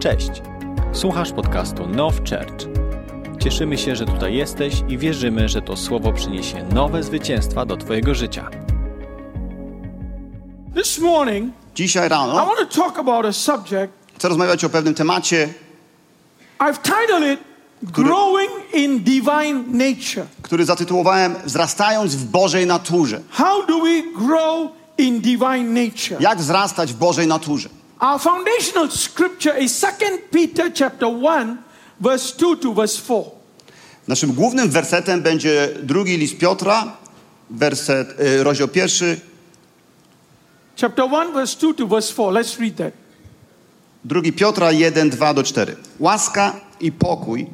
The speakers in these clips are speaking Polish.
Cześć. Słuchasz podcastu Now Church. Cieszymy się, że tutaj jesteś i wierzymy, że to słowo przyniesie nowe zwycięstwa do twojego życia. This morning, Dzisiaj I rano want to talk about a subject. chcę rozmawiać o pewnym temacie, I've titled it Growing in Divine Nature. który zatytułowałem Wzrastając w Bożej naturze. How do we grow in divine nature? Jak wzrastać w Bożej naturze? Our foundational scripture is 2 Peter chapter 1 verse 2 to verse 4. Naszym głównym wersetem będzie drugi list Piotra, werset, y, rozdział pierwszy, Chapter 1 verse 2 to verse 4. Let's read that. drugi Piotra 1, 2 do 4. Łaska i pokój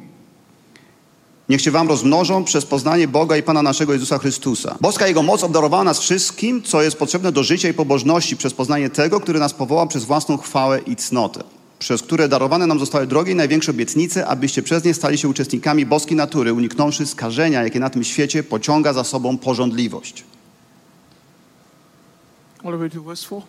niech się wam rozmnożą przez poznanie Boga i Pana naszego Jezusa Chrystusa. Boska Jego moc obdarowała nas wszystkim, co jest potrzebne do życia i pobożności przez poznanie tego, który nas powołał przez własną chwałę i cnotę, przez które darowane nam zostały drogie i największe obietnice, abyście przez nie stali się uczestnikami boskiej natury, uniknąwszy skażenia, jakie na tym świecie pociąga za sobą porządliwość. All the way to verse 4.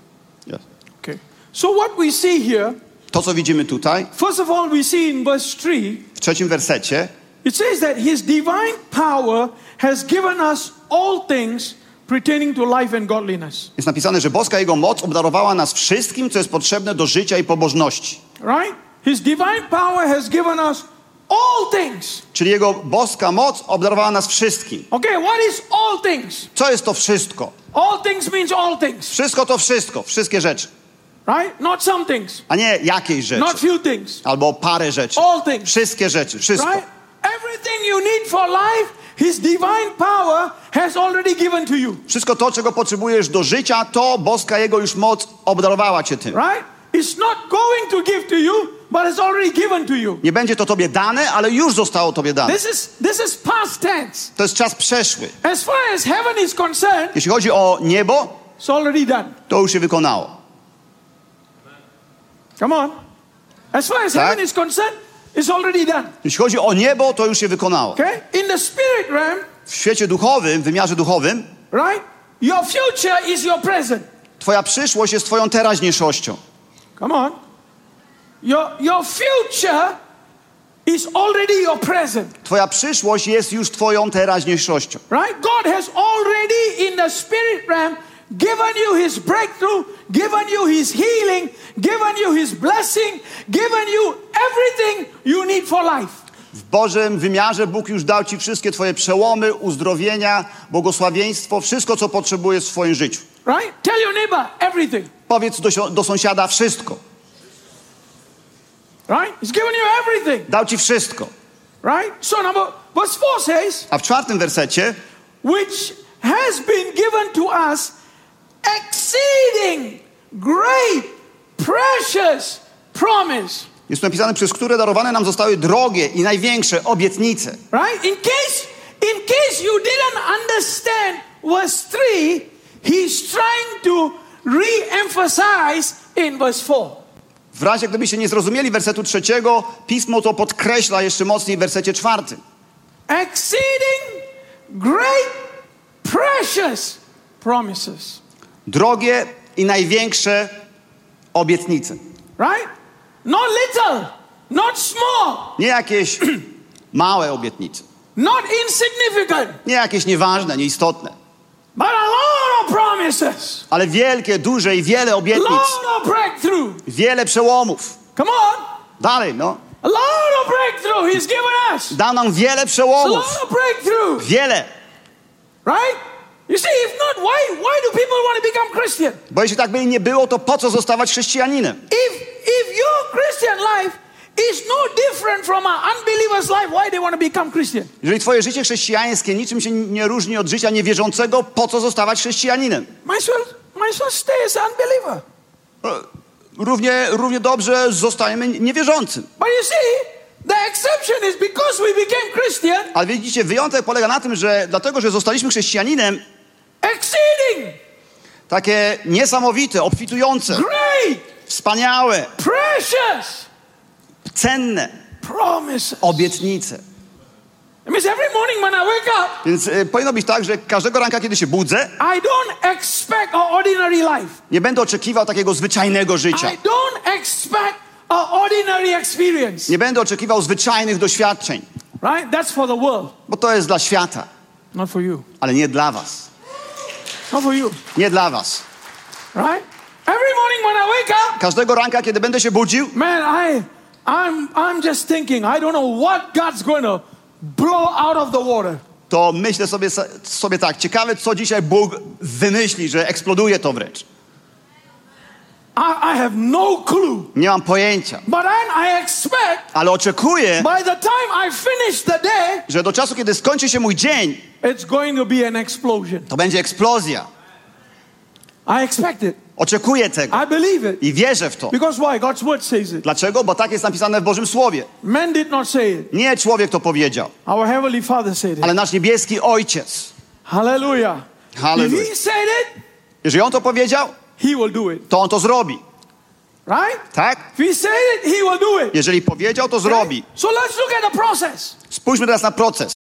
Yes. Okay. So what we see here, To, co widzimy tutaj, first of all, we see in verse 3, w trzecim wersecie, it says that his divine power has given us all things pertaining to life and godliness. jest napisane, że boska Jego moc obdarowała nas wszystkim, co jest potrzebne do życia i pobożności. Right? His divine power has given us all things. Czyli Jego boska moc obdarowała nas wszystkim. Okay, what is all things? Co jest to wszystko? All things means all things, Wszystko to wszystko, wszystkie rzeczy. right? Not some things, A nie jakieś rzeczy. not few things, Albo parę rzeczy. all things, Wszystkie rzeczy, wszystko. right? Everything you need for life, His divine power has already given to you, Wszystko to, czego potrzebujesz do życia, to boska Jego już moc obdarowała cię tym. right? It's not going to give to you, but it's already given to you. Nie będzie to tobie dane, ale już zostało tobie dane. This is this is past tense. To jest czas przeszły. As far as heaven is concerned, Jeśli chodzi o niebo, it's already done. to już się wykonało. Come on. As far as Tak. heaven is concerned, it's already done. Jeśli chodzi o niebo, to już się wykonało. Okay? In the spirit realm, W świecie duchowym, w wymiarze duchowym, right? Your future is your present. twoja przyszłość jest twoją teraźniejszością. Come on. Your, your future is already your present, Twoja przyszłość jest już twoją teraźniejszością. right? God has already in the spirit realm given you his breakthrough, given you his healing, given you his blessing, given you everything you need for life. W Bożym wymiarze Bóg już dał ci wszystkie twoje przełomy, uzdrowienia, błogosławieństwo, wszystko, co potrzebujesz w swoim życiu. Right? Tell your neighbor everything. Powiedz do, do sąsiada wszystko. Right? He's given you everything. Dał ci wszystko. Right? So number verse 4 says, A w czwartym wersecie, which has been given to us exceeding great precious promise jest napisane, przez które darowane nam zostały drogie i największe obietnice. right in case in case you didn't understand verse 3 he's trying to re-emphasize in verse 4 W razie, gdybyście nie zrozumieli wersetu trzeciego, Pismo to podkreśla jeszcze mocniej w wersecie czwartym. exceeding great precious promises Drogie i największe obietnice. right not little not small Nie jakieś małe obietnice. not insignificant Nie jakieś nieważne, nieistotne. but a lot of promises Ale wielkie, duże i wiele obietnic. lot of breakthrough Wiele przełomów. come on Dalej, no. a lot of breakthrough he's given us Dał nam wiele a lot przełomów. of breakthrough Wiele. right you see if not why why do people want to become christian Bo jeśli tak by nie było, to po co zostawać chrześcijaninem? if if your christian life is no different from an unbeliever's life why they want to become christian Jeżeli twoje życie chrześcijańskie niczym się nie różni od życia niewierzącego, po co zostawać chrześcijaninem? might as well might as well stay as an unbeliever Równie, równie dobrze zostajemy niewierzącym. but you see the exception is because we became christian Ale widzicie, wyjątek polega na tym, że dlatego, że zostaliśmy chrześcijaninem, exceeding takie niesamowite, obfitujące, great wspaniałe, precious cenne promises obietnice. it means every morning when i wake up Więc y, powinno być tak, że każdego ranka, kiedy się budzę, I don't expect an ordinary life. nie będę oczekiwał takiego zwyczajnego życia. I don't expect an ordinary experience. Nie będę oczekiwał zwyczajnych doświadczeń, Right? That's for the world, bo to jest dla świata, not for you. ale nie dla was. Not for you. Nie dla was. Right? Every morning when I wake up, Każdego ranka, kiedy będę się budził, man, I I'm I'm just thinking, I don't know what God's going to blow out of the water. to myślę sobie, sobie tak, ciekawe co dzisiaj Bóg wymyśli, że eksploduje to wręcz. I, I have no clue. Nie mam pojęcia, But I expect ale oczekuję, by the time I finish the day, że do czasu, kiedy skończy się mój dzień, it's going to be an explosion. to będzie eksplozja. I expect it. Oczekuję tego I believe it. i wierzę w to. Because why? God's word says it. Dlaczego? Bo tak jest napisane w Bożym Słowie. Men did not say it. Nie człowiek to powiedział, Our heavenly Father said it. ale nasz niebieski Ojciec. Hallelujah. Hallelujah. If He said it, Jeżeli On to powiedział, He will do it. to On to zrobi. Right? Tak? If He said it, He will do it. Jeżeli powiedział, to zrobi. So let's look at the process. Spójrzmy teraz na proces.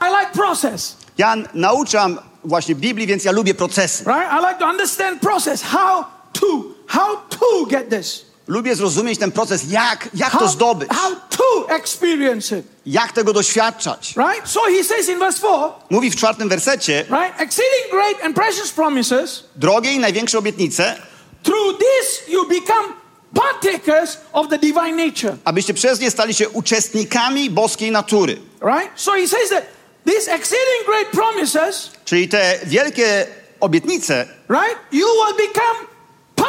I like process. Ja nauczam właśnie Biblii, więc ja lubię procesy. Right? I like to understand process. How to, how to get this. Lubię zrozumieć ten proces, jak, jak to How, zdobyć, how to experience it. jak tego doświadczać. Right? So he says in verse 4, Mówi w czwartym wersecie, right? Exceeding great and precious promises, drogie i największe obietnice, through this you become partakers of the divine nature. abyście przez nie stali się uczestnikami boskiej natury. Right? So he says that these exceeding great promises, Czyli te wielkie obietnice, right? You will become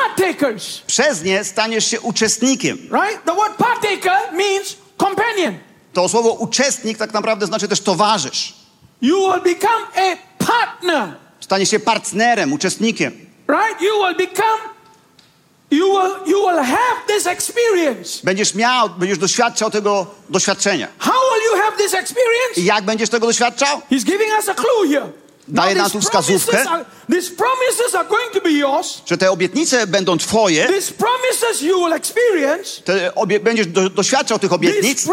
partakers. przez nie staniesz się uczestnikiem. Right? The word partaker means companion. To słowo uczestnik tak naprawdę znaczy też towarzysz. You will become a partner. Staniesz się partnerem, uczestnikiem. Right? You will become you will you will have this experience. Będziesz miał, będziesz doświadczał tego doświadczenia. How will you have this experience? I jak będziesz tego doświadczał? He's giving us a clue here. Daje nam tu wskazówkę. promises are, these promises are going to be yours. Że te obietnice będą twoje, te obie, będziesz do, doświadczał tych obietnic,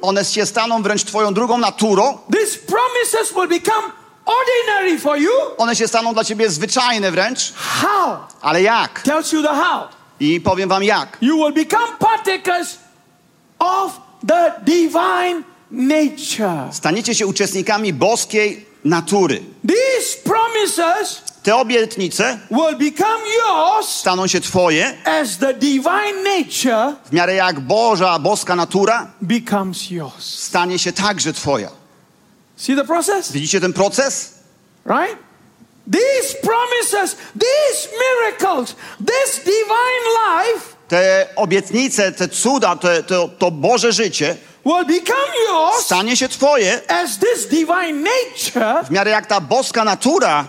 one się staną wręcz twoją drugą naturą, These promises will become ordinary for you. one się staną dla ciebie zwyczajne wręcz, How? ale jak? Tells you the how. I powiem wam jak. You will become partakers of the divine nature. Staniecie się uczestnikami boskiej natury. These promises Te obietnice will become yours staną się twoje as the divine nature w miarę jak Boża, boska natura becomes yours. stanie się także twoja. See the process? Widzicie ten proces? Right? These promises, these miracles, this divine life Te obietnice, te cuda, te, to, to Boże życie will become yours stanie się twoje w miarę jak ta boska natura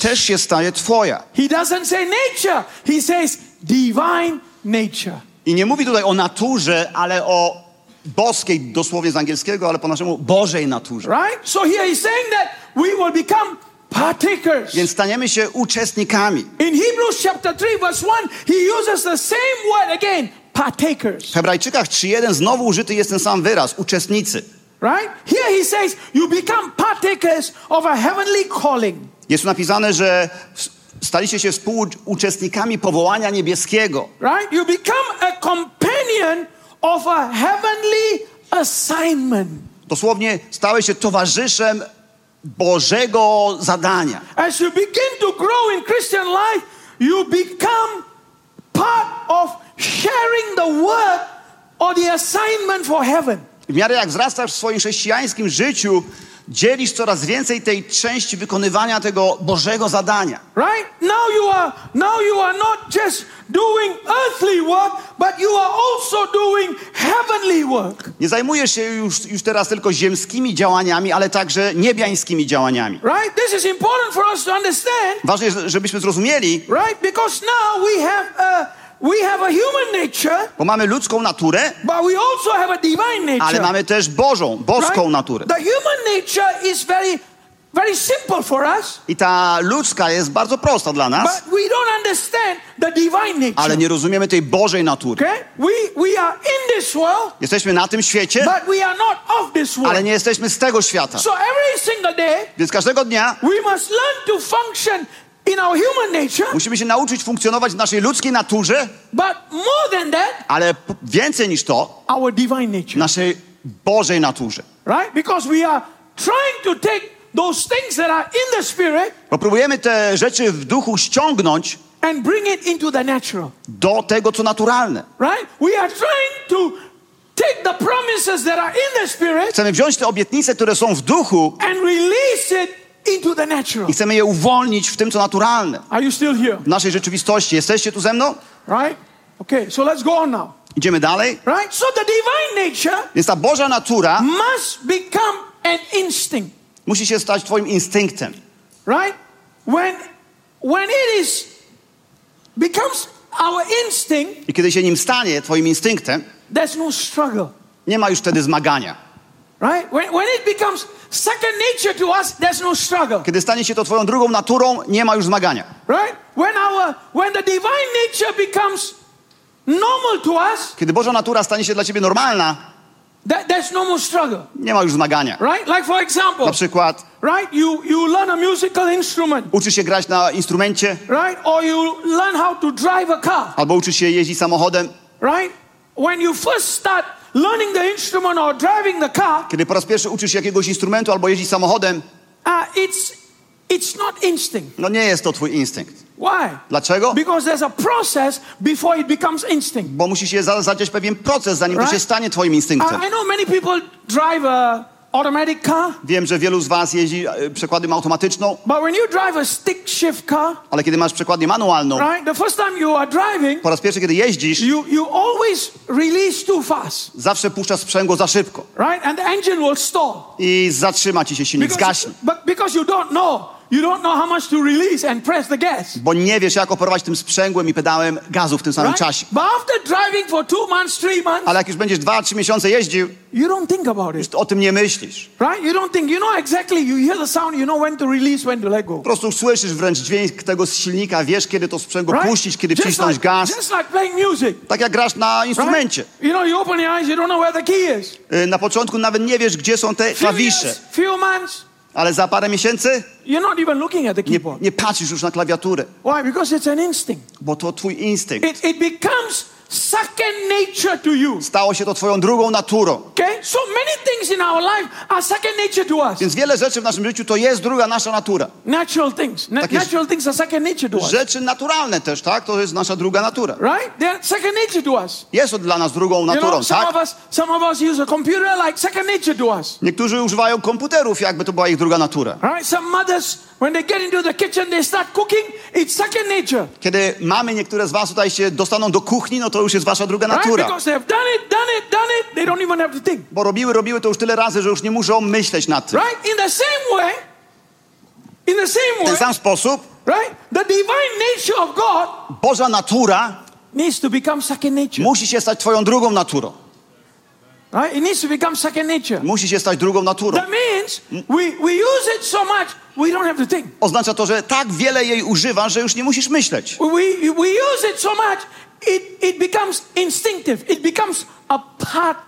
też się staje twoja. He doesn't say nature, he says divine nature. I nie mówi tutaj o naturze, ale o boskiej, dosłownie z angielskiego, ale po naszemu Bożej naturze. Right? So here he's saying that we will become partakers. Więc staniemy się uczestnikami. In Hebrews chapter 3, verse 1, he uses the same word again partakers. W Hebrajczykach 3.1 znowu użyty jest ten sam wyraz, uczestnicy. Right? Here he says, you become partakers of a heavenly calling. Jest tu napisane, że staliście się współuczestnikami powołania niebieskiego. Right? You become a companion of a heavenly assignment. Dosłownie stałeś się towarzyszem Bożego zadania. As you begin to grow in Christian life, you become part of sharing the work or the assignment for heaven. W miarę jak wzrastasz w swoim chrześcijańskim życiu, dzielisz coraz więcej tej części wykonywania tego Bożego zadania. Right? Now you are now you are not just doing earthly work, but you are also doing heavenly work. Nie zajmujesz się już, już teraz tylko ziemskimi działaniami, ale także niebiańskimi działaniami. Right? This is important for us to understand, Ważne jest, żebyśmy zrozumieli, right? Because now we have a we have a human nature, bo mamy ludzką naturę, but we also have a divine nature. ale mamy też Bożą, boską naturę. The human nature is very very simple for us, I ta ludzka jest bardzo prosta dla nas, but we don't understand the divine nature. ale nie rozumiemy tej Bożej natury. Okay? We we are in this world, Jesteśmy na tym świecie, but we are not of this world. ale nie jesteśmy z tego świata. So every single day Więc każdego dnia we must learn to function nature, Musimy się nauczyć funkcjonować w naszej ludzkiej naturze, but more than that, ale więcej niż to, our divine w nature. naszej Bożej naturze. Right? Because we are trying to take those things that are in the spirit Bo próbujemy te rzeczy w duchu ściągnąć and bring it into the natural. do tego, co naturalne. Right? We are trying to take the promises that are in the spirit Chcemy wziąć te obietnice, które są w duchu and release it. I chcemy je uwolnić w tym, co naturalne. Are you still here? W naszej rzeczywistości. Jesteście tu ze mną? Right? Okay, so let's go on now. Idziemy dalej. Right? So the divine nature Więc ta Boża natura must become an instinct. musi się stać twoim instynktem. Right? When when it is becomes our instinct, I kiedy się nim stanie, twoim instynktem, there's no struggle. nie ma już wtedy zmagania. Kiedy stanie się to twoją drugą naturą, nie ma już zmagania. Right? When our when the divine nature becomes normal to us, Kiedy Boża natura stanie się dla ciebie normalna, that, there's no more struggle. nie ma już zmagania. Right? Like for example, Na przykład right? You you learn a musical instrument, uczysz się grać na instrumencie, right? Or you learn how to drive a car, albo uczysz się jeździć samochodem. right? When you first start learning the instrument or driving the car, Kiedy po raz pierwszy uczysz się jakiegoś instrumentu albo jeździć samochodem, uh, it's it's not instinct. no nie jest to twój instynkt. Why? Dlaczego? Because there's a process before it becomes instinct. Bo musi się za- zadziać pewien proces, zanim to Right. się stanie twoim instynktem. I, I know many people drive a automatic car, Wiem, że wielu z was jeździ e, przekładem automatyczną, but when you drive a stick shift car, ale kiedy masz przekładnię manualną, right? The first time you are driving, po raz pierwszy, kiedy jeździsz, you you always release too fast, zawsze puszczasz sprzęgło za szybko right? And the engine will stall i zatrzyma ci się silnik, because zgaśnie. but because you don't know, you don't know how much to release and press the gas. Bo nie wiesz, jak operować tym sprzęgłem i pedałem gazu w tym samym Right? czasie. But after driving for two months, three months, Ale jak już będziesz dwa, trzy miesiące jeździł, you don't think about it, o tym nie myślisz. right? You don't think you know exactly. You hear the sound, you know when to release, when to let go. Po prostu słyszysz wręcz dźwięk tego z silnika, wiesz, kiedy to sprzęgło Right? puścić, kiedy Just wcisnąć like, gaz. just like playing music. Tak jak grasz na Right? instrumencie. You know, you open your eyes, you don't know where the key is. Y, Na początku nawet nie wiesz, gdzie są te Few klawisze, years, few months, ale za parę miesięcy you're not even looking at the nie, keyboard. nie patrzysz już na klawiaturę, Why? Because it's an instinct. bo to twój instynkt. It, it becomes second nature to you. Stało się to twoją drugą naturą. Okay? So many things in our life are second nature to us. Więc wiele rzeczy w naszym życiu to jest druga nasza natura. Natural things. Na- Tak jest. natural things are second nature to us. Rzeczy naturalne też, tak? To jest nasza druga natura. Right? They're second nature to us. Jest to dla nas drugą You naturą, know, some tak? of us, some of us use a computer like second nature to us. Niektórzy używają komputerów, jakby to była ich druga natura. Right? Some mothers, when they get into the kitchen, they start cooking. It's second nature. Kiedy mamy niektóre z was tutaj się dostaną do kuchni, no to już jest wasza druga natura. Bo robiły, robiły to już tyle razy, że już nie muszą myśleć nad tym. Right? In the same way, in the same W ten way, sam sposób right? The divine nature of God Boża natura needs to become second nature. musi się stać twoją drugą naturą. Right? It needs to become second nature. Musi się stać drugą naturą. That means we, we use it so much, we don't have to think. Oznacza to, że tak wiele jej używasz, że już nie musisz myśleć. We, we use it so much, it, it becomes instinctive. It becomes a part.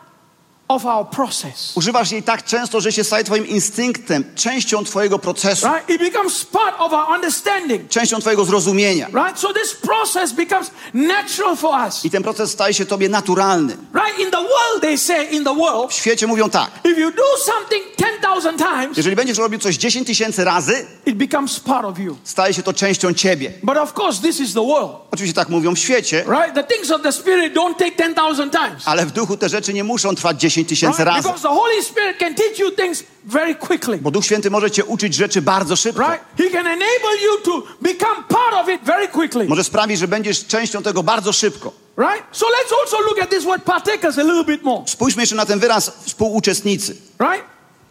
Używasz jej tak często, że się staje twoim instynktem, częścią twojego procesu, Right? It becomes part of our understanding. częścią twojego zrozumienia. Right? So this process becomes natural for us. I ten proces staje się tobie naturalny. Right? In the world, they say in the world, W świecie mówią tak, if you do something 10,000 times, jeżeli będziesz robił coś 10 tysięcy razy, it becomes part of you. staje się to częścią ciebie. But of course, this is the world. Oczywiście tak mówią w świecie, Right? The things of the Spirit don't take 10,000 times. ale w duchu te rzeczy nie muszą trwać 10 tysięcy Right? razy. Because the Holy Spirit can teach you things very quickly. Bo Duch Święty może cię uczyć rzeczy bardzo szybko. Right? He can enable you to become part of it very quickly. Może sprawić, że będziesz częścią tego bardzo szybko. Right? So let's also look at this word partakers a little bit more. Spójrzmy jeszcze na ten wyraz współuczestnicy. Right?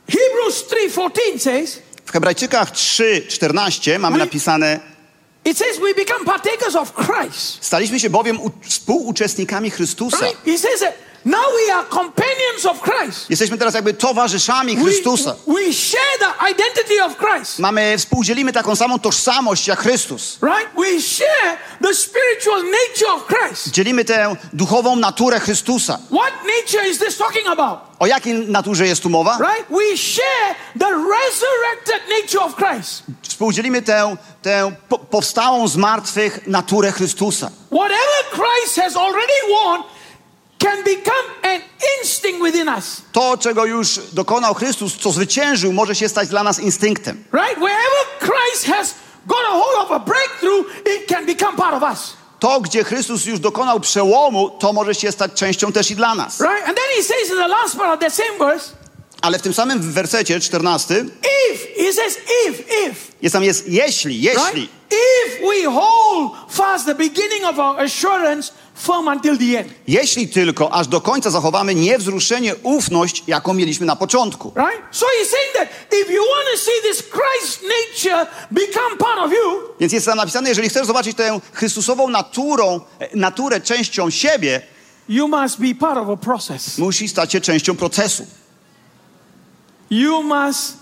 Hebrews 3:14 says, W Hebrajczykach 3:14 mamy My- napisane it says we become partakers of Christ. Staliśmy się bowiem współuczestnikami Chrystusa. Right? He says that Now we are companions of Christ. Jesteśmy teraz jakby towarzyszami We, Chrystusa. we share the identity of Christ. Mamy, współdzielimy taką samą tożsamość jak Chrystus. Right? We share the spiritual nature of Christ. Dzielimy tę duchową naturę Chrystusa. What nature is this talking about? O jakiej naturze jest tu mowa? Right? We share the resurrected nature of Christ. Współdzielimy tę, tę po, powstałą z martwych naturę Chrystusa. Whatever Christ has already won can become an instinct within us. To, czego już dokonał Chrystus, co zwyciężył, może się stać dla nas instynktem. Right? Wherever Christ has got a hold of a breakthrough, it can become part of us. To, gdzie Chrystus już dokonał przełomu, to może się stać częścią też i dla nas. Right? And then he says in the last part of that same verse, Ale w tym samym wersecie 14 if, he says if, if, jest tam jest jeśli, right? jeśli. If we hold fast the beginning of our assurance Jeśli tylko aż do końca zachowamy niewzruszenie ufność, jaką mieliśmy na początku. Right? So he's saying that if you want to see this Christ nature become part of you, Więc jest tam napisane, jeżeli chcesz zobaczyć tę Chrystusową naturą, e, naturę częścią siebie, you must be part of a process. musi stać się częścią procesu. You must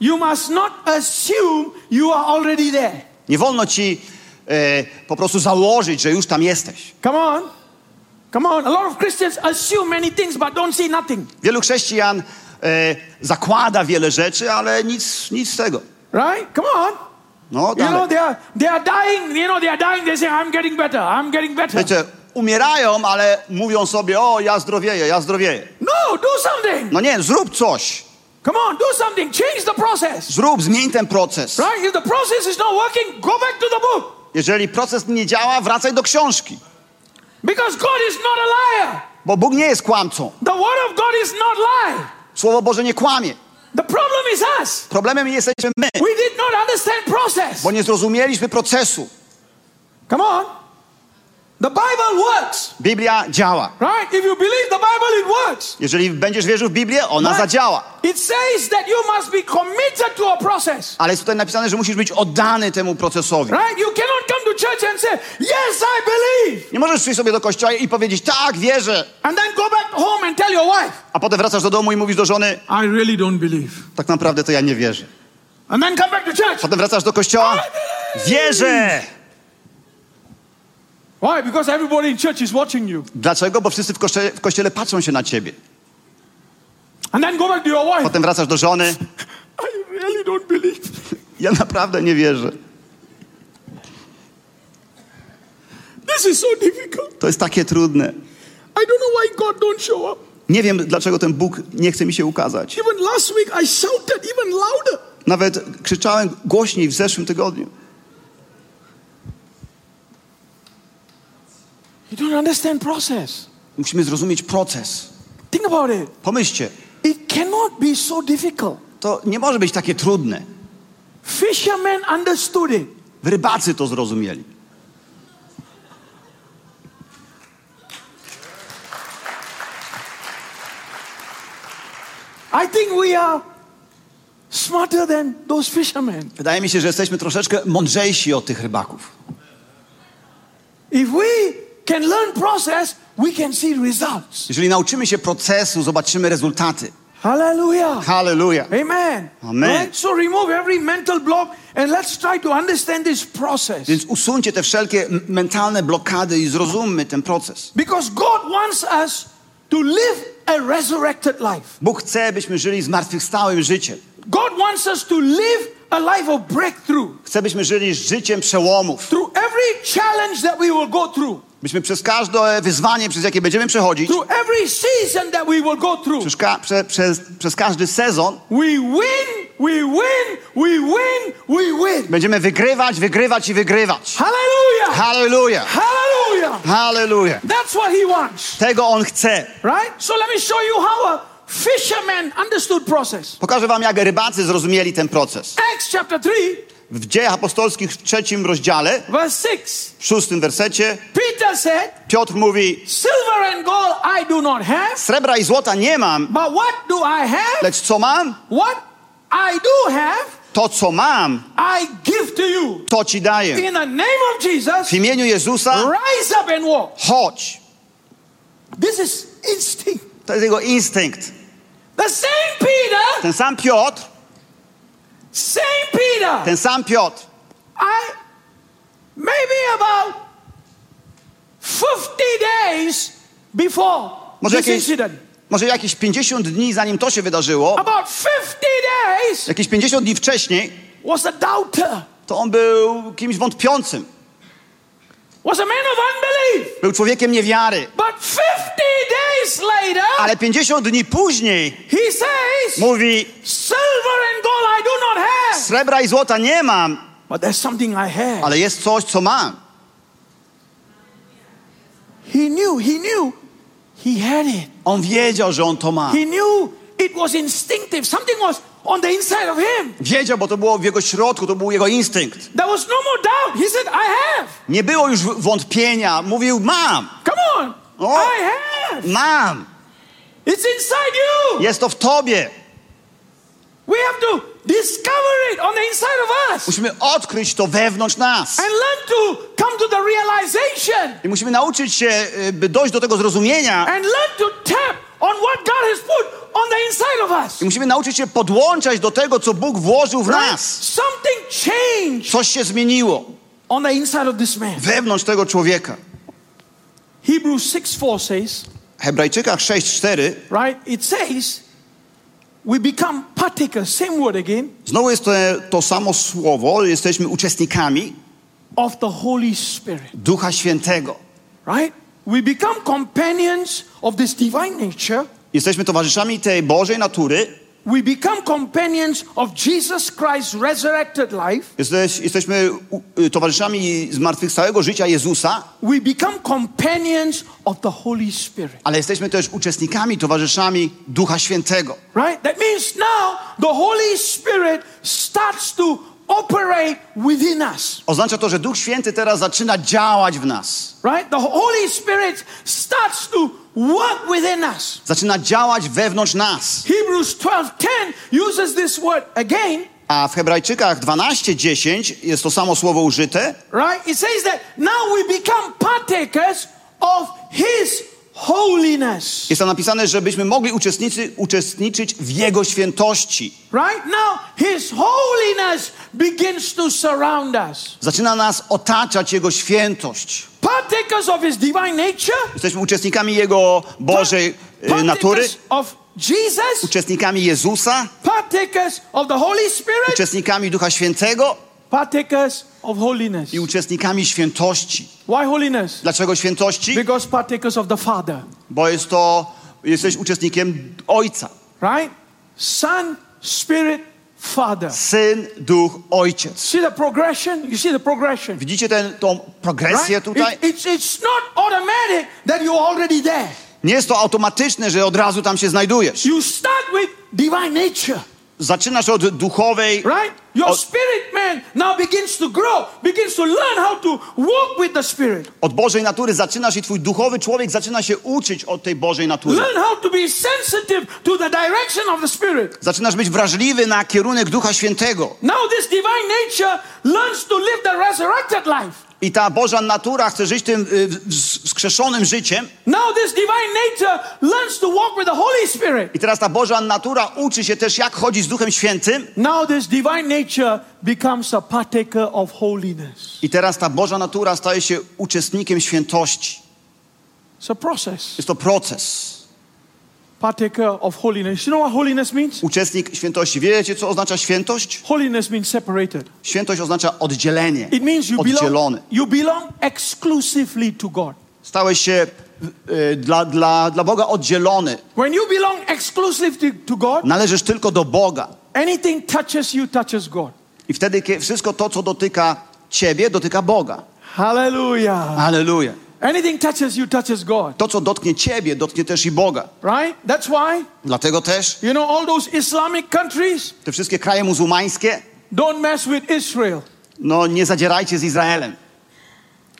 you must not assume you are already there. Nie wolno ci e, po prostu założyć, że już tam jesteś. Come on. Come on. A lot of Christians assume many things but don't say nothing. Wielu chrześcijan e, zakłada wiele rzeczy, ale nic, nic z tego. Right? Come on. No, You know, dalej. they are they are dying, you know, they are dying, they say, I'm getting better, I'm getting better. Wiecie, umierają, ale mówią sobie, o, ja zdrowieję, ja zdrowieję. No, do something. No nie, zrób coś. Come on, do something. Change the process. Zrób, zmień ten proces. Right? If the process is not working, go back to the book. Jeżeli proces nie działa, wracaj do książki. Because God is not a liar. Bo Bóg nie jest kłamcą. The word of God is not lie. Słowo Boże nie kłamie. The problem is us. Problemem jesteśmy my, We did not understand process. bo nie zrozumieliśmy procesu. Come on. The Bible works. Biblia działa. Right? If you believe the Bible, it works. Jeżeli będziesz wierzył w Biblię, ona Right? zadziała. It says that you must be committed to a process. Ale jest tutaj napisane, że musisz być oddany temu procesowi. Right? You cannot come to church and say, Yes, I believe. Nie możesz przyjść sobie do kościoła i powiedzieć, tak, wierzę, And then go back home and tell your wife, a potem wracasz do domu i mówisz do żony, I really don't believe. tak naprawdę to ja nie wierzę. And then come back to church. Potem wracasz do kościoła, wierzę. Why? Because everybody in church is watching you. Dlaczego? Bo wszyscy w kościele, w kościele patrzą się na ciebie. And then go back to your wife. Potem wracasz do żony, I really don't believe. ja naprawdę nie wierzę. This is so difficult. To jest takie trudne. I don't know why God don't show up. Nie wiem, dlaczego ten Bóg nie chce mi się ukazać. Even last week I shouted even louder. Nawet krzyczałem głośniej w zeszłym tygodniu. You don't understand process. Musimy zrozumieć proces. Think about it. Pomyślcie, It cannot be so difficult. to nie może być takie trudne. Fishermen understood it. Rybacy to zrozumieli. I think we are smarter than those fishermen. Wydaje mi się, że jesteśmy troszeczkę mądrzejsi od tych rybaków. If we can learn process, we can see results. Jeżeli nauczymy się procesu, zobaczymy rezultaty. Hallelujah. Hallelujah. Amen. Amen. Right? So remove every mental block and let's try to understand this process. Więc usuńcie te wszelkie mentalne blokady i zrozummy ten proces. Because God wants us to live a resurrected life. Bóg chce, byśmy żyli zmartwychwstałym życiem. God wants us to live a life of breakthrough Chce, byśmy żyli życiem przełomów. through every challenge that we will go through, Byśmy przez każde wyzwanie, przez jakie będziemy przechodzić, through every season that we will go through. przez, ka- prze, przez, przez każdy sezon, We win, we win, we win, we win. będziemy wygrywać, wygrywać i wygrywać. Hallelujah. Hallelujah. Hallelujah. Hallelujah. That's what he wants. Tego On chce. Right? So let me show you how a fisherman understood process. Pokażę wam, jak rybacy zrozumieli ten proces. Acts chapter 3, W dziejach apostolskich w trzecim rozdziale, verse 6. w szóstym wersecie, Peter said, Piotr mówi, Silver and gold I do not have, srebra i złota nie mam, but what do I have? lecz co mam? What I do have, To, co mam, I give to you. to ci daję. In the name of Jesus, W imieniu Jezusa rise up and walk. chodź. This is instinct. To jest jego instynkt. The same Peter, Ten sam Piotr, Peter. ten sam Piotr, I maybe about 50 days before Może this jakieś- incident. może jakieś 50 dni zanim to się wydarzyło, About 50 days jakieś 50 dni wcześniej, was a doubter, to on był kimś wątpiącym. was a man of unbelief. Był człowiekiem niewiary. But 50 days later, Ale 50 dni później he says, mówi: Silver and gold I do not have, Srebra i złota nie mam, but there's something I have. ale jest coś, co mam. He knew, he knew he had it. On wiedział, że on to ma. He knew it was instinctive. Something was on the inside of him. Wiedział, bo to było w jego środku, to był jego instynkt. There was no more doubt. He said, I have. Nie było już wątpienia. Mówił: Mam, Come on. Oh. I have. mam. It's inside you. Jest to w tobie. We have to discover it on the inside of us Musimy odkryć to wewnątrz nas. and learn to come to the realization I musimy nauczyć się, y, by dojść do tego zrozumienia. and learn to tap on what God has put on the inside of us. I musimy nauczyć się podłączać do tego, co Bóg włożył w Right? nas. Something changed Coś się zmieniło on the inside of this man. wewnątrz tego człowieka. Hebrews 6 4 says, W Hebrajczykach 6:4 right? It says, we become partakers, same word again, znowu jest to, to samo słowo. Jesteśmy uczestnikami of the Holy Spirit, Ducha Świętego. right? We become companions of this divine nature. Jesteśmy towarzyszami tej Bożej natury. We become companions of Jesus Christ's resurrected life. Jesteś, jesteśmy y, towarzyszami zmartwychwstałego życia Jezusa, We become companions of the Holy Spirit. ale jesteśmy też uczestnikami, towarzyszami Ducha Świętego. Right? That means now the Holy Spirit starts to operate within us. Oznacza to, że Duch Święty teraz zaczyna działać w nas. Right? The Holy Spirit starts to work within us. Zaczyna działać wewnątrz nas. Hebrews 12:10 uses this word again, A w Hebrajczykach 12:10 jest to samo słowo użyte. right? It says that now we become partakers of his holiness. Jest tam napisane, żebyśmy mogli uczestnicy, uczestniczyć w Jego świętości. Right? Now his holiness begins to surround us. Zaczyna nas otaczać Jego świętość. Partakers of his divine nature, Jesteśmy uczestnikami Jego Bożej y, natury, partakers of Jesus, uczestnikami Jezusa, partakers of the Holy Spirit, uczestnikami Ducha Świętego partakers of holiness. i uczestnikami świętości. Why holiness? Dlaczego świętości? Because partakers of the Father, Bo jest to, jesteś uczestnikiem Ojca. right? Son, Spirit, Father. Syn, Duch, Ojciec. See the progression? You see the progression. Widzicie tą progresję Right? tutaj? It- it's, it's not automatic that you're already there. Nie jest to automatyczne, że od razu tam się znajdujesz. You start with divine nature, Zaczynasz od duchowej, right? Your od, spirit man now begins to grow, begins to learn how to walk with the spirit, od Bożej natury zaczynasz i twój duchowy człowiek zaczyna się uczyć od tej Bożej natury. learn how to be sensitive to the direction of the spirit. Zaczynasz być wrażliwy na kierunek Ducha Świętego. Now this divine nature learns to live the resurrected life. I ta Boża natura chce żyć tym y, wskrzeszonym życiem. Now this divine nature learns to walk with the Holy Spirit. I teraz ta Boża natura uczy się też, jak chodzić z Duchem Świętym. Now this divine nature becomes a partaker of holiness. I teraz ta Boża natura staje się uczestnikiem świętości. It's a process. Jest to proces. Partaker of holiness. You know what holiness means? Uczestnik świętości. Wiecie, co oznacza świętość? Holiness means separated. Świętość oznacza oddzielenie. It means you belong, you belong exclusively to God. Stałeś się y, dla, dla, dla Boga oddzielony. When you belong exclusively to God, Należysz tylko do Boga. anything touches you touches God. I wtedy wszystko to, co dotyka ciebie, dotyka Boga. Hallelujah. Aleluja. Anything touches you touches God. To, co dotknie ciebie, dotknie też i Boga. Right? That's why, Dlatego też you know, all those Islamic countries te wszystkie kraje muzułmańskie, don't mess with Israel. no nie zadzierajcie z Izraelem.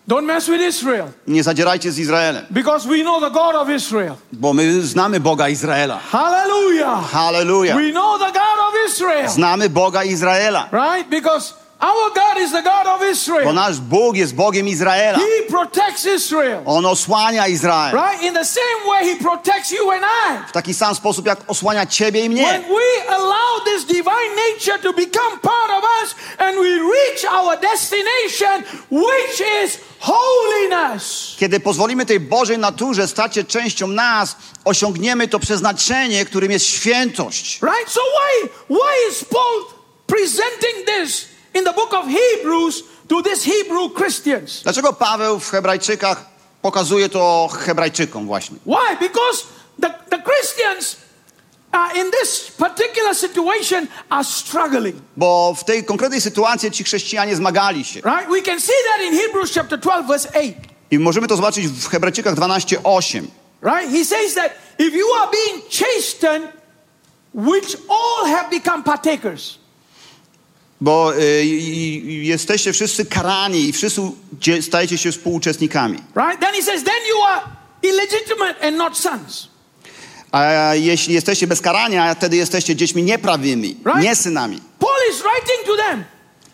Don't mess with Israel. Nie zadzierajcie z Izraelem, Because we know the God of Israel. bo my znamy Boga Izraela. Hallelujah. Halleluja. We know the God of Israel. Znamy Boga Izraela. Right? Because Our God is the God of Bo Israel. nasz Bóg jest Bogiem Izraela. He protects Israel. On osłania Izrael. Right? In the same way He protects you and I. W taki sam sposób, jak osłania ciebie i mnie. When we allow this divine nature to become part of us and we reach our destination, which is holiness. Kiedy pozwolimy tej Bożej naturze stać się częścią nas, osiągniemy to przeznaczenie, którym jest świętość. Right? So why why is Paul presenting this in the book of Hebrews to these Hebrew Christians? Dlaczego Paweł w Hebrajczykach pokazuje to Hebrajczykom właśnie? Why? Because the, the Christians uh, in this particular situation are struggling. Bo w tej konkretnej sytuacji ci chrześcijanie zmagali się. Right? We can see that in Hebrews chapter 12, verse 8. I możemy to zobaczyć w Hebrajczykach 12:8. Right? He says that if you are being chastened, which all have become partakers. Bo y, jesteście wszyscy karani i wszyscy stajecie się współuczestnikami. Right? Then he says, then you are illegitimate and not sons. A jeśli jesteście bez karania, wtedy jesteście dziećmi nieprawymi, Right. nie synami. Paul is writing to them,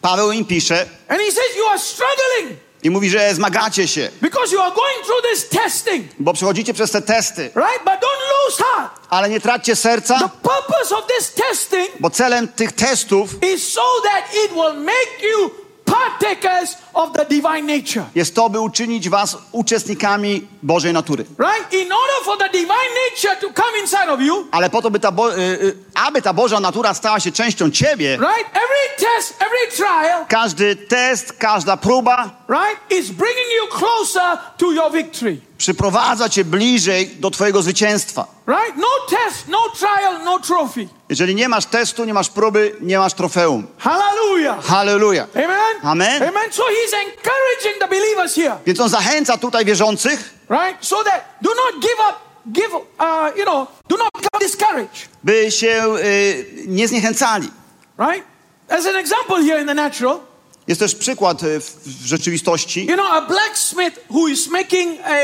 Paweł im pisze and he says, You are struggling i mówi, że zmagacie się, because you are going through this testing. bo przechodzicie przez te testy, Right? But don't lose heart. ale nie traćcie The serca, purpose of this testing bo celem tych testów is so that it will make you partakers of the divine nature. jest to, by uczynić was uczestnikami Bożej natury. Right? In order for the divine nature to come inside of you, Ale po to, by ta, Bo- y, y, aby ta Boża natura stała się częścią ciebie, right? Every test, every trial, każdy test, każda próba right, is bringing you closer to your victory. przyprowadza cię bliżej do twojego zwycięstwa. Right? No test, no trial, no trophy. Jeżeli nie masz testu, nie masz próby, nie masz trofeum. Hallelujah. Halleluja. Amen. Amen. Amen. So he's encouraging the believers here, Więc on zachęca tutaj wierzących, right? So that do not give up, give, uh, you know, do not become discouraged, by się y, nie zniechęcali. right? As an example here in the natural, Jest też przykład y, w, w rzeczywistości. you know, a blacksmith who is making a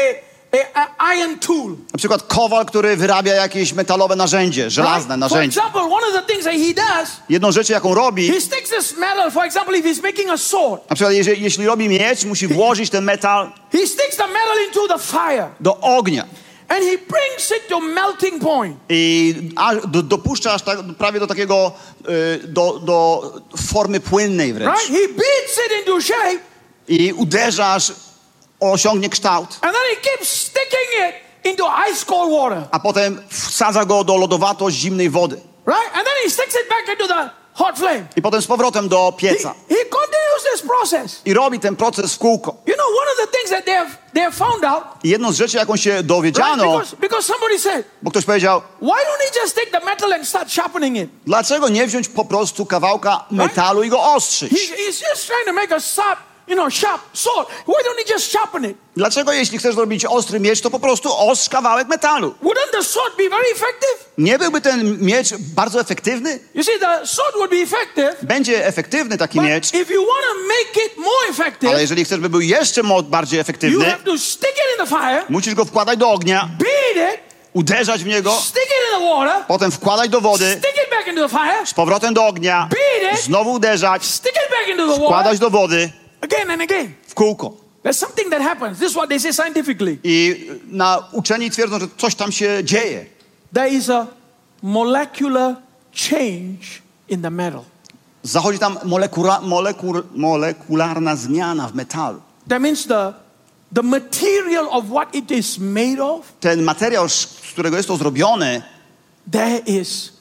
iron tool. Na przykład kowal, który wyrabia jakieś metalowe narzędzie, żelazne Right? For narzędzie. example, one of the things that he does, Jedną rzecz, jaką robi, he sticks this metal. For example, if he's making a sword, na przykład jeżeli, jeśli robi miecz, musi włożyć ten metal he sticks the metal into the fire, do ognia. and he brings it to melting point. I do, dopuszcza aż tak, prawie do takiego, y, do, do formy płynnej wręcz. Right? He beats it into shape, I uderza aż osiągnie kształt, and then he keeps sticking it into ice cold water. a potem wsadza go do lodowato zimnej wody. Right? And then he sticks it back into the hot flame. I potem z powrotem do He, pieca. he continues this process. I robi ten proces w kółko. You know, one of the things that they have, they have found out, I jedną z rzeczy, jaką się right? dowiedziano, Because, because somebody said, bo ktoś powiedział, why don't he just take the metal and start sharpening it? dlaczego nie wziąć po prostu kawałka metalu i go ostrzyć? He, he's just trying to make a sharp, you know, sharp sword. Why don't he just sharpen it? Dlaczego jeśli chcesz zrobić ostry miecz, to po prostu ostrz kawałek metalu? Wouldn't the sword be very effective? Nie byłby ten miecz bardzo efektywny? You see, the sword would be effective, Będzie efektywny taki but miecz, if you want to make it more effective, ale jeżeli chcesz, by był jeszcze bardziej you efektywny, have to stick it in the fire, musisz go wkładać do ognia, beat it, uderzać w niego, stick it in the water, potem wkładać do wody, stick it back into the fire, z powrotem do ognia, beat it, znowu uderzać, stick it back into the wkładać do wody, again and again. w kółko. There's something that happens. This is what they say scientifically. I na uczeni twierdzą, że coś tam się dzieje. There is a molecular change in the metal. Zachodzi tam molekura, molekur, molekularna zmiana w metalu. That means the, the material of what it is made of, Ten materiał, z którego jest to zrobione, there is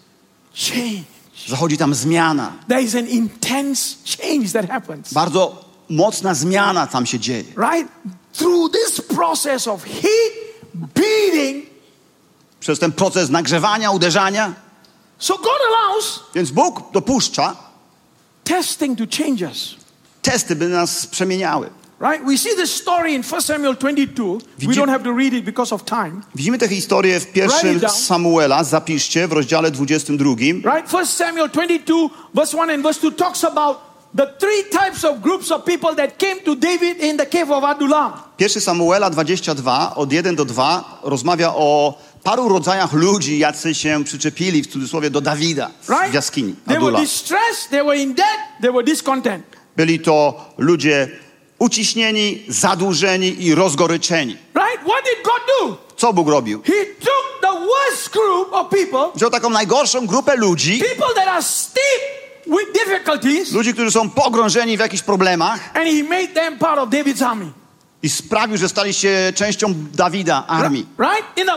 change. zachodzi tam zmiana. There is an intense change that happens. Bardzo mocna zmiana tam się dzieje. Right? Through this process of heat beating. Przez ten proces nagrzewania, uderzania. So God allows Więc Bóg dopuszcza testing to change us. testy, by nas przemieniały. Right? We see this story in 1 Samuel 22. We Widzi- don't have to read it because of time. Widzimy tę historię w pierwszym. Samuela, zapiszcie, w rozdziale 22. Right? 1 Samuel 22, verse 1 and verse 2 talks about the three types of groups of people that came to David in the cave of Adullam. Pierwszy Samuela 22, od 1 do 2, rozmawia o paru rodzajach ludzi, jacy się przyczepili w cudzysłowie do Dawida w jaskini They were Adula. distressed, they were in debt, they were discontent. Byli to ludzie uciśnieni, zadłużeni i rozgoryczeni. Right? What did God do? Co Bóg robił? He took the worst group of people, Wziął taką najgorszą grupę ludzi, people that are steep with difficulties, ludzi, którzy są pogrążeni w jakichś problemach and he made them part of David's army. i sprawił, że stali się częścią Dawida, armii. Right? In the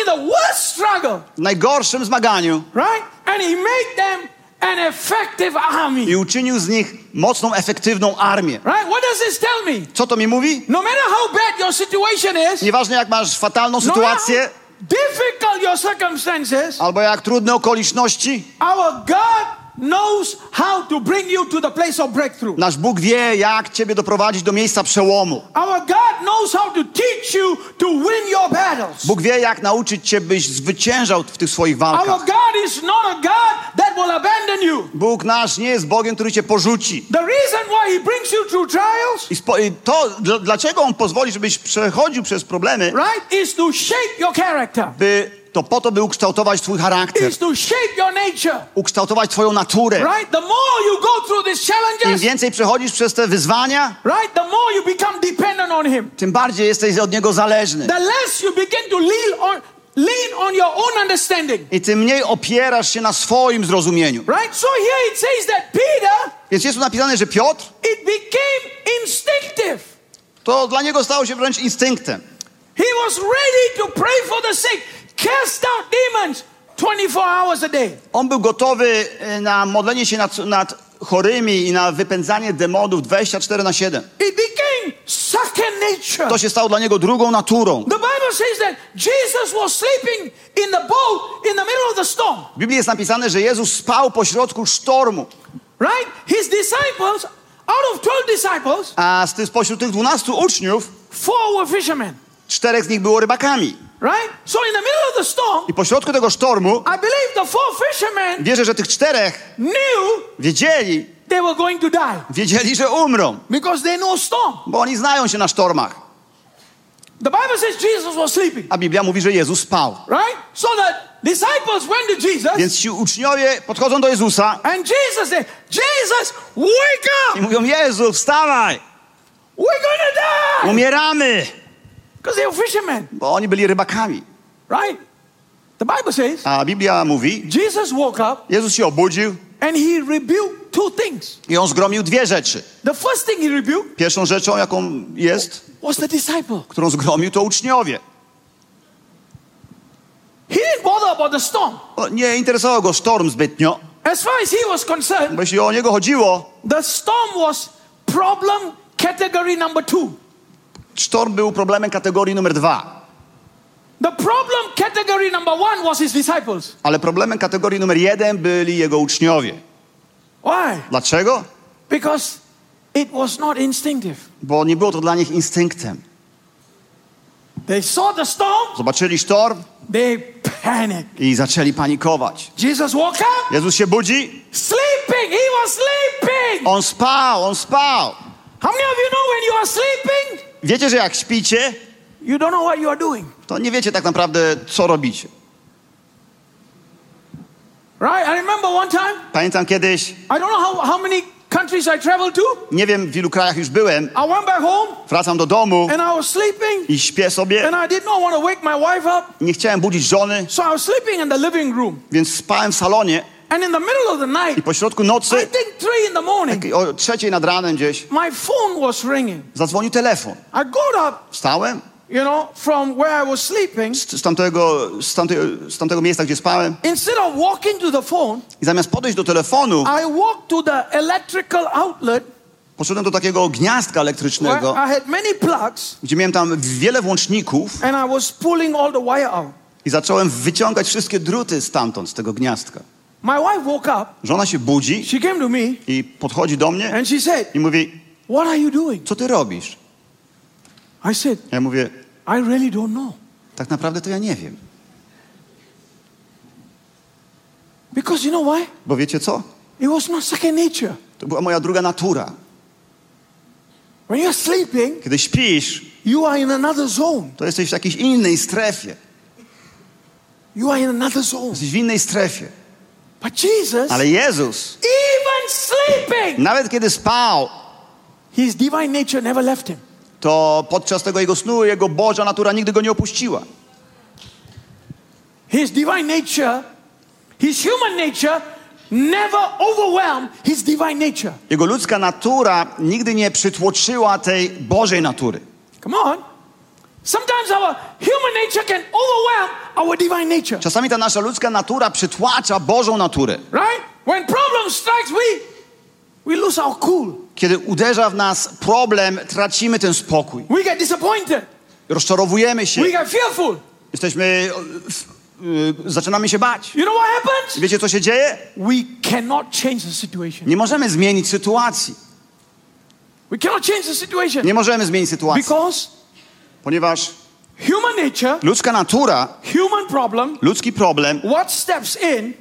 in the worst struggle, W najgorszym zmaganiu right? And he made them an effective army. i uczynił z nich mocną, efektywną armię. Right? What does this tell me? Co to mi mówi? No matter how bad your situation is, Nieważne jak masz fatalną no sytuację, how difficult your circumstances, albo jak trudne okoliczności, our God knows how to bring you to the place of breakthrough. nasz Bóg wie, jak ciebie doprowadzić do miejsca przełomu. Our God knows how to teach you to win your battles. Bóg wie, jak nauczyć cię, byś zwyciężał w tych swoich Our walkach. God is not a God that will abandon you. Bóg nasz nie jest Bogiem, który cię porzuci. The reason why He brings you through trials, I spo, i to, dl, dlaczego On pozwoli, żebyś przechodził przez problemy, right, is to shape your character, by, to po to, by ukształtować twój charakter, ukształtować twoją naturę. Right? The more you go through these Im challenges, więcej przechodzisz przez te wyzwania, right, the more you become dependent on Him. tym bardziej jesteś od Niego zależny. The less you begin to lean on, lean on your own understanding. I tym mniej opierasz się na swoim zrozumieniu. Right? So here it says that Peter, Więc jest tu napisane, że Piotr, it became instinctive. to dla niego stało się wręcz instynktem. He was ready to pray for the sick, cast out demons 24 hours a day. On był gotowy e, na modlenie się nad, nad chorymi i na wypędzanie demonów 24 na 7. It became second nature. To się stało dla niego drugą naturą. The Bible says that Jesus was sleeping in the boat in the middle of the storm. W Biblii jest napisane, że Jezus spał pośrodku sztormu, Right? His disciples, out of 12 disciples, a spośród tych 12 uczniów, four were fishermen. czterech z nich było rybakami. Right? So in the middle of the storm, I pośrodku tego sztormu, I believe the four fishermen wierzę, że tych czterech knew wiedzieli, they were going to die wiedzieli, że umrą, because they know storm. bo oni znają się na sztormach. The Bible says Jesus was sleeping. A Biblia mówi, że Jezus spał. Right? So the disciples went to Jesus Więc ci uczniowie podchodzą do Jezusa and Jesus said, Jesus, wake i up! mówią, Jezu, wstawaj, We're gonna die! umieramy, Because they were fishermen. bo oni byli rybakami. Right? The Bible says A Biblia mówi, Jesus woke up Jezus się obudził and he rebuked two things. i on zgromił dwie rzeczy. The first thing he rebuked Pierwszą rzeczą, jaką jest, was the disciple. którą zgromił, to uczniowie. He didn't bother about the storm. O, Nie interesował go sztorm zbytnio, As far as he was concerned, bo jeśli o niego chodziło, the storm was problem category number two. Sztorm był problemem kategorii numer dwa. The problem category number one was his disciples. Ale problemem kategorii numer jeden byli jego uczniowie. Why? Dlaczego? Because it was not instinctive. Bo nie było to dla nich instynktem. They saw the storm, Zobaczyli sztorm they panicked. i zaczęli panikować. Jesus woke up, Jezus się budzi, sleeping. He was sleeping. on spał, on spał. How many of you know when you are sleeping, Wiecie, że jak śpicie, you don't know what you are doing? to nie wiecie tak naprawdę, co robicie. Right? I remember one time, Pamiętam kiedyś, I don't know how, how many countries I traveled to. nie wiem w ilu krajach już byłem, I went back home wracam do domu and I was sleeping i śpię sobie. and I did not want to wake my wife up. Nie chciałem budzić żony, So I was sleeping in the living room. więc spałem w salonie And in the middle of the i night, po środku I nocy, think three in the morning, o trzeciej nad ranem gdzieś, my phone was ringing. zadzwonił telefon. I got up, Wstałem you know, from where I was sleeping. z, z, tamtego, z, tamtego, z tamtego miejsca, gdzie spałem Instead of walking to the phone, i zamiast podejść do telefonu, I walked to the electrical outlet poszedłem do takiego gniazdka elektrycznego, I had many plugs gdzie miałem tam wiele włączników and I was pulling all the wire out. i zacząłem wyciągać wszystkie druty stamtąd, z tego gniazdka. My wife woke up, Żona się budzi she came to me i podchodzi do mnie and she said, i mówi, What are you doing? co ty robisz? I said, Ja mówię, I really don't know. tak naprawdę to ja nie wiem. Because you know why? Bo wiecie co? It was not second nature. To była moja druga natura. When you're sleeping, Kiedy śpisz, you are in another zone. to jesteś w jakiejś innej strefie. You are in another zone. Jesteś w innej strefie. But Jesus, Ale Jezus, even sleeping, Nawet kiedy spał, his divine nature never left him. to podczas tego jego snu jego Boża natura nigdy go nie opuściła. His divine nature, his human nature, never overwhelmed his divine nature. Jego ludzka natura nigdy nie przytłoczyła tej Bożej natury. Come on. Sometimes our human nature can overwhelm our divine nature. Czasami ta nasza ludzka natura przytłacza Bożą naturę. Right? When problem strikes, we we lose our cool. Kiedy uderza w nas problem, tracimy ten spokój. We get disappointed. Rozczarowujemy się. We get fearful. Jesteśmy. e, e, zaczynamy się bać. You know what happens? Wiecie, co się dzieje? We cannot change the situation. Nie możemy zmienić sytuacji. We cannot change the situation Nie możemy zmienić sytuacji, because ponieważ human nature, ludzka natura, human problem, ludzki problem, what steps in?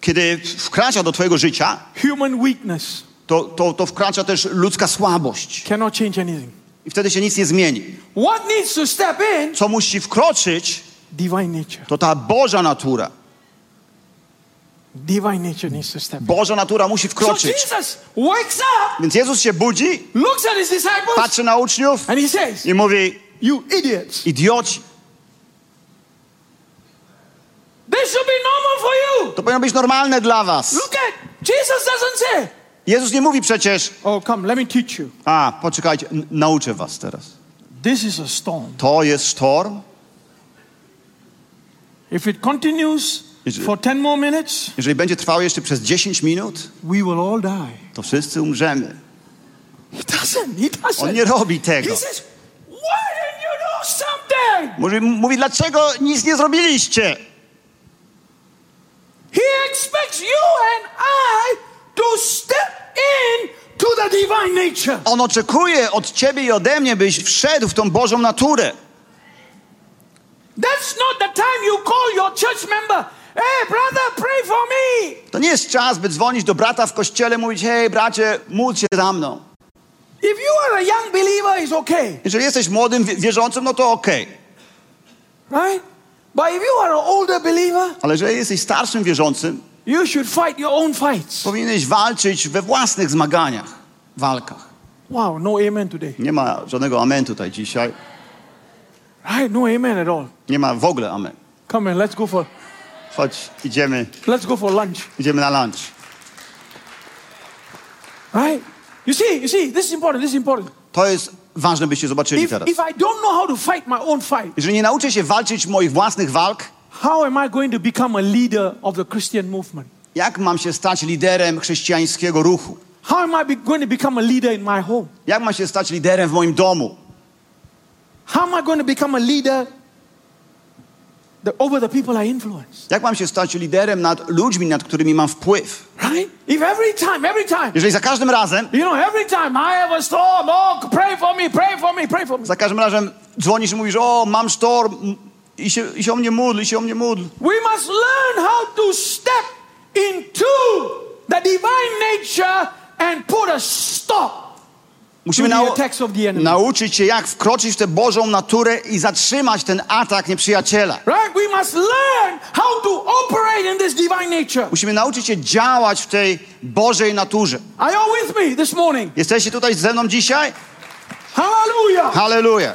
kiedy wkracza do Twojego życia, Human weakness to, to, to wkracza też ludzka słabość. cannot change anything. I wtedy się nic nie zmieni. What needs to step in? Co musi wkroczyć, Divine nature. to ta Boża natura. Divine nature needs to step in. Boża natura musi So wkroczyć. Jesus wakes up, Więc Jezus się budzi, looks at his disciples, patrzy na uczniów and he says, i mówi: You idiots. Idioci, This should be normal for you. to powinno być normalne dla was. Look at Jesus doesn't say, Jezus nie mówi przecież: Oh, come, let me teach you. A, poczekajcie, nauczę was teraz. This is a storm. To jest sztorm. If it continues it- for 10 more minutes, Jeżeli będzie trwał jeszcze przez 10 minut, we will all die. to wszyscy umrzemy. He doesn't. He doesn't. On nie robi tego. He says, Why didn't you do something? Mówi, mówi dlaczego nic nie zrobiliście? He expects you and I to step in to the divine nature. On oczekuje od ciebie i ode mnie, byś wszedł w tą Bożą naturę. That's not the time you call your church member. Hey, brother, pray for me. To nie jest czas, by dzwonić do brata w kościele, mówić, hej bracie, módl się za mną. If you are a young believer, it's okay, Jeżeli jesteś młodym wie- wierzącym, no to okej. right? But if you are an older believer, Ale jeżeli jesteś starszym wierzącym, you should fight your own fights. powinieneś walczyć we własnych zmaganiach, walkach. Wow, no amen today. Nie ma żadnego amen tutaj dzisiaj. Right? No amen at all. Nie ma w ogóle amen. Come on, let's go for Chodź, idziemy, let's go for lunch. idziemy na lunch. Right? You see, you see, this is important, this is important. To jest ważne, byście zobaczyli If, teraz. if I don't know how to fight my own fight, Jeżeli nie nauczę się walczyć moich własnych walk, how am I going to become a leader of the Christian movement? jak mam się stać liderem chrześcijańskiego ruchu? How am I going to become a leader in my home? Jak mam się stać liderem w moim domu? How am I going to become a leader over the people I influence? Jak mam się stać liderem nad ludźmi, nad którymi mam wpływ? Right? If every time, every time, Jeżeli za każdym razem, you know, every time I have a storm, oh, pray for me, pray for me, pray for me. za każdym razem dzwonisz i mówisz, o, mam sztorm m- i się, i się o mnie módl, i się o mnie módl. We must learn how to step into the divine nature and put a stop Musimy nau- nauczyć się, jak wkroczyć w tę Bożą naturę i zatrzymać ten atak nieprzyjaciela. Right? Musimy nauczyć się działać w tej Bożej naturze. Are you with me this morning? Jesteście tutaj ze mną dzisiaj? Hallelujah. Halleluja.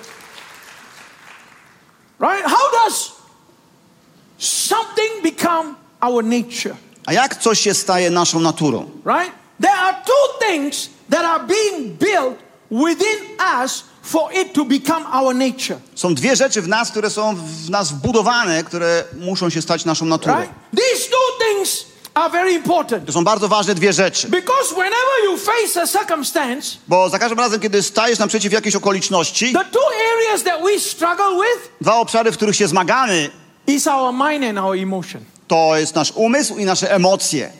Right? How does something become our nature? A jak coś się staje naszą naturą? Right? There are two things that are being built within us for it to become our nature. Są dwie rzeczy w nas, które są w nas wbudowane, które muszą się stać naszą naturą. Right? These two things are very important. To są bardzo ważne dwie rzeczy. Because whenever you face a circumstance, Bo za każdym razem, kiedy stajesz naprzeciw jakiejś okoliczności, the two areas that we struggle with dwa obszary, w których się zmagamy, is our mind and our emotion. to jest nasz umysł i nasze emocje.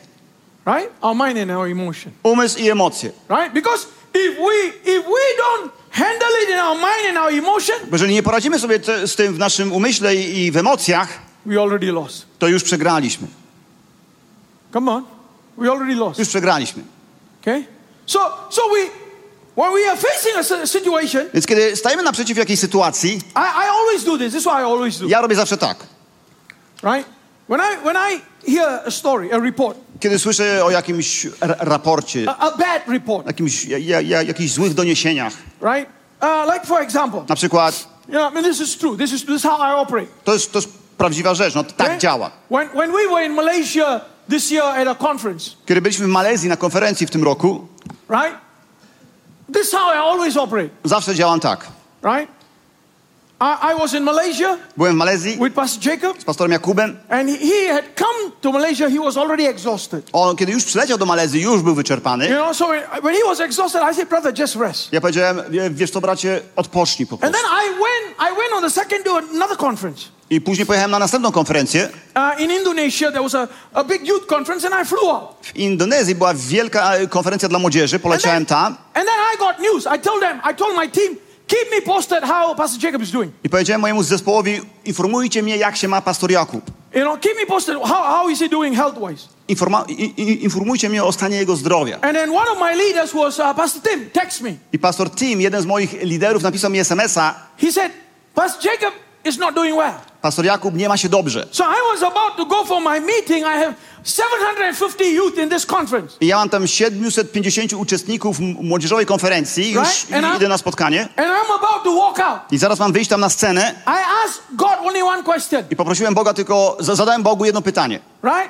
Right? Our mind and our emotion. Umysł i emocje. Right? Because if we if we don't handle it in our mind and our emotion, jeżeli nie poradzimy sobie te, z tym w naszym umyśle i, i w emocjach, we already lost. to już przegraliśmy. Come on. We already lost. Już przegraliśmy. Okay? So so we when we are facing a si- situation, Więc kiedy stajemy naprzeciw jakiejś sytuacji, I, I always do this. This is what I always do. ja robię zawsze tak. Right? When I when I hear a story, a report, Kiedy słyszę o jakimś ra- raporcie, a, a bad report, jakimś, ja, ja, ja, jakichś złych doniesieniach, right? Uh, like for example, na przykład, you know, I mean, this is true. This is this is how I operate. to jest, to jest prawdziwa rzecz, no tak okay? działa. When when we were in Malaysia this year at a conference, Kiedy byliśmy w Malezji na konferencji w tym roku, right? This is how I always operate, zawsze działam tak. right? I, I was in Malaysia Byłem w Malezji with Pastor Jacob, z pastorem Jakubem. and he, had come to Malaysia. He was already exhausted. On, kiedy już przyleciał do Malezji, już był wyczerpany. You know, so when, he was exhausted, I said, brother, just rest. Ja powiedziałem, "Wie- wiesz co bracie, odpocznij po And prostu. then I went, I went on the second to another conference. I później pojechałem na następną konferencję. Uh, in Indonesia, there was a, a big youth conference, and I flew out. W Indonezji była wielka e, konferencja dla młodzieży, And poleciałem then, tam and then I got news. I told them, I told my team, keep me posted how Pastor Jacob is doing. i powiedziałem mojemu zespołowi, informujcie mnie jak się ma pastor Jakub. You know, keep me posted. How, how is he doing health-wise? Informa- informujcie mnie o stanie jego zdrowia. And then one of my leaders was uh, Pastor Tim. Text me. I pastor Tim, jeden z moich liderów, napisał mi SMS-a, He said, Pastor Jacob is not doing well. Pastor Jakub nie ma się dobrze. So I was about to go for my meeting. I have 750 youth in this conference. I ja mam tam 750 uczestników młodzieżowej konferencji, już Right, and idę na spotkanie. And I'm about to walk out. I zaraz mam wyjść tam na scenę I asked God only one question, i poprosiłem Boga tylko, za- zadałem Bogu jedno pytanie. right?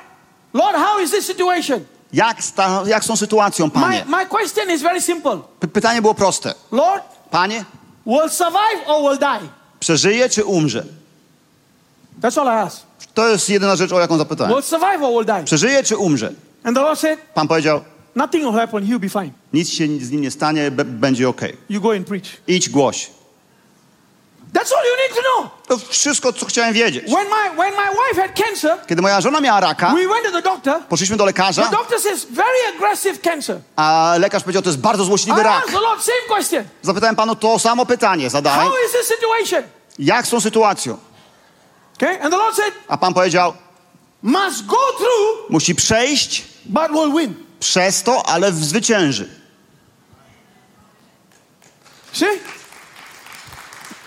Lord, how is this situation? Jak, sta, jak z tą sytuacją, My, Panie? my question is very simple. P- pytanie było proste. Lord, Panie, will survive or will die? przeżyje czy umrze? That's all I. To jest jedyna rzecz, o jaką zapytałem. Will survive or will die? Przeżyje czy umrze? And the Lord said, Pan powiedział, nothing will happen. He'll be fine. nic się z nim nie stanie, będzie ok. You go and preach. Idź, głoś. That's all you need to know. To wszystko, co chciałem wiedzieć. When my, when my wife had cancer, Kiedy moja żona miała raka, we went to the doctor. poszliśmy do lekarza, The doctor says, very aggressive cancer. a lekarz powiedział, to jest bardzo I złośliwy rak. asked the Lord, same question. Zapytałem panu to samo pytanie, zadałem. How is this situation? Jak z tą sytuacją? Okay? And the Lord said, A pan powiedział, must go through, musi przejść but will win. przez to, ale zwycięży. See?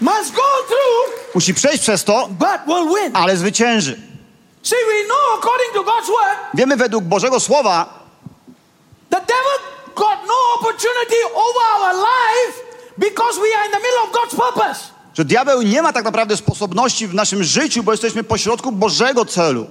Must go through, Musi przejść przez to, but will win. ale zwycięży. See, we know according to God's word, Wiemy według Bożego Słowa, the devil got no opportunity over our life because we are in the middle of God's purpose. Że diabeł nie ma tak naprawdę sposobności w naszym życiu, bo jesteśmy pośrodku Bożego celu.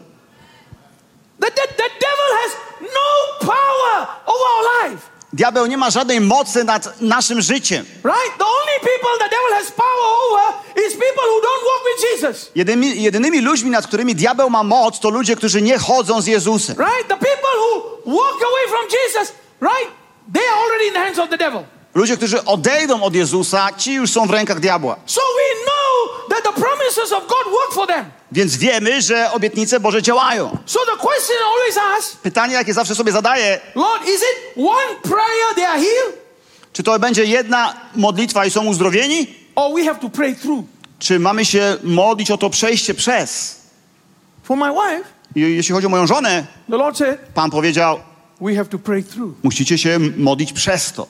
The, the, the devil has no power over our life. Diabeł nie ma żadnej mocy nad naszym życiem. Right? The only people the devil has power over is people who don't walk with Jesus. Jedynymi, jedynymi ludźmi, nad którymi diabeł ma moc, to ludzie, którzy nie chodzą z Jezusem. Right? The people who walk away from Jesus, right? They are already in the hands of the devil. Ludzie, którzy odejdą od Jezusa, ci już są w rękach diabła. So we know that the promises of God work for them. Więc wiemy, że obietnice Boże działają. So the question I always ask, Pytanie, jakie zawsze sobie zadaję, Lord, is it one prayer they are healed? czy to będzie jedna modlitwa i są uzdrowieni? Or we have to pray through? Czy mamy się modlić o to przejście przez? For my wife, I jeśli chodzi o moją żonę, the Lord said, Pan powiedział, we have to pray through. musicie się modlić przez to.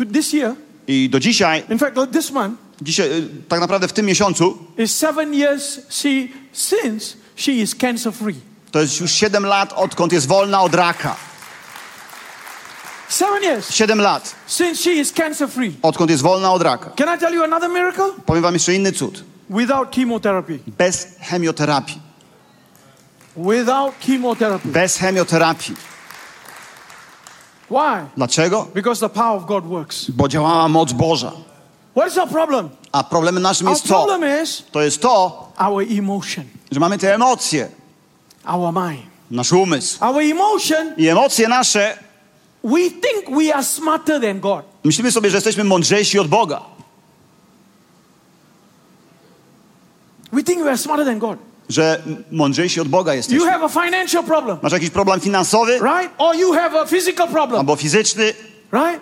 To this year, I do dzisiaj, in fact, this month, dzisiaj y, tak naprawdę w tym miesiącu, is seven years she, since she is cancer free. to jest już 7 lat, odkąd jest wolna od raka. Seven years 7 lat, since she is cancer free. odkąd jest wolna od raka. Can I tell you another miracle? Powiem wam jeszcze inny cud. Without chemotherapy. Bez chemioterapii. Without chemotherapy. Bez chemioterapii. Why? Dlaczego? Because the power of God works. Bo działała moc Boża. What is our problem? A problemem naszym Our jest co? problem is To jest to, our emotion, że mamy te emocje, our mind. nasz umysł. Our emotion, I emocje nasze, we think we are smarter than God. myślimy sobie, że jesteśmy mądrzejsi od Boga. We think we are smarter than God. Że mądrzejsi od Boga You jesteśmy. have a financial problem, Masz jakiś problem finansowy right? Or you have a physical problem, albo fizyczny. right?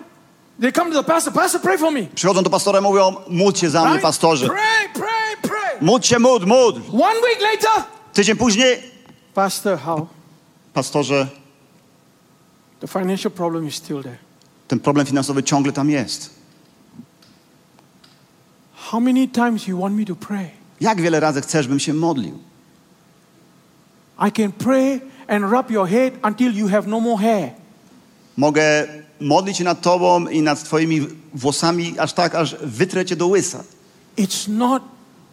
They come to the pastor, Pastor, pray for me. Przychodzą do pastora i mówią, módl się za mnie, Right? pastorze. Pray, pray, pray. Módl się, módl, módl. One week later, Tydzień później, Pastor, how? pastorze, The financial problem is still there. ten problem finansowy ciągle tam jest. How many times you want me to pray? Jak wiele razy chcesz, bym się modlił? I can pray and rub your head until you have no more hair. Mogę modlić się nad tobą i nad twoimi włosami aż tak, aż wytrę cię do łysa. It's not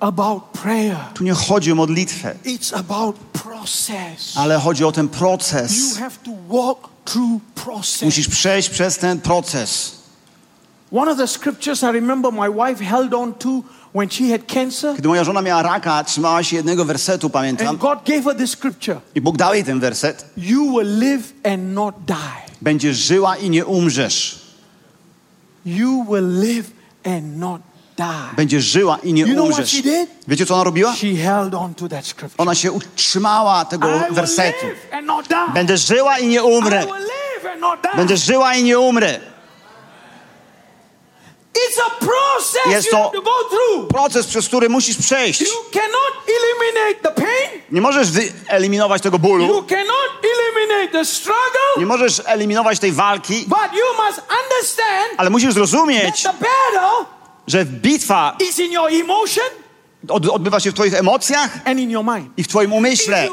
about prayer. Tu nie chodzi o modlitwę, It's about process. ale chodzi o ten proces. You have to walk through process. Musisz przejść przez ten proces. One of the scriptures I remember my wife held on to when she had cancer, Kiedy moja żona miała raka, trzymała się jednego wersetu, pamiętam, and God gave her this scripture i Bóg dał jej ten werset. You will live and not die. Będziesz żyła i nie umrzesz. You will live and not die. Będziesz żyła i nie You know what she did? Wiecie, co ona robiła? She held on to that scripture. Ona się utrzymała tego I will wersetu. live and not die. Będę żyła i nie I umrę. will live and not die. Będę żyła i nie umrę. It's a process Jest you to- have to go through. Proces, przez który musisz przejść. You cannot eliminate the pain. Nie możesz wyeliminować tego You bólu. cannot eliminate the struggle. Nie możesz eliminować tej walki, But you must understand ale musisz that zrozumieć, the battle że bitwa is in your emotion od, odbywa się w twoich emocjach and in your mind. i w twoim umyśle.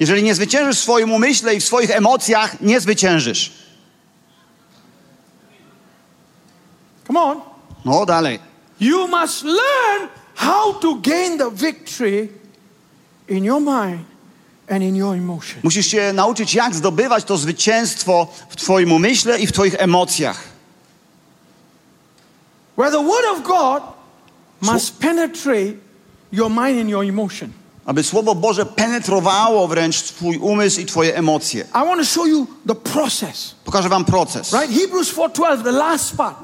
Jeżeli nie zwyciężysz w swoim umyśle i w swoich emocjach, nie zwyciężysz. Come on. No dalej. You must learn how to gain the victory in your mind and in your emotion. Musisz się nauczyć, jak zdobywać to zwycięstwo w twoim umyśle i w twoich emocjach. Where the word of God must penetrate your mind and your emotion. Aby Słowo Boże penetrowało wręcz twój umysł i twoje emocje. I want to show you the process. Pokażę wam proces. Right? Hebrews 4:12, the last part.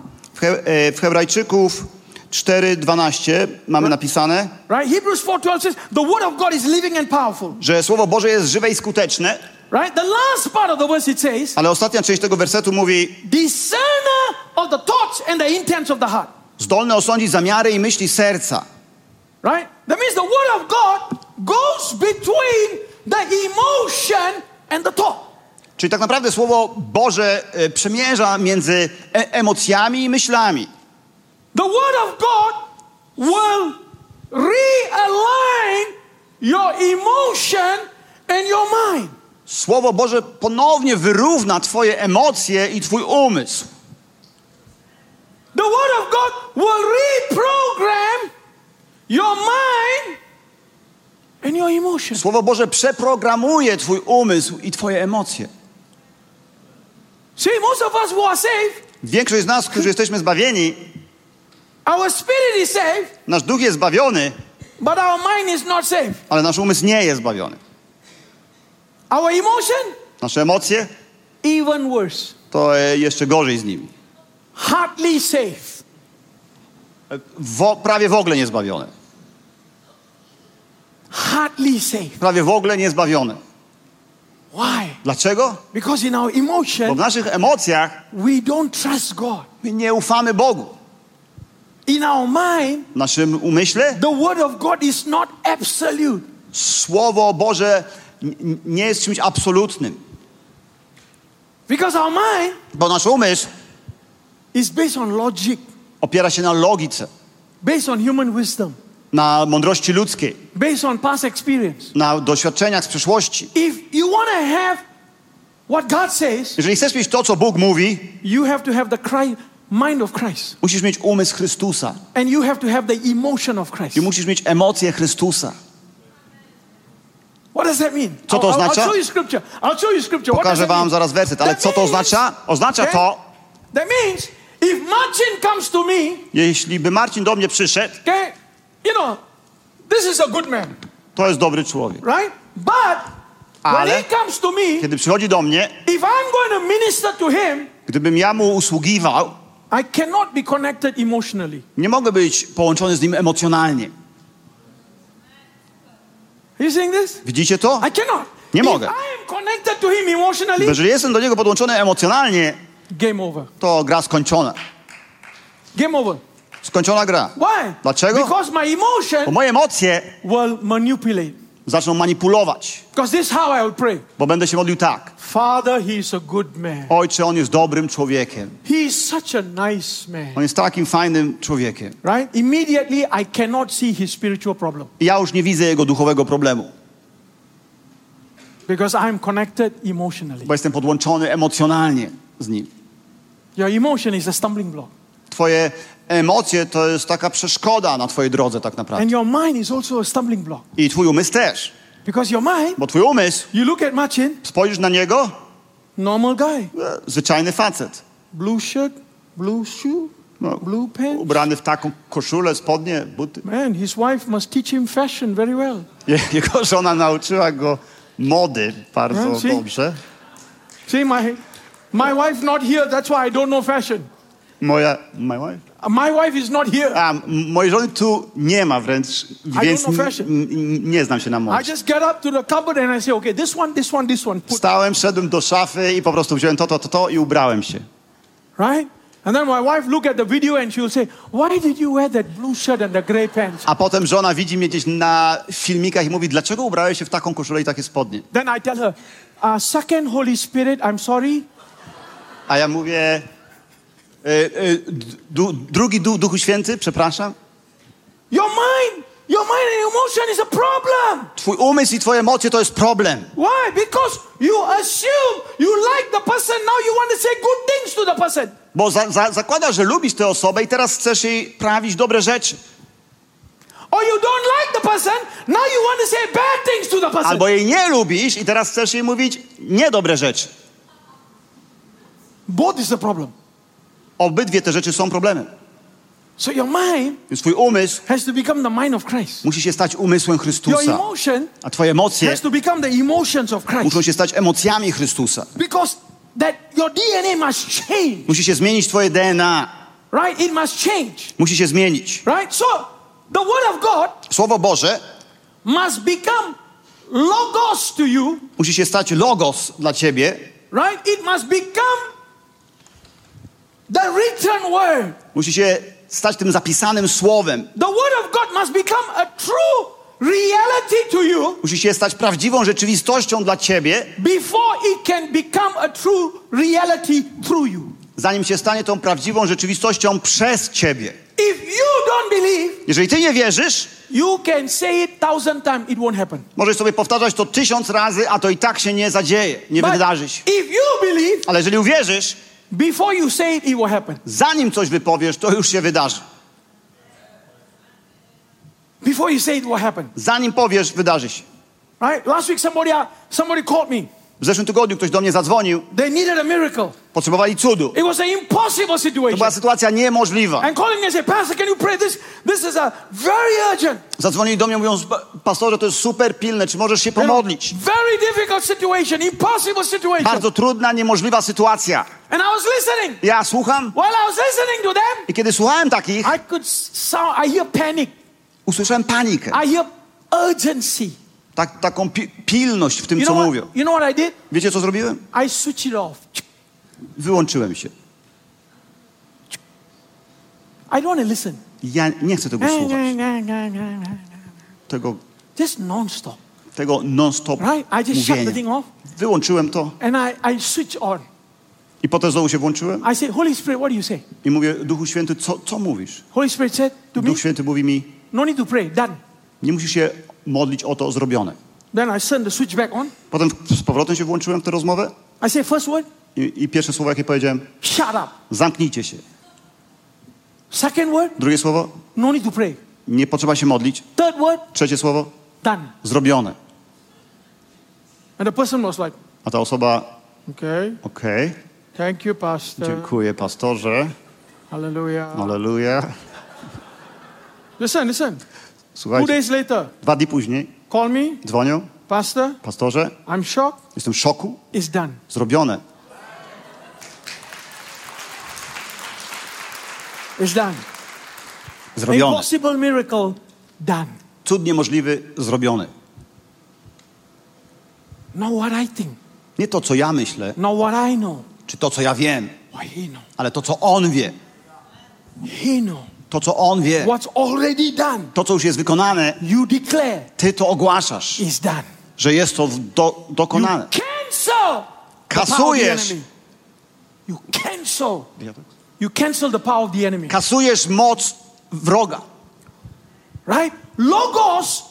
W, e, w Hebrajczyków 4:12 mamy napisane, Right? Hebrews 4:12 says the word of God is living and powerful. że Słowo Boże jest żywe i skuteczne, Right? The last part of the verse it says, ale ostatnia część tego wersetu mówi discerner of the thoughts and the intents of the heart. zdolny osądzić zamiary i myśli serca. Right? That means the word of God goes between the emotion and the thought. Czyli tak naprawdę Słowo Boże e, przemierza między e emocjami i myślami. The word of God will realign your emotion and your mind. Słowo Boże ponownie wyrówna twoje emocje i twój umysł. The word of God will reprogram your mind and your emotion. Słowo Boże przeprogramuje twój umysł i twoje emocje. See, most of us who are saved, Większość z nas, którzy jesteśmy zbawieni, our spirit is saved, nasz duch jest zbawiony, but our mind is not saved. ale nasz umysł nie jest zbawiony. Our emotion, Nasze emocje even worse, to e, jeszcze gorzej z nimi. hardly saved. Wo, prawie w ogóle nie zbawione. Hardly saved. Prawie w ogóle nie zbawione. Why? Dlaczego? Because in our Bo w emotion, naszych emocjach we don't trust God. my nie ufamy Bogu. In our mind, W naszym umyśle the word of God is not absolute. Słowo Boże nie jest czymś absolutnym. Because our mind Bo nasz umysł is based on logic, opiera się na logice, based on human wisdom, na mądrości ludzkiej, based on past experience. na doświadczeniach z przeszłości. If you want to have what God says, Jeżeli chcesz mieć to, co Bóg mówi, you have to have the Christ, mind of Christ. musisz mieć umysł Chrystusa. And you have to have the emotion of Christ. I musisz mieć emocje Chrystusa. What does that mean? Co to I'll- I'll, oznacza? I'll show you scripture. I'll show you scripture. Pokażę wam zaraz werset, ale That co to oznacza? Oznacza Okay? to, That means if Marcin comes to me, jeśli by Marcin do mnie przyszedł, okay, you know, this is a good man, to jest dobry człowiek. right? But when Ale- he comes to me, Kiedy przychodzi do mnie, if I'm going to minister to him, gdybym ja mu usługiwał, I cannot be connected emotionally. nie mogę być połączony z nim emocjonalnie. Are you seeing this? Widzicie to? I cannot. Nie if mogę. I am connected to him emotionally, Bo jeżeli jestem do niego podłączony emocjonalnie, game over. to gra skończona. Game over. Skończona gra. Why? Dlaczego? Because my Bo emotion moje emocje will manipulate. Zaczną manipulować, Because this is how I will pray. bo będę się modlił tak. Father, he is a good man. Ojcze, on jest dobrym człowiekiem. He is such a nice man. On jest takim fajnym człowiekiem. Right? Immediately, I cannot see his spiritual problem I ja już nie widzę jego duchowego problemu, because I'm connected emotionally. bo jestem podłączony emocjonalnie z nim. Your emotion is a stumbling block. Twoje emocje to jest taka przeszkoda na twojej drodze tak naprawdę. And your mind is also a stumbling block. I twój umysł też. Because your mind, Bo twój umysł, you look at Marcin, spojrzysz na niego, normal guy. e, zwyczajny facet. Blue shirt, blue shoe, No, blue pants. ubrany w taką koszulę, spodnie, buty. Man, his wife must teach him fashion very well. Je- Jego żona nauczyła go mody bardzo No, see? dobrze. See, my, my wife not here, that's why I don't know fashion. Moja, my wife? My wife is not here. A, mojej żony tu nie ma wręcz, więc nie znam się na I modzie. just get up to the cupboard and I say, okay, this one, this one, this one. Put, Wstałem, szedłem do szafy i po prostu wziąłem to, to, to, to i ubrałem się. right? And then my wife look at the video and she'll say, why did you wear that blue shirt and the gray pants? A potem żona widzi mnie gdzieś na filmikach i mówi, dlaczego ubrałeś się w taką koszulę i takie spodnie? Then I tell her, uh, second Holy Spirit, I'm sorry. A ja mówię, du, drugi du, Duchu Święty, przepraszam. Your mind, your mind and emotion is a problem. Twój umysł i twoje emocje to jest problem. Why? Because you assume you like the person, now you want to say good things to the person. Bo za, za, zakładasz, że lubisz tę osobę i teraz chcesz jej prawić dobre rzeczy. Or you don't like the person, now you want to say bad things to the person. Albo jej nie lubisz i teraz chcesz jej mówić niedobre rzeczy. Both is the problem. Obydwie te rzeczy są problemem. So your mind Więc twój umysł has to become the mind of Christ. musi się stać umysłem Your Chrystusa. emotion A twoje emocje has to become the emotions of Christ. muszą się stać emocjami Chrystusa. Because that your DNA must change, Musi się zmienić twoje DNA. right? It must change, Musi się zmienić. right? So the word of God Słowo Boże must become logos to you, musi się stać logos dla ciebie. right? It must become the written word. Musi się stać tym zapisanym słowem. The word of God must become a true reality to you Musi się stać prawdziwą rzeczywistością dla ciebie, before it can become a true reality through you. zanim się stanie tą prawdziwą rzeczywistością przez ciebie. If you don't believe, Jeżeli ty nie wierzysz, you can say it thousand times, it won't happen. możesz sobie powtarzać to tysiąc razy, a to i tak się nie zadzieje, nie But wydarzy się. if you believe, Ale jeżeli uwierzysz, before you say it, it will happen. zanim coś wypowiesz, to już się wydarzy. Before you say it, it will happen. Zanim powiesz, wydarzy się. Right? Last week, somebody uh, somebody called me. W zeszłym tygodniu ktoś do mnie zadzwonił, They needed a miracle. potrzebowali cudu. It was an impossible To situation. była sytuacja niemożliwa. And calling me and say, Pastor, can you pray this? This is a very urgent, Zadzwonili do mnie mówiąc, "Pa- pastorze, to jest super pilne, czy możesz się pomodlić? very difficult situation, impossible situation. Bardzo trudna, niemożliwa sytuacja. And I was listening. Ja słucham While I was listening to them, i kiedy słuchałem takich, I could sound, I hear panic. usłyszałem panikę. I hear urgency. Tak, taką pi pilność w tym, You co know, mówią. what, you know what I did? Wiecie, co zrobiłem? I switched it off. Wyłączyłem się. I don't want to listen. Ja nie chcę tego słuchać. Tego, Just non-stop. tego non-stop Right? I just shut the thing mówienia. off Wyłączyłem to and I, I switch on. i potem znowu się włączyłem I say, Holy Spirit, what do you say? i mówię, Duchu Święty, co, co mówisz? Holy Spirit said to Duch Święty mówi mi, no need to pray, done. nie musisz się modlić o to zrobione. Then I send the switch back on. Potem z powrotem się włączyłem w tę rozmowę I say, first word, i, i pierwsze słowo, jakie powiedziałem, shut up. zamknijcie się. Second word, Drugie słowo, no need to pray. nie potrzeba się modlić. Third word, Trzecie słowo, done. zrobione. And the person was like, A ta osoba, okay, okej, thank you, Pastor. dziękuję pastorze, Hallelujah. aleluja. Listen, listen. Two Słuchajcie, days later, dwa dni później call me, dzwonią, Pastor, pastorze, I'm shocked. jestem w szoku, It's done. zrobione, It's done. zrobione. Impossible miracle, done. Cud niemożliwy, zrobiony. Not what I think, Nie to, co ja myślę, not what I know. czy to, co ja wiem, he know. ale to, co On wie, He know. To, co On wie, to, co już jest wykonane, Ty to ogłaszasz, że jest to do, dokonane. Kasujesz. You cancel. You cancel the power of the enemy. Kasujesz moc wroga. Right? Logos,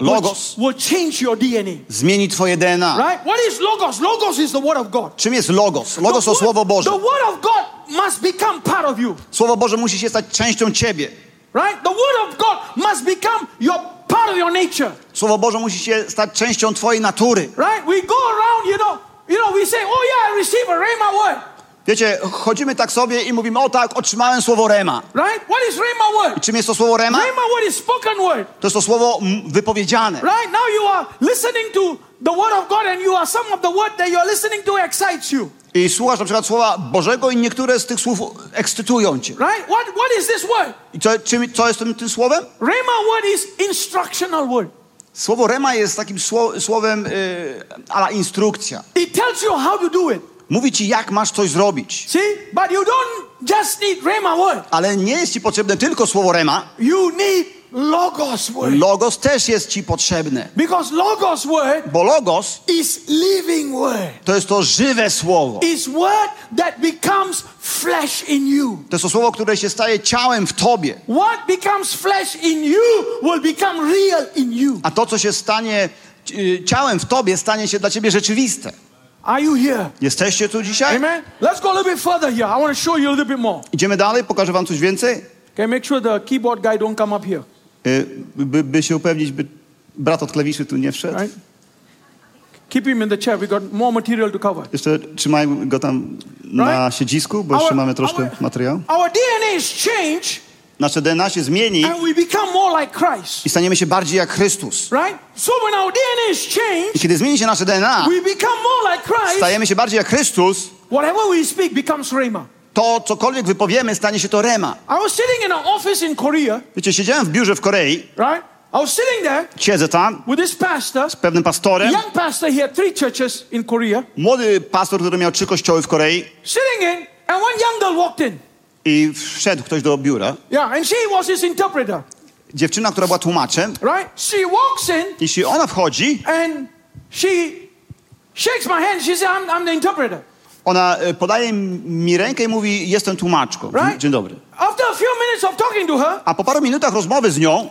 Logos will change your DNA. zmieni Twoje DNA. Right? What is logos? Logos is the word of God. Czym jest logos? Logos the, to Słowo Boże. the word of God must become part of you. Słowo Boże musi się stać częścią Ciebie. Right? The word of God must become your part of your nature. Słowo Boże musi się stać częścią Twojej natury. Right? We go around, you know, you know, we say, oh yeah, I receive a rhema word. Wiecie, chodzimy tak sobie i mówimy, o tak, otrzymałem słowo Rema. Right? What is rhema word? I czym jest to słowo Rema? Rhema word is spoken word. To jest to słowo wypowiedziane. Right? Now you are listening to the word of God and you are some of the word that you are listening to excites you. I słuchasz na przykład słowa Bożego i niektóre z tych słów ekscytują Cię. Right? What what is this word? I co, czym, co jest tym, tym słowem? Rhema word is instructional word. Słowo Rema jest takim sło, słowem y, ala instrukcja. It tells you how to do it. Mówi Ci, jak masz coś zrobić. See? But you don't just need rhema word. Ale nie jest Ci potrzebne tylko słowo Rema. You need logos word. Logos też jest Ci potrzebne. Because logos word Bo logos is living word. to jest to żywe słowo. Is word that becomes flesh in you. To jest to słowo, które się staje ciałem w Tobie. What becomes flesh in you will become real in you. A to, co się stanie y, ciałem w Tobie, stanie się dla Ciebie rzeczywiste. Are you here? Jesteście tu dzisiaj? Amen. Let's go a little bit further here. I want to show you a little bit more. Idziemy dalej, pokażę Wam coś więcej. Okay, make sure the keyboard guy don't come up here. Y, By, by się upewnić, by brat od klawiszy tu nie wszedł. Right? Keep him in the chair. We got more material to cover. Jeszcze trzymajmy go tam na Right? siedzisku, bo jeszcze mamy troszkę materiału. our DNA is changed Nasze DNA się zmieni and we become more like Christ. i staniemy się bardziej jak Chrystus. Right? So when our DNA is I changed, kiedy zmieni się nasze DNA, we become more like Christ. stajemy się bardziej jak Chrystus, Whatever we speak becomes rhema. To cokolwiek wypowiemy, stanie się to Rema. I was sitting in an office in Korea, Wiecie, siedziałem w biurze w Korei, right? I was sitting there siedzę tam with this pastor, z pewnym pastorem, young pastor. He had three churches in Korea. młody pastor, który miał trzy kościoły w Korei Sitting in, and one young girl walked in. i wszedł ktoś do biura. Yeah, and she was his interpreter, Dziewczyna, która była tłumaczem, right? She walks in jeśli ona wchodzi, and she shakes my hand. She says, I'm, I'm the interpreter, ona e, podaje mi rękę i mówi, jestem tłumaczką. Dzień, right? dzień dobry. After a few minutes of talking to her, A po paru minutach rozmowy z nią,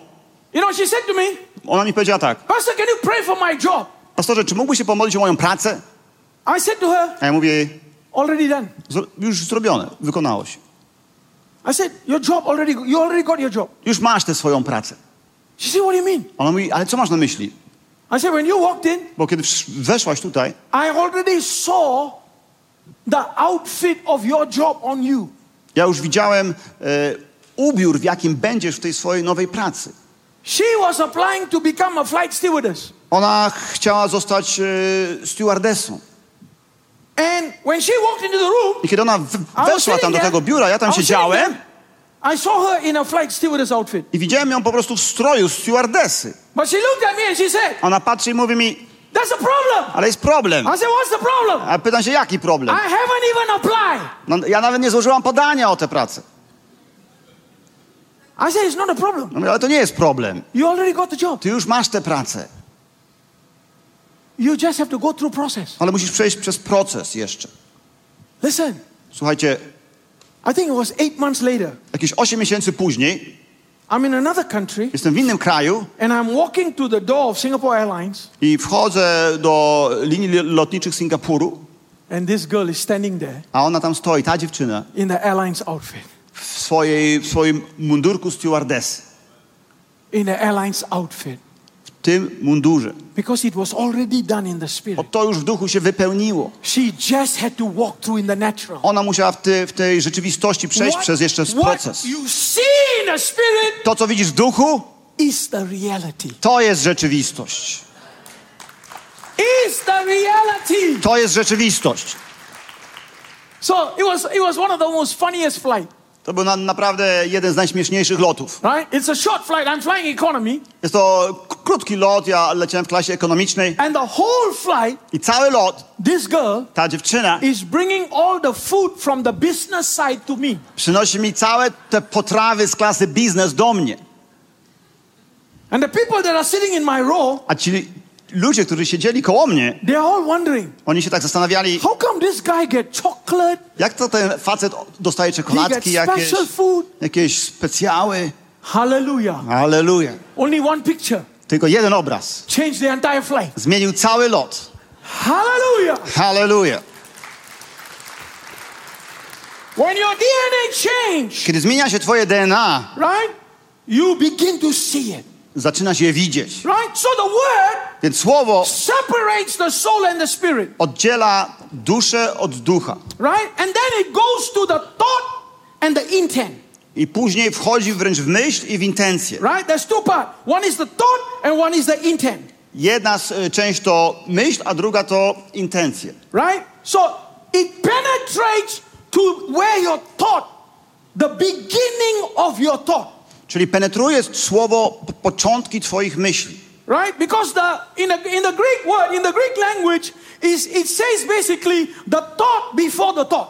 you know, she said to me, ona mi powiedziała tak, Pastor, can you pray for my job? pastorze, czy mógłbyś się pomodlić o moją pracę? I said to her, A ja mówię, already done. "Zro- już zrobione, wykonało się. I said, your job already, you already got your job. Już masz tę swoją pracę. She said, what do you mean? Ona mówi, ale co masz na myśli? I said, when you walked in, Bo kiedy weszłaś tutaj, I already saw the outfit of your job on you. ja już widziałem e, ubiór, w jakim będziesz w tej swojej nowej pracy. She was applying to become a flight stewardess. Ona chciała zostać e, stewardessą. And when she walked into the room, I kiedy ona weszła tam do tego biura, ja tam siedziałem I saw her in a flight stewardess outfit. i widziałem ją po prostu w stroju stewardessy. But she looked at me and she said, Ona patrzy i mówi mi, That's a problem. ale jest problem. I said, What's the problem? A pytam się, jaki problem? I haven't even applied. No, ja nawet nie złożyłam podania o tę pracę. I said, It's not a problem. No ale to nie jest problem. You already got the job. Ty już masz tę pracę, You just have to go through process. ale musisz przejść przez proces jeszcze. Listen, Słuchajcie, I think it was eight months later. jakieś 8 miesięcy później I'm in another country jestem w innym kraju and I'm walking to the door of Singapore Airlines, i wchodzę do linii lotniczych Singapuru, and this girl is standing there a ona tam stoi, ta dziewczyna, in the airline's outfit. w, swojej, w swoim mundurku stewardessy, In the airline's outfit. Tym mundurze. Because it was already done in the spirit. Bo to już w duchu się wypełniło. She just had to walk through in the natural. Ona musiała w, ty, w tej rzeczywistości przejść przez jeszcze what proces. you see in the spirit To, co widzisz w duchu, is the reality. to jest rzeczywistość. Is the reality. To jest rzeczywistość. So it was it was one of the most funniest flight. To był na, naprawdę jeden z najśmieszniejszych lotów. right? It's a short flight. I'm flying economy. Jest to krótki lot, ja leciałem w klasie ekonomicznej And the whole flight, i cały lot, this girl ta dziewczyna is bringing all the food from the business side to me. przynosi mi całe te potrawy z klasy biznes do mnie. And the people that are sitting in my row, A ci ludzie, którzy siedzieli koło mnie, oni się tak zastanawiali, jak to ten facet dostaje czekoladki jakieś, jakieś specjały. Hallelujah. Halleluja. Only one picture Tylko jeden obraz. changed the entire flight. Zmienił cały lot. Hallelujah. Halleluja. When your DNA change, Kiedy zmienia się twoje DNA, right? You begin to see it, zaczynasz je widzieć. right? So the word Więc słowo separates the soul and the spirit, oddziela duszę od ducha. right? And then it goes to the thought and the intent, I później wchodzi wręcz w myśl i w intencję. right? There's two parts. One is the thought and one is the intent, Jedna y, część to myśl, a druga to intencje. right? So it penetrates to where your thought, the beginning of your thought, Czyli penetruje słowo początki twoich myśli. right? Because the in the in the Greek word in the Greek language is it says basically the thought before the thought,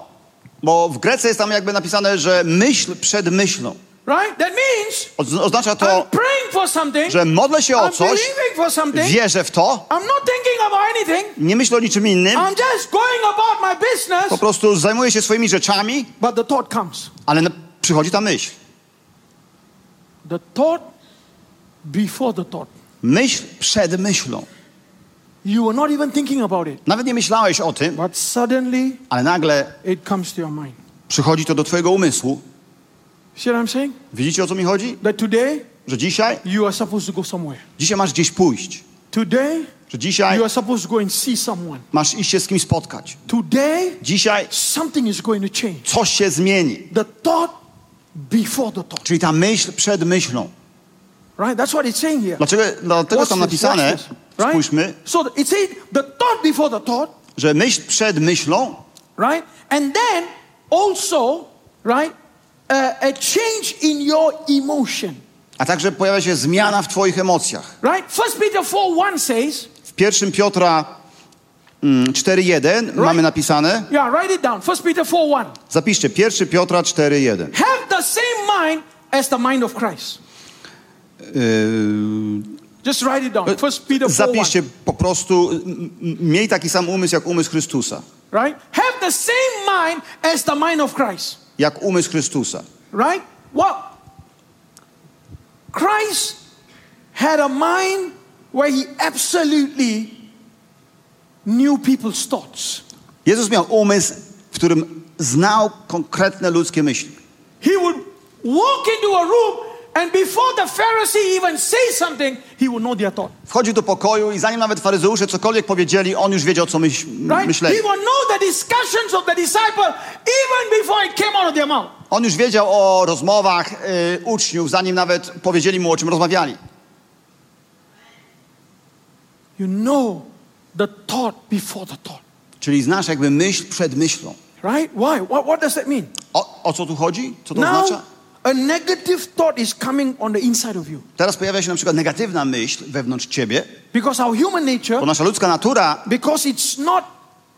Bo w Grece jest tam jakby napisane, że myśl przed myślą. right? That means Oz- Oznacza to, że modlę się o coś, wierzę w to, I'm not thinking about anything. nie myślę o niczym innym, business. po prostu zajmuję się swoimi rzeczami, ale przychodzi ta myśl. The thought before the thought. Myśl przed myślą. You were not even thinking about it. Nawet nie myślałeś o tym, But suddenly ale nagle it comes to your mind. przychodzi to do twojego umysłu. See what I'm saying? Widzicie o co mi chodzi? That today Że dzisiaj, you are supposed to go somewhere. dzisiaj masz gdzieś pójść. Today Że dzisiaj you are supposed to go and see someone. masz iść się z kimś spotkać. Today Dzisiaj something is going to change. coś się zmieni. The thought before the thought. Czyli ta myśl przed myślą. Right? That's what it's saying here. Dlaczego, dlatego tam napisane, this, right? spójrzmy, So it says the thought before the thought, że myśl przed myślą, right? And then also, right, uh, a change in your emotion, a także pojawia się zmiana w twoich emocjach. right? First Peter 4 1 says, W 1 Piotra 4.1 mamy napisane, yeah, write it down. First Peter 4 1. zapiszcie 1 Piotra 4.1. Have the same mind as the mind of Christ. Yy, Just write it down. First Peter 4 zapiszcie 1. po prostu, miej taki sam umysł jak umysł Chrystusa. Right? Have the same mind as the mind of Christ. Jak umysł Chrystusa. Right? Well, Christ had a mind where he absolutely knew people's thoughts. Jezus miał umysł, w którym znał konkretne ludzkie myśli. He would walk into a room and before the Pharisee even say something, he would know their thought. Wchodził do pokoju i zanim nawet faryzeusze cokolwiek powiedzieli, on już wiedział, co myśl, Right? myśleli. He would know the discussions of the disciple even before it came out of their mouth. On już wiedział o rozmowach y, uczniów, zanim nawet powiedzieli mu, o czym rozmawiali. You know the thought before the thought. Czyli znasz jakby myśl przed myślą. Right? Why? What, what does that mean? O, o co tu chodzi? Co to oznacza? Now, a negative thought is coming on the inside of you. Teraz pojawia się na przykład negatywna myśl wewnątrz ciebie, Because our human nature, bo nasza ludzka natura because it's not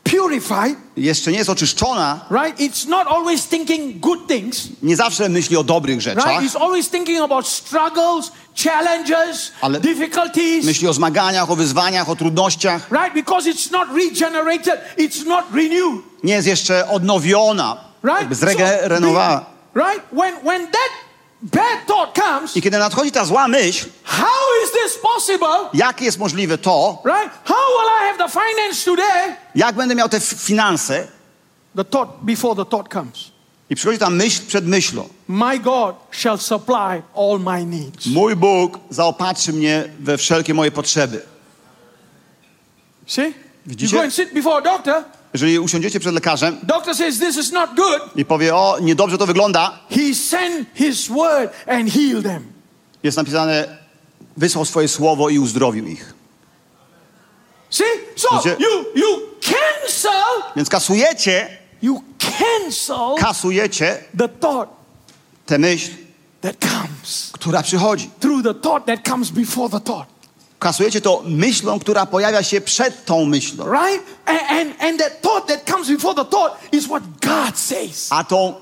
purified, jeszcze nie jest oczyszczona, right? It's not always thinking good things, nie zawsze myśli o dobrych rzeczach, right? It's always thinking about struggles, challenges, Ale- difficulties, myśli o zmaganiach, o wyzwaniach, o trudnościach, right? Because it's not regenerated, it's not renewed, nie jest jeszcze odnowiona, right? zregenerowała. the- right? When when that I kiedy nadchodzi ta zła myśl, how is this possible? jak jest możliwe to, Right? How will I have the finance today? jak będę miał te finanse, The thought before the thought comes. i przychodzi ta myśl przed myślą. My God shall supply all my needs. Mój Bóg zaopatrzy mnie we wszelkie moje potrzeby. See? You Widzicie? go and sit before a doctor. Jeżeli usiądziecie przed lekarzem Doctor says this is not good. i powie, o, niedobrze to wygląda, He sent his word and healed them. jest napisane, wysłał swoje słowo i uzdrowił ich. See? So Widzicie? you you cancel Więc kasujecie, you cancel kasujecie the thought tę myśl, that comes, która przychodzi. through the thought that comes before the thought. Kasujecie to myślą, która pojawia się przed tą myślą. Right? And, and, and that thought that comes before the thought is what God says. A tą,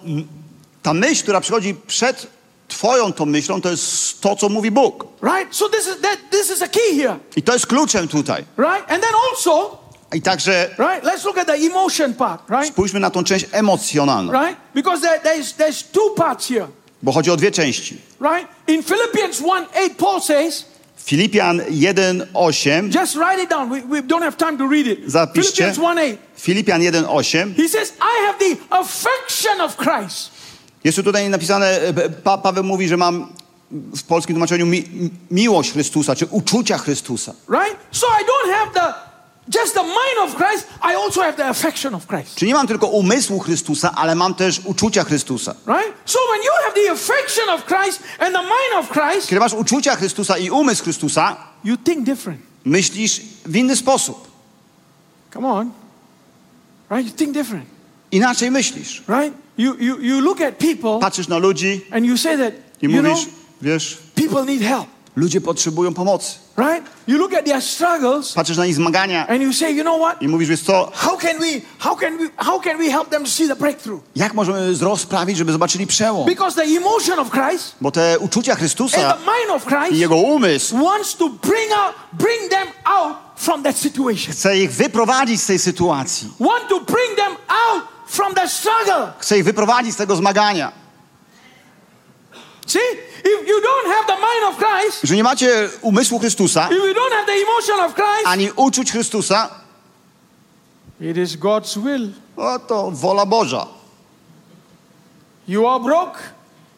ta myśl, która przychodzi przed twoją tą myślą, to jest to, co mówi Bóg. Right? So this is that this is a key here. I to jest kluczem tutaj. Right? And then also, I także right, let's look at the emotion part, right? spójrzmy na tą część emocjonalną, Right? Because there, there's there's two parts here. bo chodzi o dwie części. Right? In Philippians 1 8, Paul says, Filipian 1:8, just write it down. We, we don't have time to read it. Zapiszcie. Philippians 1 8. Filipian 1:8. He says, I have the affection of Christ. Jest tu tutaj napisane, e, pa, Paweł mówi, że mam w polskim tłumaczeniu mi, miłość Chrystusa, czy uczucia Chrystusa. Right? So I don't have the just the mind of Christ, I also have the affection of Christ. Czy nie mam tylko umysłu Chrystusa, ale mam też uczucia Chrystusa. Right? So when you have the affection of Christ and the mind of Christ, Kiedy masz uczucia Chrystusa i umysł Chrystusa, you think different. myślisz w inny sposób. Come on. Right? You think different. Inaczej myślisz. Right? You you you look at people Patrzysz na ludzi and you say that i you know mówisz, wiesz, people need help. ludzie potrzebują pomocy. Right? You look at their struggles Patrzysz na ich zmagania and you say, you know what? i mówisz, wiesz co, How can we how can we how can we help them to see the breakthrough? jak możemy wzrost sprawić, żeby zobaczyli przełom? Because the emotion of Christ Bo te uczucia and Chrystusa the mind of i Christ Jego umysł wants to bring out bring them out from that situation. chce ich wyprowadzić z tej sytuacji. Want to bring them out from the struggle. Chce ich wyprowadzić z tego zmagania. See? If you don't have the mind of Christ, Że nie macie umysłu Chrystusa, if you don't have the emotion of Christ, ani uczuć Chrystusa, it is God's will. o to wola Boża. You are broke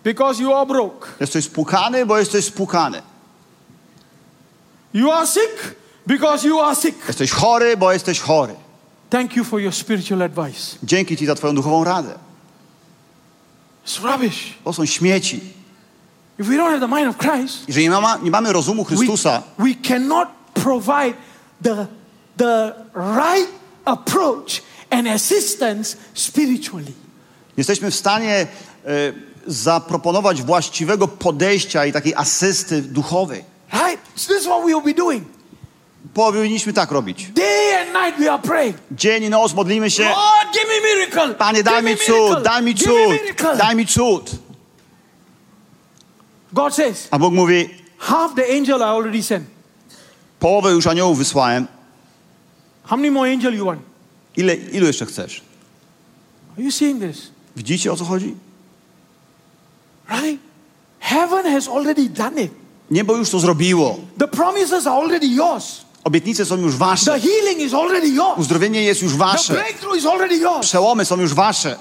because you are broke. Jesteś spłukany, bo jesteś spłukany. You are sick because you are sick. Jesteś chory, bo jesteś chory. Thank you for your spiritual advice. Dzięki Ci za Twoją duchową radę. It's rubbish. To są śmieci. If we don't have the mind of Christ, Jeżeli nie, ma, nie mamy rozumu we, Chrystusa, we cannot provide the, the right approach and assistance spiritually. jesteśmy w stanie e, zaproponować właściwego podejścia i takiej asysty duchowej. Right? So this is what we will be doing. Powinniśmy tak robić. Day and night we are praying. Dzień i noc modlimy się. Lord, give me miracle. Panie, Give daj me mi cud, daj mi Give cud, daj mi cud. God says, A Bóg mówi, half the angel I already sent. połowę już aniołów wysłałem. How many more angel you want? Ile, ilu jeszcze chcesz? Are you seeing this? Widzicie o co chodzi? Right? Heaven has already done it. Niebo już to zrobiło. The promises are already yours. Obietnice są już The wasze. healing is already yours. Uzdrowienie jest już The wasze. breakthrough is already yours. Przełomy są już wasze.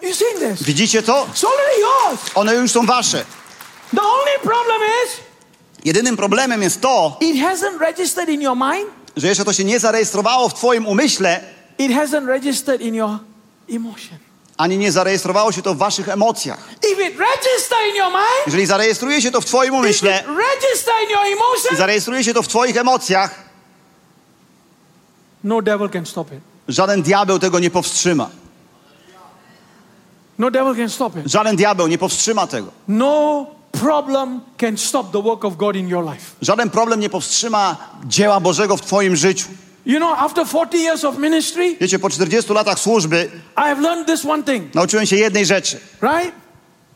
Are you seeing this? Widzicie to? One już są wasze. Jedynym problemem jest to, że jeszcze to się nie zarejestrowało w twoim umyśle, It hasn't registered in your emotion. ani nie zarejestrowało się to w waszych emocjach. Jeżeli zarejestruje się to w twoim umyśle i zarejestruje się to w twoich emocjach, no żaden diabeł tego nie powstrzyma. No devil can stop it. Żaden diabeł nie powstrzyma tego. No problem can stop the work of God in your life. Żaden problem nie powstrzyma dzieła Bożego w twoim życiu. You know, after 40 years of ministry, Wiecie, po 40 latach służby I have learned this one thing, nauczyłem się jednej rzeczy. right?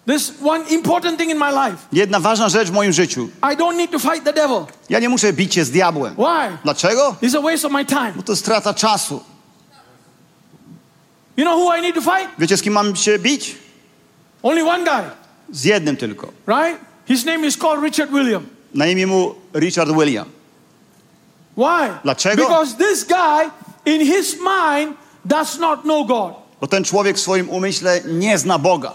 This one important thing in my life. Jedna ważna rzecz w moim życiu. I don't need to fight the devil. Ja nie muszę bić się z diabłem. Why? Dlaczego? It's a waste of my time. Bo to strata czasu. You know who I need to fight? Wiecie, z kim mam się bić? Only one guy, Z jednym tylko. right? His name is called Richard William. Na imię mu Richard William. Why? Dlaczego? Because this guy, in his mind, does not know God, Bo ten człowiek w swoim umyśle nie zna Boga.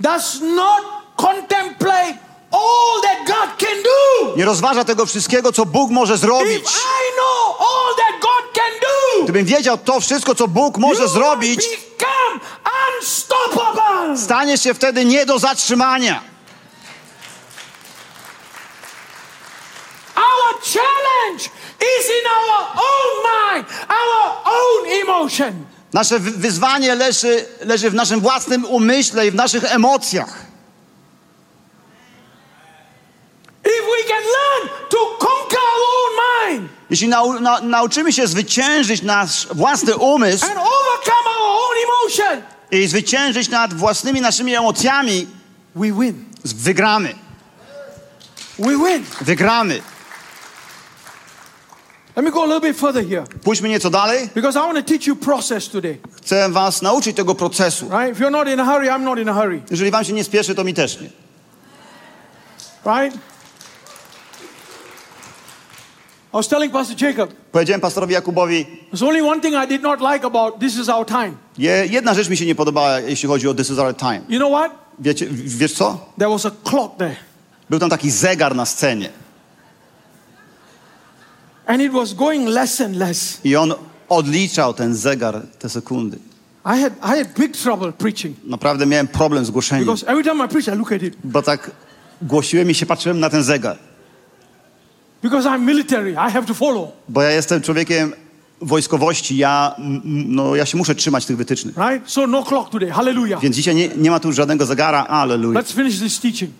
does not contemplate Nie rozważa tego wszystkiego, co Bóg może zrobić. If I know all that God can do, Gdybym wiedział to wszystko, co Bóg może zrobić, become unstoppable. stanie się wtedy nie do zatrzymania. Our challenge is in our own mind, our own emotion. Nasze wy- wyzwanie leży, leży w naszym własnym umyśle i w naszych emocjach. If we can learn to conquer our own mind Jeśli nau, na, nauczymy się zwyciężyć nasz własny umysł and overcome our own emotion, i zwyciężyć nad własnymi naszymi emocjami, we win. wygramy. We win. Wygramy. Let me go a little bit further here Pójdźmy nieco dalej. because I want to teach you process today. Chcę was nauczyć tego procesu. Right? If you're not in a hurry, I'm not in a hurry. Jeżeli wam się nie spieszy, to mi też nie. Right? I was telling Pastor Jacob, Powiedziałem pastorowi Jakubowi, there's only one thing I did not like about this is our time. je, jedna rzecz mi się nie podobała, jeśli chodzi o This is our time. You know what? Wiecie, w- wiesz co? There was a clock there. Był tam taki zegar na scenie And it was going less and less. i on odliczał ten zegar, te sekundy. I had, I had big trouble preaching Naprawdę miałem problem z głoszeniem, because every time I preach, I look at it. bo tak głosiłem i się patrzyłem na ten zegar. Because I'm military, I have to follow. Bo ja jestem człowiekiem wojskowości, ja, no, ja się muszę trzymać tych wytycznych. Right? So no clock today. Hallelujah. Więc dzisiaj nie, nie ma tu żadnego zegara, aleluja. Let's finish this teaching.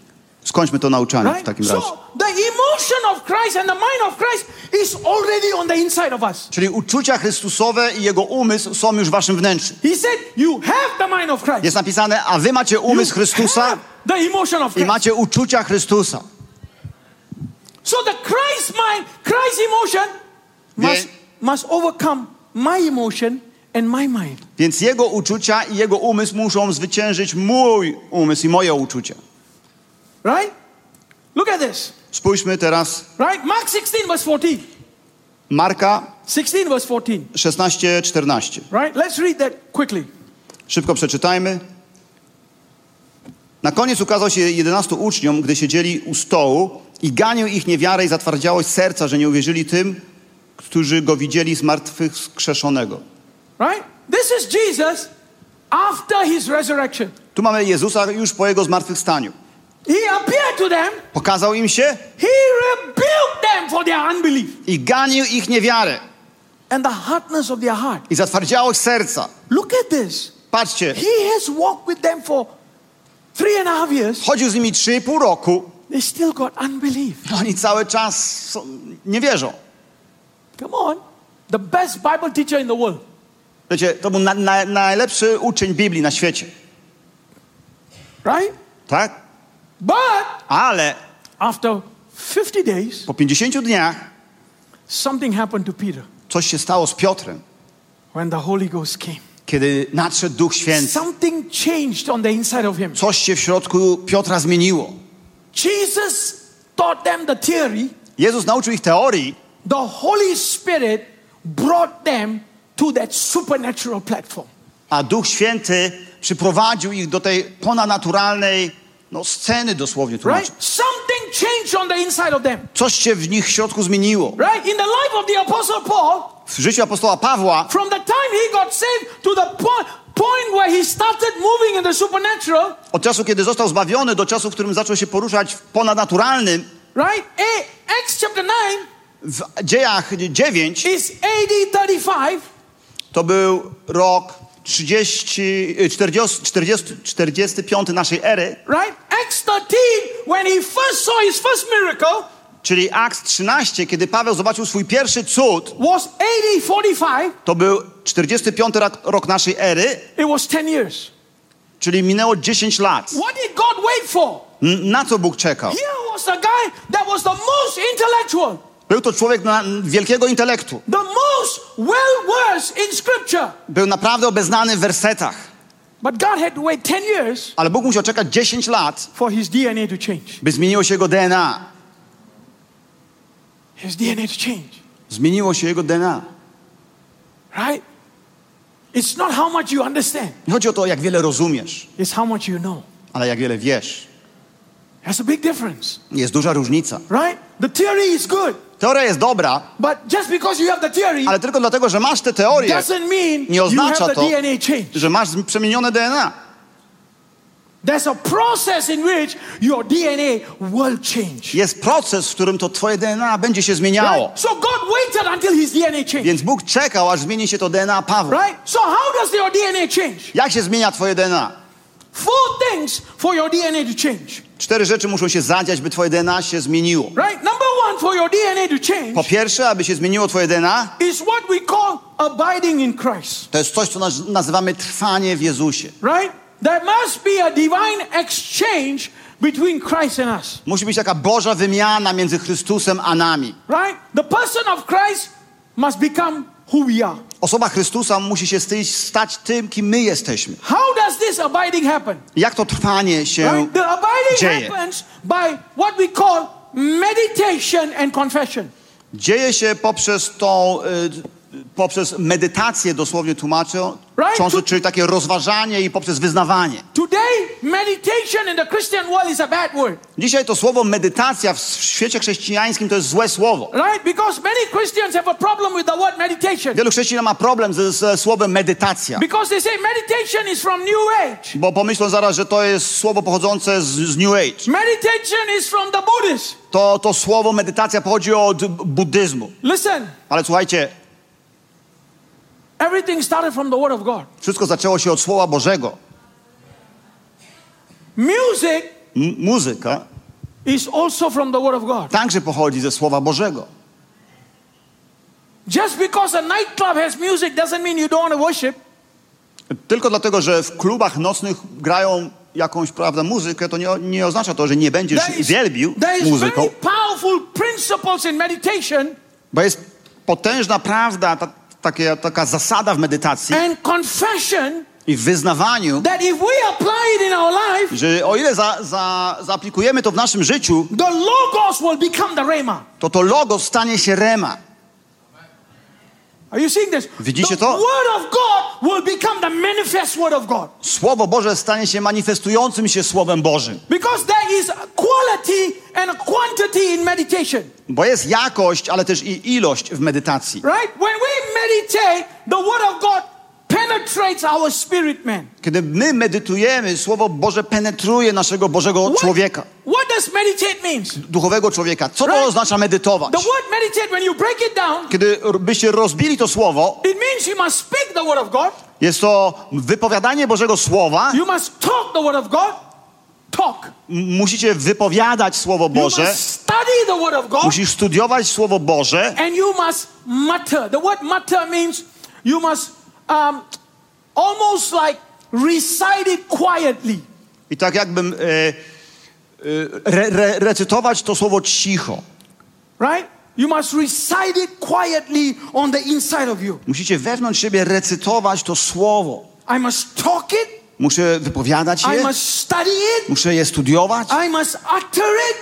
Skończmy to nauczanie w Right? takim razie. So the emotion of Christ and the mind of Christ is already on the inside of us. Czyli uczucia Chrystusowe i Jego umysł są już w waszym wnętrzu. He said, You have the mind of Christ. Jest napisane, a wy macie You umysł Chrystusa have the emotion of i Christ. macie uczucia Chrystusa. So the Christ mind, Christ emotion must, must overcome my emotion and my mind. Więc Jego uczucia i Jego umysł muszą zwyciężyć mój umysł i moje uczucia. Right? Look at this. Spójrzmy teraz Right? Mark 16, verse 14. Marka 16, verse 14. 16, 14. Right? Let's read that quickly. Szybko przeczytajmy. Na koniec ukazał się jedenastu uczniom, gdy siedzieli u stołu i ganił ich niewiarę i zatwardziałość serca, że nie uwierzyli tym, którzy go widzieli z martwych skrzeszonego. Right? This is Jesus after his resurrection. Tu mamy Jezusa już po Jego zmartwychwstaniu. He appeared to them, Pokazał im się he rebuked them for their unbelief i ganił ich niewiarę and the hardness of their heart. i zatwardziałość serca. Look at this. Patrzcie, He has walked with them for three and a half years. chodził z nimi 3,5 roku, They still got unbelief. oni cały czas są, nie wierzą. Come on. The best Bible teacher in the world. Wiecie, to był na, na, najlepszy uczeń Biblii na świecie, Right? tak? But Ale after 50 days, po 50 dniach something happened to Peter coś się stało z Piotrem, when the Holy Ghost came. kiedy nadszedł Duch Święty. Something changed on the inside of him. Coś się w środku Piotra zmieniło. Jesus taught them the theory. Jezus nauczył ich teorii, The Holy Spirit brought them to that supernatural platform. a Duch Święty przyprowadził ich do tej ponadnaturalnej no, sceny dosłownie. Right? Something changed on the inside of them. Coś się w nich w środku zmieniło. Right? In the life of the Apostle Paul, W życiu apostoła Pawła from the time he got saved to the point, point where he started moving in the supernatural, od czasu, kiedy został zbawiony, do czasu, w którym zaczął się poruszać w ponadnaturalnym, right? A- Acts chapter 9 w dziejach 9, is AD 35. to był rok 30, y, 40, 40, 45 naszej ery, Right? Acts 13, when he first saw his first miracle, czyli Akt 13, kiedy Paweł zobaczył swój pierwszy cud, was AD 45. to był 45 rok, naszej ery, It was 10 years. czyli minęło 10 lat. What did God wait for? Na co Bóg czekał? Here was a guy that was the most intellectual, Był to człowiek wielkiego intelektu. the most well in scripture. Był naprawdę obeznany w wersetach. But God had to wait 10 years Ale Bóg musiał czekać 10 lat, for his DNA to change. by zmieniło się jego DNA. His DNA to change. Zmieniło się jego DNA. Right? It's not how much you understand, Nie chodzi o to, jak wiele rozumiesz, it's how much you know. ale jak wiele wiesz. There's a big difference. Jest duża różnica. Right? The theory is good, Teoria jest dobra, but just because you have the theory ale tylko dlatego, że masz te teorie, doesn't mean Nie you oznacza have the to- DNA change. że masz przemienione DNA. There's a process in which your DNA will change. Jest proces, w którym to twoje DNA będzie się zmieniało. Right? So God waited until his DNA changed. Więc Bóg czekał, aż zmieni się to DNA Pawła. Right? So how does your DNA change? Jak się zmienia twoje DNA? Four things for your DNA to change. Cztery rzeczy muszą się zadziać, by twoje DNA się zmieniło. Right? Number one for your DNA to Po change pierwsze, aby się zmieniło twoje DNA, is what we call abiding in Christ. to jest coś, co naz- nazywamy trwanie w Jezusie. Right? There must be a divine exchange between Christ and us. Musi być taka Boża wymiana między Chrystusem a nami. Right? The person of Christ must become who we are. Osoba Chrystusa musi się stać, tym, kim my jesteśmy. How does this abiding happen? Jak to trwanie się Right? The abiding dzieje? happens by what we call meditation and confession. Dzieje się poprzez tą, y, poprzez medytację, dosłownie tłumaczę, Right. książę, czyli takie rozważanie i poprzez wyznawanie. Today, meditation in the Christian world is a bad word. Dzisiaj to słowo medytacja w świecie chrześcijańskim to jest złe słowo. Right? Because many Christians have a problem with the word meditation. Wielu chrześcijan ma problem ze, ze słowem medytacja, Because they say meditation is from New Age. bo pomyślą zaraz, że to jest słowo pochodzące z, z New Age. Meditation is from the Buddhists. To, to słowo medytacja pochodzi od buddyzmu. Listen, Ale słuchajcie, everything started from the Word of God. wszystko zaczęło się od Słowa Bożego. Music M- muzyka is also from the Word of God. także pochodzi ze Słowa Bożego. Just because a nightclub has music doesn't mean you don't want to worship. Tylko dlatego, że w klubach nocnych grają jakąś, prawda, muzykę, to nie, nie oznacza to, że nie będziesz There is, wielbił there is muzyką, very powerful principles in meditation bo jest potężna prawda, ta, takie, taka zasada w medytacji i w wyznawaniu, that if we apply it in our life, że o ile za, za, zaaplikujemy to w naszym życiu, logos to to logo stanie się rema. Of God. Słowo Boże stanie się manifestującym się Słowem Bożym. Because there is quality and quantity in meditation. Bo jest jakość, ale też i ilość w medytacji. Right? When we meditate, the word of God penetrates our spirit man. Kiedy my medytujemy, Słowo Boże penetruje naszego Bożego człowieka, what does meditate means? duchowego człowieka. Co to Right. oznacza medytować? The word meditate, when you break it down, Kiedy byście rozbili to słowo, it means you must speak the word of God. jest to wypowiadanie Bożego Słowa. You must talk the word of God. Talk. Musicie wypowiadać Słowo You Boże. must study the word of God. Musisz studiować Słowo Boże. And you must mutter. The word mutter means you must um, almost like recite it quietly. I tak jakbym e, re, re, recytować to słowo cicho. Right? You must recite it quietly on the inside of you. Musicie wewnątrz siebie recytować to słowo. I must talk it. Muszę wypowiadać I je, must study it. muszę je studiować, I must utter it.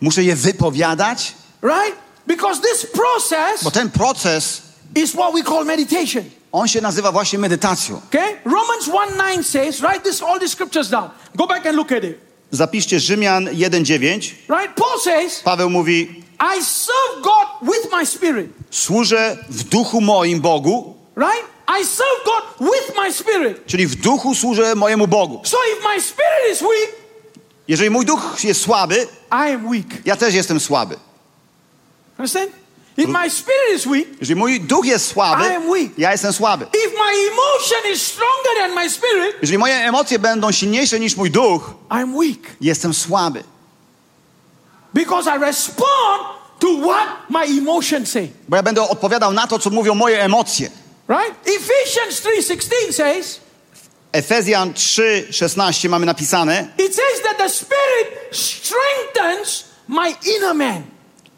muszę je wypowiadać, Right? Because this process bo ten proces, is what we call meditation. on się nazywa właśnie medytacją. Okay? Romans 1 9 says, write this all the scriptures down. Go back and look at it. Zapiszcie Rzymian 1:9. Right? Paul says, Paweł mówi: I serve God with my spirit. Służę w duchu moim Bogu, Right? I serve God with my spirit. czyli w duchu służę mojemu Bogu. So if my spirit is weak, Jeżeli mój duch jest słaby, I am weak. ja też jestem słaby. Understand? If my spirit is weak, Jeżeli mój duch jest słaby, I am weak. ja jestem słaby. if my emotion is stronger than my spirit, Jeżeli moje emocje będą silniejsze niż mój duch, I'm weak. jestem słaby. Because I respond to what my emotions say. Bo ja będę odpowiadał na to, co mówią moje emocje. Right? Ephesians 3:16 says, Efezjan 3:16 mamy napisane: it says that the spirit strengthens my inner man.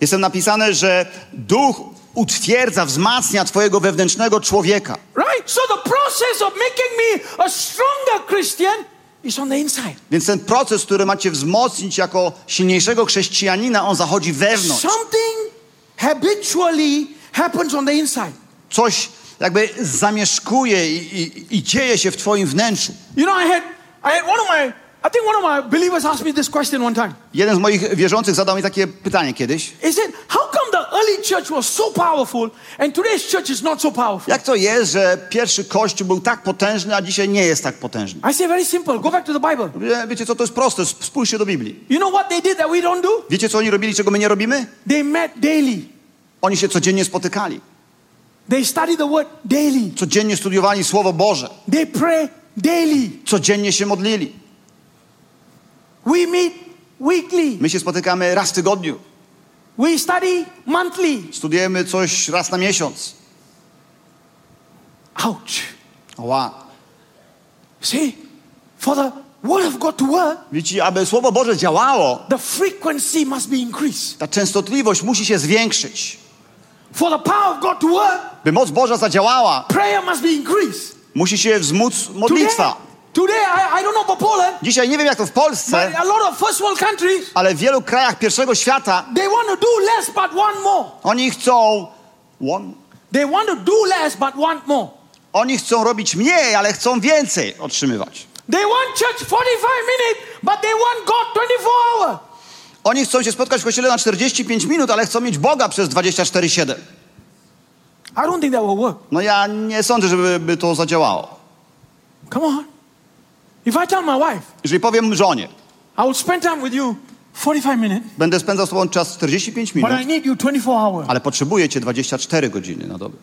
Jest tam napisane, że duch utwierdza, wzmacnia twojego wewnętrznego człowieka. Right? So the process of making me a stronger Christian is on the inside. Więc ten proces, który macie wzmocnić jako silniejszego chrześcijanina, on zachodzi wewnątrz. Something habitually happens on the inside. Coś jakby zamieszkuje i, i, i dzieje się w twoim wnętrzu. You know, I had, I had one of my, I think one of my believers asked me this question one time. Jeden z moich wierzących zadał mi takie pytanie kiedyś. He said, How come the early church was so powerful and today's church is not so powerful? Jak to jest, że pierwszy kościół był tak potężny, a dzisiaj nie jest tak potężny? I say very simple. Go back to the Bible. Wie, wiecie co, to jest proste, Sp- spójrzcie do Biblii. You know what they did that we don't do? Wiecie co oni robili, czego my nie robimy? They met daily. Oni się codziennie spotykali. They study the word daily. Codziennie studiowali Słowo Boże. They pray daily. Codziennie się modlili. We meet weekly. My się spotykamy raz w tygodniu. We study monthly. Studujemy coś raz na miesiąc. Ouch. Ła. See, for the word of God to work, Widzicie, aby Słowo Boże działało, the frequency must be increased. ta częstotliwość musi się zwiększyć. For the power of God to work, By moc Boża zadziałała, prayer must be increased. musi się wzmóc modlitwa. today Dzisiaj nie wiem jak to w Polsce, ale w wielu krajach pierwszego świata oni chcą one, They want to do less but want more. oni chcą robić mniej, ale chcą więcej otrzymywać. They want church 45 minutes, but they want God 24 hours. Oni chcą się spotkać w kościele na 45 minut, ale chcą mieć Boga przez 24/7. I don't think that will work. No ja nie sądzę, żeby by to zadziałało. Come on. If I tell my wife, Jeżeli powiem żonie, I will spend time with you 45 minutes, będę spędzał z tobą czas 45 but minut, I need you 24 hours. ale potrzebuję cię 24 godziny na dobę.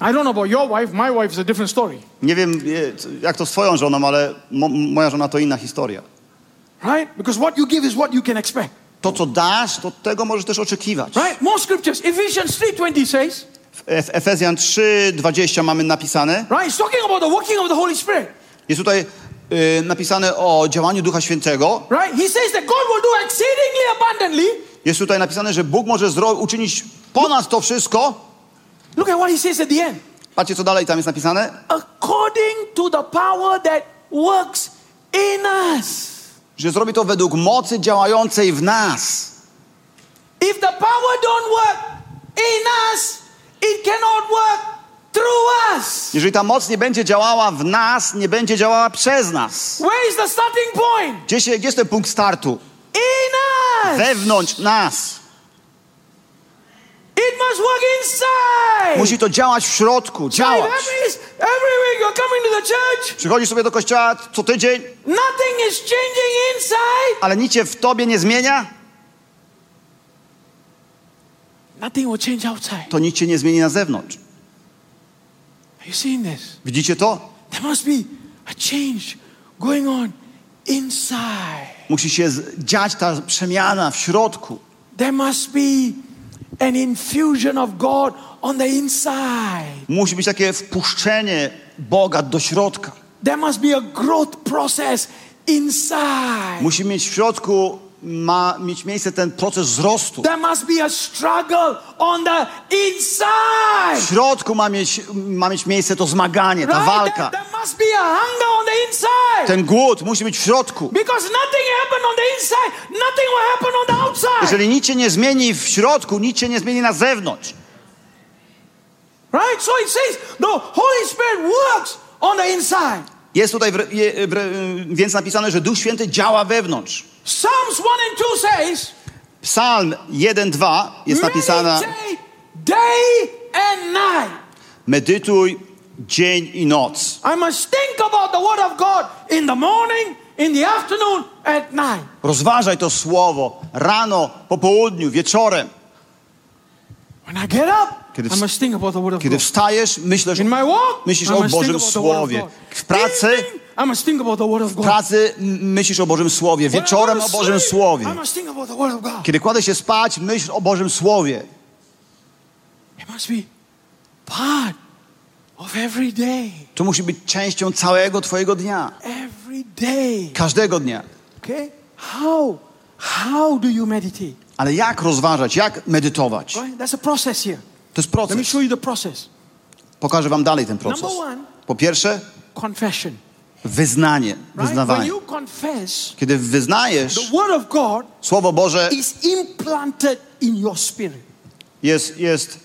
I don't know about your wife. My wife is a different story, Nie wiem e, jak to z twoją żoną, ale mo, moja żona to inna historia. right? Because what you give is what you can expect, To, co dasz, to tego możesz też oczekiwać. right? More scriptures. Ephesians 3:20 says, W Ef- Efezjan 3:20 mamy napisane. right? It's talking about the working of the Holy Spirit, Jest tutaj napisane o działaniu Ducha Świętego. right? He says that God will do exceedingly abundantly. Jest tutaj napisane, że Bóg może zro- uczynić ponad to wszystko. Look at what he says at the end. Patrzcie, co dalej tam jest napisane. According to the power that works in us. Że zrobi to według mocy działającej w nas. If the power don't work in us, it cannot work. Jeżeli ta moc nie będzie działała w nas, nie będzie działała przez nas. Where is the starting point? Gdzie, się, gdzie jest ten punkt startu? In us. Wewnątrz nas. It must work inside. Musi to działać w środku, działać. every week you're coming to the church, Przychodzisz sobie do kościoła co tydzień, nothing is changing inside. ale nic się w tobie nie zmienia, Nothing will change outside. to nic się nie zmieni na zewnątrz. Are you seeing this? Widzicie to? There must be a change going on inside. Musi się dziać ta przemiana w środku. There must be an infusion of God on the inside. Musi być takie wpuszczenie Boga do środka. There must be a growth process inside. Musi mieć w środku, ma mieć miejsce ten proces wzrostu. There must be a struggle on the W inside. środku ma mieć, ma mieć miejsce to zmaganie, ta walka. There, there must be a hunger on the inside. Ten głód musi być w środku. Because nothing happened on the inside, nothing will happen on the outside. Jeżeli nic się nie zmieni w środku, nic się nie zmieni na zewnątrz. Right? So it says the Holy Spirit works on the inside. Jest tutaj w, je, w, więc napisane, że Duch Święty działa wewnątrz. Psalms 1 and 2 says, Psalm 1-2 jest napisane meditate day and night. medytuj dzień i noc. I must think about the word of God in the morning, in the afternoon, at night. Rozważaj to słowo rano, po południu, wieczorem. When I get up, Kiedy I ws- must think about the word of Kiedy wstajesz, myślisz, In my walk, myślisz o Bożym Słowie. W pracy, Evening, I must think about the word of w pracy myślisz o Bożym Słowie. Wieczorem o Bożym Słowie. I must think about the word of God. Kiedy kładę się spać, myśl o Bożym Słowie. To musi być częścią całego Twojego dnia. Każdego dnia. Okay? How? How do you meditate? Ale jak rozważać, jak medytować? Right? That's a process here. To jest Let me proces. show you the process. Pokażę Wam dalej ten proces. Number one, Po pierwsze, confession. wyznanie, Right? When wyznawanie. you confess, Kiedy wyznajesz, the word of God Słowo Boże is implanted in your spirit. jest, jest,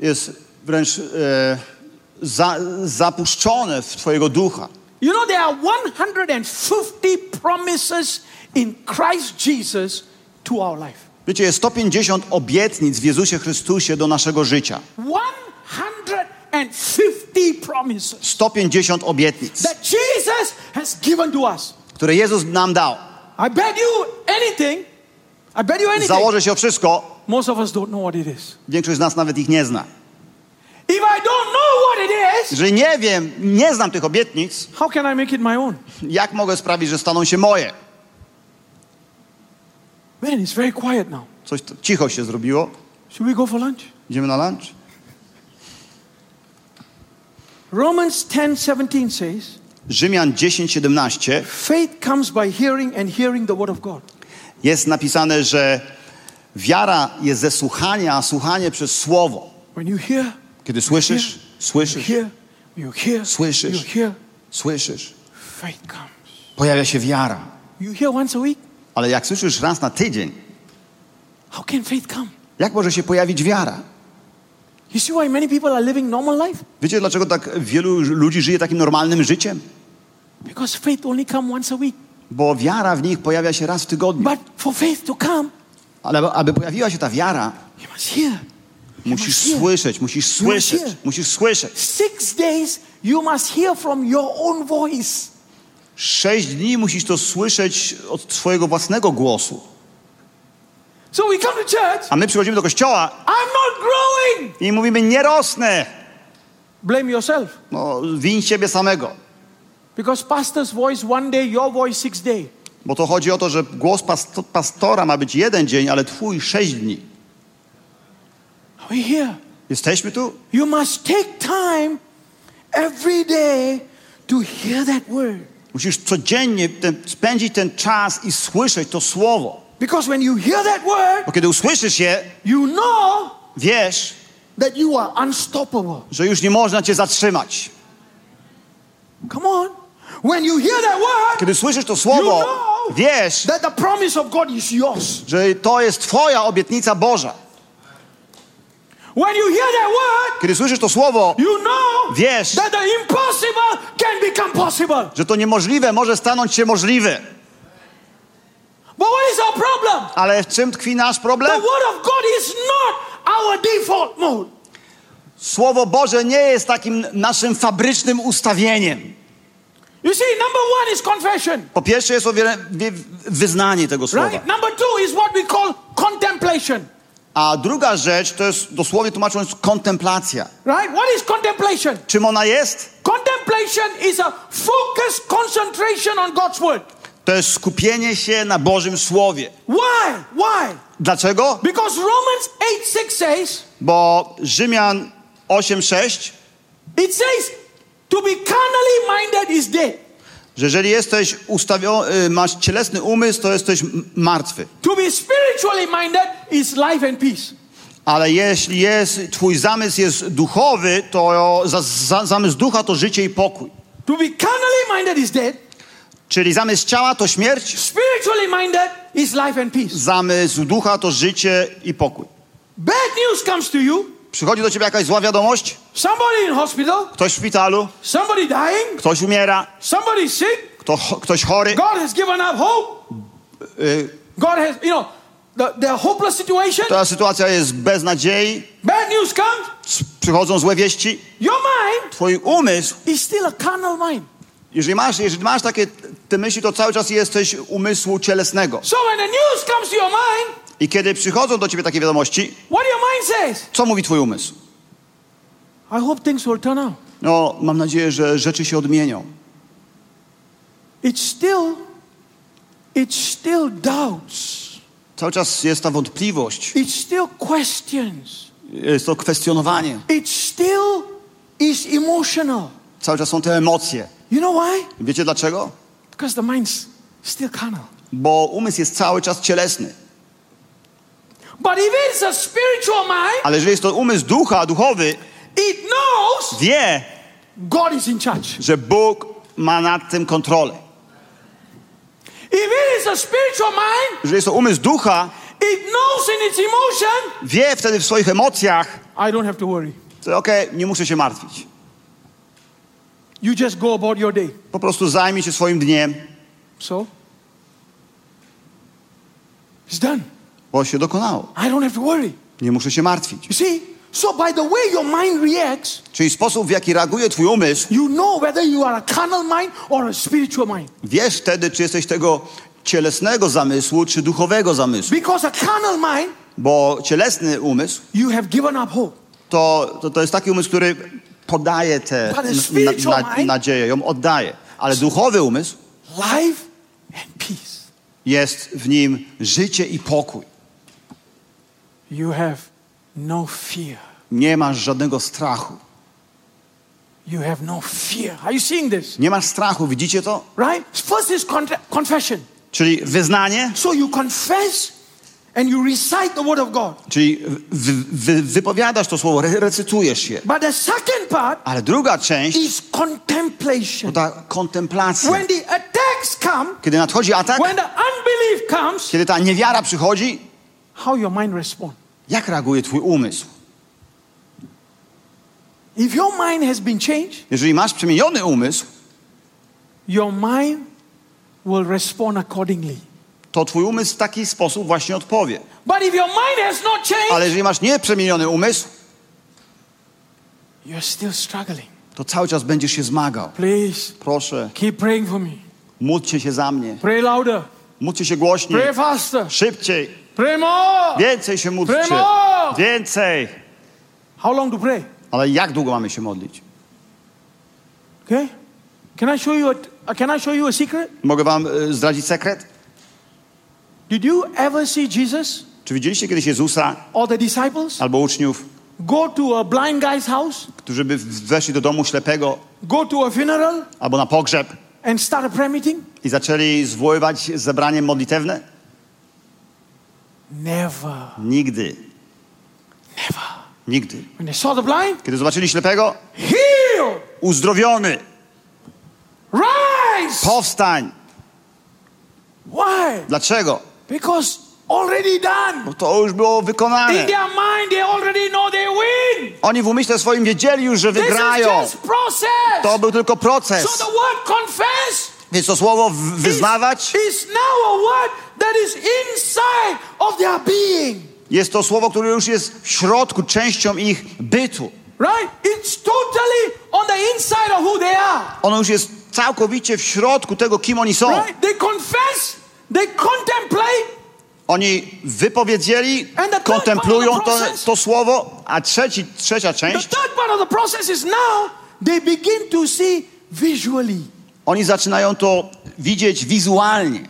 jest wręcz e, za, zapuszczone w Twojego ducha. You know, there are 150 promises in Christ Jesus to our life. Wiecie, jest 150 obietnic w Jezusie Chrystusie do naszego życia. 150 promises 150 obietnic, that Jesus has given to us. które Jezus nam dał. I bet you anything, I bet you anything, Założę się o wszystko, most of us don't know what it is. większość z nas nawet ich nie zna. If I don't know what it is, Jeżeli nie wiem, nie znam tych obietnic, how can I make it my own? jak mogę sprawić, że staną się moje? Man, it's very quiet now. Coś to, cicho się zrobiło. Should we go for lunch? Idziemy na lunch? Romans 10 17 says, Rzymian 10:17 Faith comes by hearing, and hearing the word of God. jest napisane, że wiara jest ze słuchania, a słuchanie przez słowo. When you hear, Kiedy słyszysz, słyszysz, hear, you hear, Słyszysz. you hear, słyszysz, faith comes. pojawia się wiara. You hear once a week, Ale jak słyszysz raz na tydzień, how can faith come? jak może się pojawić wiara? You see why many people are living normal life? Wiecie, dlaczego tak wielu ludzi żyje takim normalnym życiem? Because faith only come once a week. Bo wiara w nich pojawia się raz w tygodniu. But for faith to come, Ale aby pojawiła się ta wiara, you must hear. musisz must hear. słyszeć, musisz słyszeć, hear. musisz słyszeć. Six days you must hear from your own voice. Sześć dni musisz to słyszeć od swojego własnego głosu. So we come to church, A my przychodzimy do kościoła I'm not growing. i mówimy, nie rosnę. Blame yourself. No, wiń siebie samego. Because pastor's voice one day, your voice six day. Bo to chodzi o to, że głos pasto- pastora ma być jeden dzień, ale twój sześć dni. Are we here? Jesteśmy tu? You must take time every day to hear that word. Musisz codziennie ten, spędzić ten czas i słyszeć to słowo. Because when you hear that word, Bo kiedy usłyszysz je, you know wiesz, that you are unstoppable. że już nie można cię zatrzymać. Come on. When you hear that word, Kiedy słyszysz to you słowo, know wiesz, that the promise of God is yours. że to jest twoja obietnica Boża. When you hear that word, Kiedy słyszysz to słowo, you know wiesz, that the impossible can become possible. że to niemożliwe może stanąć się możliwe. But what is our problem? Ale w czym tkwi nasz The problem? word of God is not our default mode. Słowo Boże nie jest takim naszym fabrycznym ustawieniem. You see, number one is confession, Po pierwsze jest o wiele, wie- wyznanie tego słowa. right? Number two is what we call contemplation, A druga rzecz to jest dosłownie tłumacząc kontemplacja. right? What is contemplation? Czym ona jest? Contemplation is a focused concentration on God's word. To jest skupienie się na Bożym Słowie. Why? Why? Dlaczego? Because Romans 8 6 says, Bo Rzymian 8:6, it says, to be carnally minded is dead. Że jeżeli jesteś ustawiony, masz cielesny umysł, to jesteś martwy. To be spiritually minded is life and peace. Ale jeśli jest, twój zamysł jest duchowy, to za, za, zamysł ducha to życie i pokój. To be carnally minded is dead. Czyli zamysł ciała to śmierć, Spiritually minded is life and peace. zamysł ducha to życie i pokój. Bad news comes to you. Przychodzi do ciebie jakaś zła wiadomość, Somebody in hospital, ktoś w szpitalu, somebody dying, ktoś umiera, somebody sick. kto, ktoś chory, God has given up hope. y, God has, you know, the, the hopeless situation. ta sytuacja jest bez nadziei, Bad news comes. przychodzą złe wieści, Your mind twój umysł, is still a carnal mind. jeżeli masz, jeżeli masz takie te myśli, to cały czas jesteś umysłu cielesnego. So when the news comes to your mind, I kiedy przychodzą do ciebie takie wiadomości, co mówi twój umysł? No, mam nadzieję, że rzeczy się odmienią. It still, it still doubts. Cały czas jest ta wątpliwość, It still questions. jest to kwestionowanie. It still is emotional. Cały czas są te emocje. You know why? Wiecie dlaczego? Because the mind's still carnal. Bo umysł jest cały czas cielesny. But if it's a spiritual mind, Ale jeżeli jest to umysł ducha, duchowy, it knows wie, God is in charge. że Bóg ma nad tym kontrolę. If it is a spiritual mind, Jeżeli jest to umysł ducha, it knows in its emotion, wie wtedy w swoich emocjach, I don't have to worry. okej, nie muszę się martwić. You just go about your day. Po prostu zajmij się swoim dniem. So, it's done. Bo się dokonało. I don't have to worry. Nie muszę się martwić. You see? So by the way your mind reacts, Czyli sposób, w jaki reaguje twój umysł, you know whether you are a carnal mind or a spiritual mind. wiesz wtedy, czy jesteś tego cielesnego zamysłu, czy duchowego zamysłu. Because a carnal mind, Bo cielesny umysł you have given up hope. to, to, to jest taki umysł, który podaje tę na, na, nadzieję, ją oddaje. Ale duchowy umysł Life and peace. jest w nim życie i pokój. You have no fear. Nie masz żadnego strachu. You have no fear. Are you seeing this? Nie masz strachu, widzicie to? Right? First is con- confession. Czyli wyznanie, So you confess and you recite the word of God. czyli wy, wy, wypowiadasz to słowo, re, recytujesz je. But the second part Ale druga część is to contemplation. ta kontemplacja. When the attacks come, Kiedy nadchodzi atak, when the unbelief comes, kiedy ta niewiara przychodzi, how your mind responds. Jak reaguje twój umysł? If your mind has been changed, Jeżeli masz przemieniony umysł, your mind will respond accordingly. to twój umysł w taki sposób właśnie odpowie. But if your mind has not changed, Ale jeżeli masz nieprzemieniony umysł, you're still struggling. to cały czas będziesz się zmagał. Please Proszę, keep praying for me. módlcie się za mnie. Pray louder. Módlcie się głośniej, Pray faster. szybciej, Pray more. więcej się módlcie. Pray more. Więcej. How long to pray? Ale jak długo mamy się modlić? Okay? Can I show you a, uh, can I show you a secret? Mogę wam y, zdradzić sekret? Did you ever see Jesus Czy widzieliście kiedyś Jezusa or the disciples albo uczniów, go to a blind guy's house, którzy by weszli do domu ślepego go to a funeral albo na pogrzeb and start a prayer meeting? i zaczęli zwoływać zebranie modlitewne? Never. Nigdy. Never. Nigdy. When they saw the blind, Kiedy zobaczyli ślepego, heal, uzdrowiony, rise. powstań. Why? Dlaczego? Because already done. Bo to już było In wykonane. their mind, they already know they win. Oni w umyśle swoim wiedzieli już, że This is wygrają. just process. To był tylko So proces. the word confess Więc to słowo wyznawać jest to słowo, które już jest w środku, częścią ich bytu. Right? It's totally on the inside of who they are. Ono już jest całkowicie w środku tego, kim oni są. Right? They confess, they contemplate, Oni wypowiedzieli, the kontemplują the to, to słowo, a trzeci, trzecia The część, third part of the process is now they begin to see visually. Oni zaczynają to widzieć wizualnie.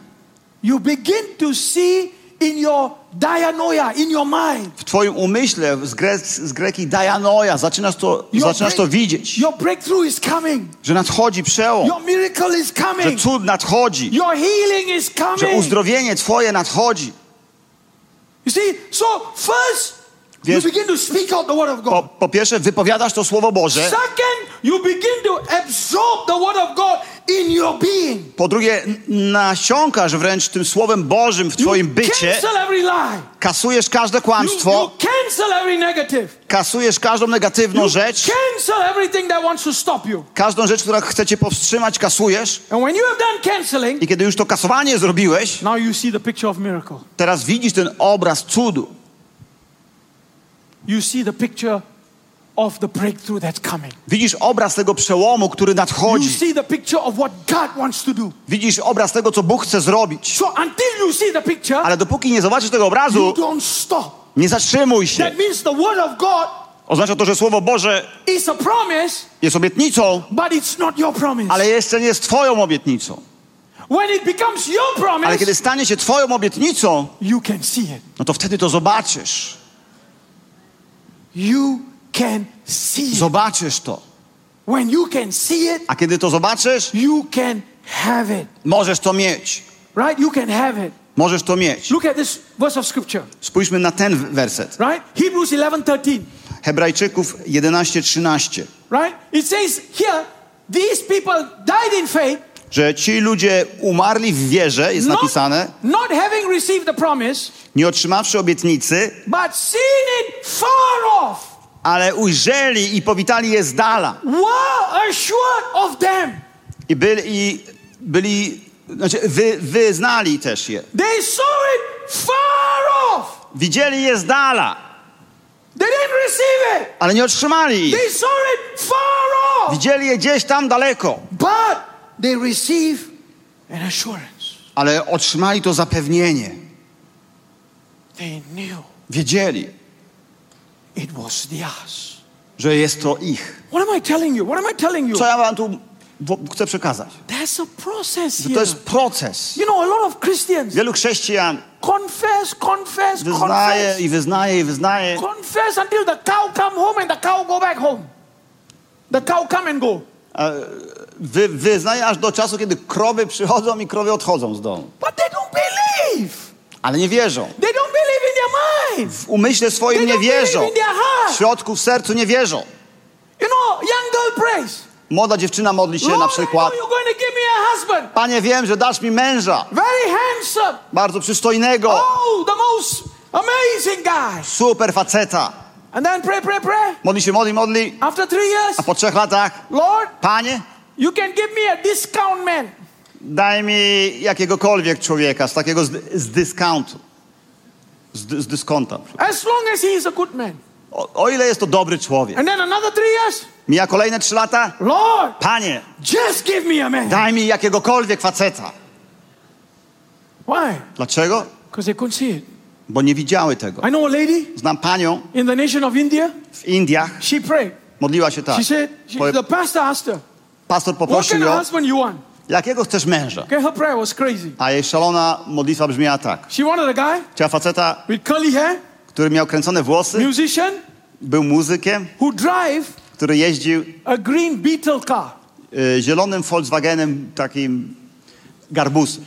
You begin to see in your dianoia, in your mind. W twoim umyśle, z, gre, z greki dianoia, zaczynasz to, Your zaczynasz to widzieć, Your breakthrough is coming. że nadchodzi przełom, Your miracle is że coming. cud nadchodzi, Your healing is że coming. uzdrowienie twoje nadchodzi. You see, so first you Więc- begin to speak out the word of Po, God. po pierwsze, wypowiadasz to słowo Boże, Second, you begin to absorb the word of God. Po drugie, nasiąkasz wręcz tym słowem Bożym w twoim bycie, kasujesz każde kłamstwo, kasujesz każdą negatywną rzecz, każdą rzecz, która chce cię powstrzymać, kasujesz. I kiedy już to kasowanie zrobiłeś, teraz widzisz ten obraz cudu. You see the picture of the breakthrough that's coming. Widzisz obraz tego przełomu, który You nadchodzi. see the picture of what God wants to do. Widzisz obraz tego, co Bóg chce zrobić. So until you see the picture, Ale dopóki nie zobaczysz tego you obrazu, don't stop. nie zatrzymuj się. That means the word of God Oznacza to, że Słowo Boże is a promise, jest obietnicą, but it's not your promise. ale jeszcze nie jest Twoją obietnicą. When it becomes your Ale promise, kiedy stanie się Twoją obietnicą, you can see it. no to wtedy to zobaczysz. You can see it. Zobaczysz to. When you can see it, A kiedy to zobaczysz, you can have it. możesz to mieć. Right? You can have it. Możesz to mieć. Look at this verse of scripture. Spójrzmy na ten werset. Right? Hebrews 11:13. Hebrajczyków 11:13. Right? It says here, these people died in faith, Że ci ludzie umarli w wierze, jest not, napisane, not having received the promise, nie otrzymawszy obietnicy, but seeing it far off, ale ujrzeli i powitali je z dala. assured of them. I byli, i byli znaczy wy, wyznali też je. They saw it far off. Widzieli je z dala, They didn't receive it. ale nie otrzymali ich. They saw it far off. Widzieli je gdzieś tam daleko, But they receive an assurance. ale otrzymali to zapewnienie. They knew Wiedzieli, it was theirs. że jest to ich. What am I telling you? What am I telling you? Co ja wam tu chcę przekazać? There's a process here. to jest proces. You know, a lot of Christians Wielu chrześcijan confess, confess, wyznaje confess, i wyznaje i wyznaje, confess until the cow come home and the cow go back home. The cow come and go. wy, wyznaje aż do czasu, kiedy krowy przychodzą i krowy odchodzą z domu. But they don't believe. Ale nie wierzą. W umyśle swoim nie wierzą. W środku, w sercu nie wierzą. Młoda dziewczyna modli się na przykład. Panie, wiem, że dasz mi męża. Very handsome. Bardzo przystojnego. Oh, the most amazing guy. Super faceta. And then pray, pray, pray. Modli się, modli, modli. After three years, A po trzech latach, Lord, Panie, you can give me a discount man. Daj mi jakiegokolwiek człowieka z takiego z, z dyskontu. Z, z dyskonta. As long as he is a good man. O, o ile jest to dobry człowiek. And then another three years, Mija kolejne trzy lata. Lord, Panie, just give me a man. daj mi jakiegokolwiek faceta. Why? Dlaczego? Because they couldn't see it. Bo nie widziały tego. I know a lady Znam panią in the nation of India. w Indiach. She prayed. Modliła się tak. She said, she, the pastor asked her, Pastor what poprosił kind of husband you want? Jakiego chcesz męża? Okay, her prayer was crazy. A jej szalona modlitwa brzmiała tak. She wanted a guy Chciała faceta, with curly hair, który miał kręcone włosy, musician, był muzykiem, who drive który jeździł a green Beetle car. y, zielonym Volkswagenem takim garbusem.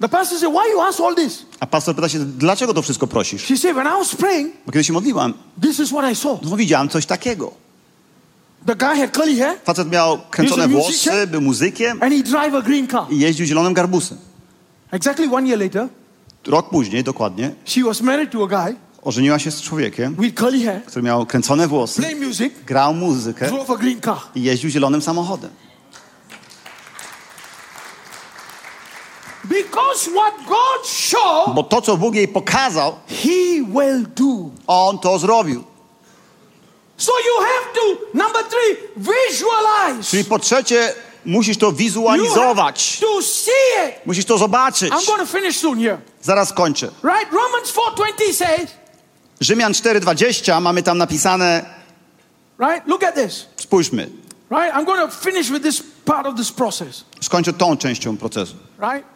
The pastor said, why you ask all this? A pastor pyta się, dlaczego to wszystko prosisz? She said, when I was praying, Bo kiedy się modliłam, this is what I saw. no widziałam coś takiego. The guy had curly hair Facet miał kręcone włosy, był muzykiem and he drive a green car. i jeździł zielonym garbusem. Exactly one year later, Rok później, dokładnie, she was married to a guy ożeniła się z człowiekiem, with curly hair, który miał kręcone włosy, play music, grał muzykę drove a green car. i jeździł zielonym samochodem. Because what God showed, Bo to, co Bóg jej pokazał, He will do. on to zrobił. So you have to, number three, visualize. Czyli po trzecie, musisz to wizualizować. to see it. Musisz to zobaczyć. I'm going to finish soon here. Zaraz kończę. Right? Romans 4.20 says, Rzymian 4,20 mamy tam napisane, right? Look at this. spójrzmy, Right? I'm going to finish with this part of this process. skończę tą częścią procesu. Right?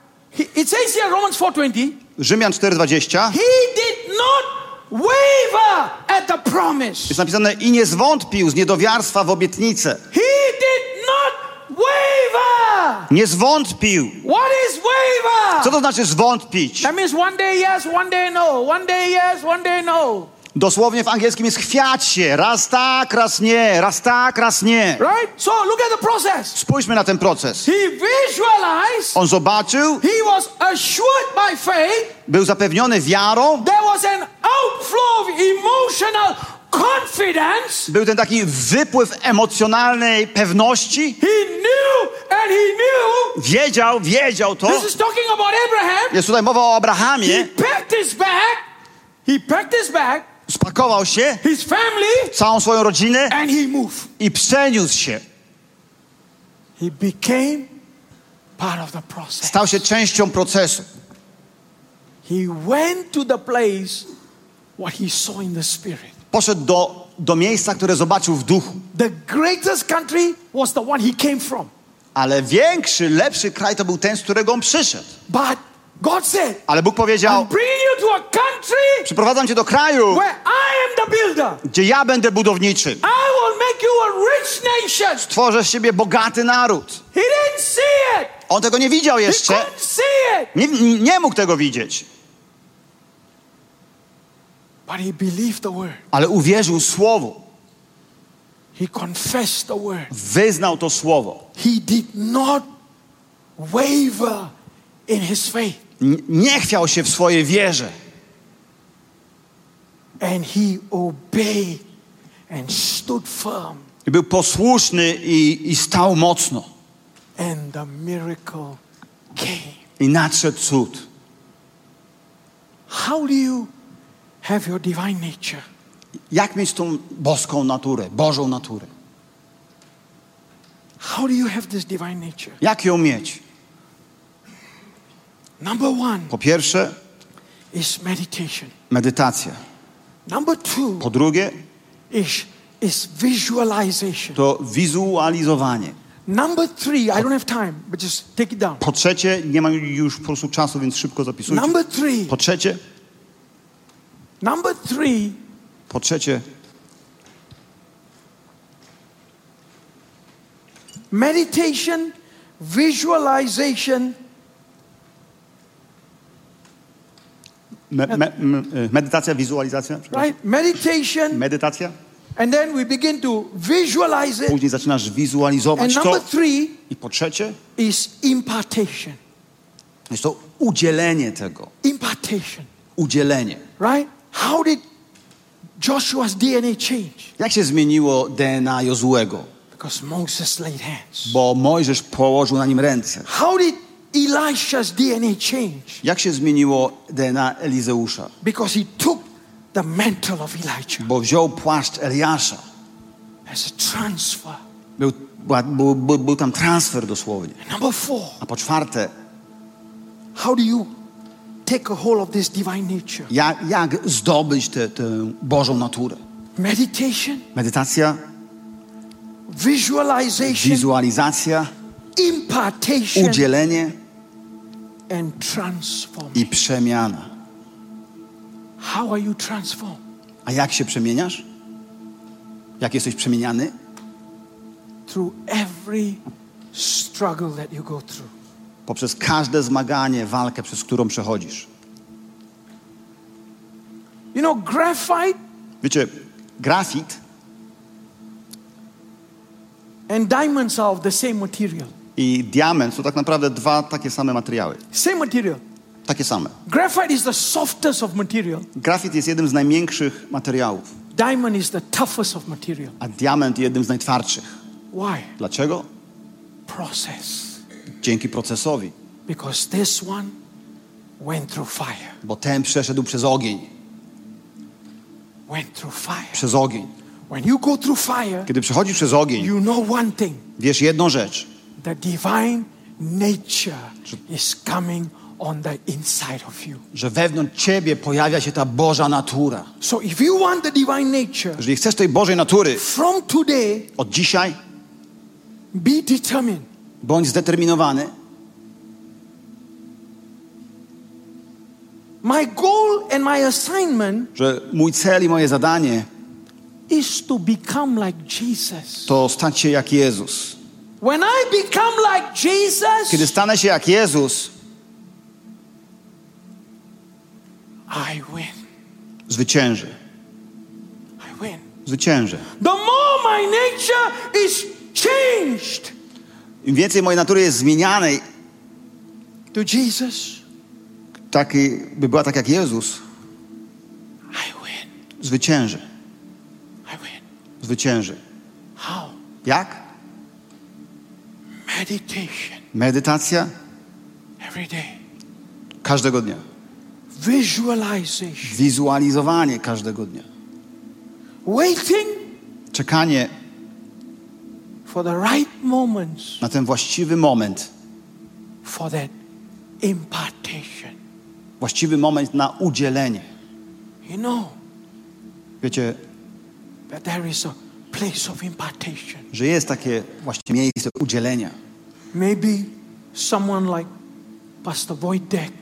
It says here, Romans 4.20, Rzymian 4,20 He did not waver at the promise. jest napisane i nie zwątpił z niedowiarstwa w obietnicę. He did not waver. Nie zwątpił. What is waver? Co to znaczy zwątpić? That means one day yes, one day no. One day yes, one day no. Dosłownie w angielskim jest chwiać się. Raz tak, raz nie. Raz tak, raz nie. Right? So look at the process. Spójrzmy na ten proces. He visualized, On zobaczył, he was assured by faith, był zapewniony wiarą, there was an outflow of emotional confidence. był ten taki wypływ emocjonalnej pewności. He knew and he knew. Wiedział, wiedział to. This is talking about Abraham. Jest tutaj mowa o He Abrahamie. packed his bag. He packed his bag, Spakował się, his family, całą swoją rodzinę and he moved. i przeniósł się. He became part of the process. Stał się częścią procesu. He went to the place what he saw in the spirit. Poszedł do, do miejsca, które zobaczył w duchu. The greatest country was the one he came from. Ale większy, lepszy kraj to był ten, z którego on przyszedł. But God said, Ale Bóg powiedział, I'm bringing you to a country przyprowadzam cię do kraju, where I am the builder. gdzie ja będę budowniczym. I will make you a rich nation. Tworzę z siebie bogaty naród. He didn't see it. On tego nie widział jeszcze. couldn't see it. Nie, nie mógł tego widzieć. Ale uwierzył słowu. Wyznał to słowo. He did not waver in his faith. Nie chwiał się w swojej wierze. And he obeyed and stood firm. I Był posłuszny i, i stał mocno. And the miracle came. I nadszedł cud. How do you have your divine nature? Jak mieć tą boską naturę, Bożą naturę? How do you have this divine nature? Jak ją mieć? Number one Po pierwsze, is meditation. medytacja. Number two Po drugie, is, is visualization. to wizualizowanie. Number three, I don't have time, but just take it down. Po trzecie, nie mam już po prostu czasu, więc szybko zapisujcie. Number three, Po trzecie, number three po trzecie, meditation, visualization, me, me, me, medytacja, wizualizacja. right? Meditation, Medytacja. and then we begin to visualize it. Później zaczynasz wizualizować And to. number three I po trzecie, is impartation. jest to udzielenie tego. Impartation, Udzielenie. right? How did Joshua's DNA change? Jak się zmieniło DNA Jozłego? Because Moses laid hands. Bo Mojżesz położył na nim ręce. How did Elisha's DNA change? Jak się zmieniło DNA Elizeusza? Because he took the mantle of Elijah Bo wziął płaszcz Eliasza. as a transfer. Był, był, był, był tam transfer dosłownie. Number four, A po czwarte, how do you take a hold of this divine nature? jak, jak zdobyć tę tę Bożą naturę? Meditation, Medytacja, visualization, wizualizacja, impartation, udzielenie. I przemiana. How are you transformed? A jak się przemieniasz? Jak jesteś przemieniany? Through every struggle that you go through. Poprzez każde zmaganie, walkę, przez którą przechodzisz. You know, graphite Wiecie, grafit and diamonds are of the same material. I diament to tak naprawdę dwa takie same materiały. Same material. Takie same. Graphite is the softest of material. Grafit jest jednym z najmiększych materiałów, Diamond is the toughest of material. a diament jednym z najtwardszych. Why? Dlaczego? Process. Dzięki procesowi. Because this one went through fire. Bo ten przeszedł przez ogień. Went through fire. Przez ogień. When you go through fire, Kiedy przechodzisz przez ogień, you know one thing wiesz jedną rzecz. The divine nature is coming on the inside of you. Że wewnątrz ciebie pojawia się ta Boża natura. So if you want the divine nature, Jeżeli chcesz tej Bożej natury, from today, od dzisiaj be determined. bądź zdeterminowany, My goal and my assignment że mój cel i moje zadanie is to become like Jesus. to stać się jak Jezus. When I become like Kiedy Jesus, stanę się jak Jezus, I win. zwyciężę. I win. Zwyciężę. The more my nature is changed Im więcej mojej natury jest zmienianej, to Jesus, taki, by była tak jak Jezus, I win. zwyciężę. I win. Zwyciężę. How? Jak? Meditation Medytacja every day. każdego dnia. Visualization. Wizualizowanie każdego dnia. Waiting Czekanie for the right moments na ten właściwy moment. for that impartation. Właściwy moment na udzielenie. You know Wiecie, that there is a place of impartation. że jest takie właśnie miejsce udzielenia. Maybe someone like Pastor Wojtek,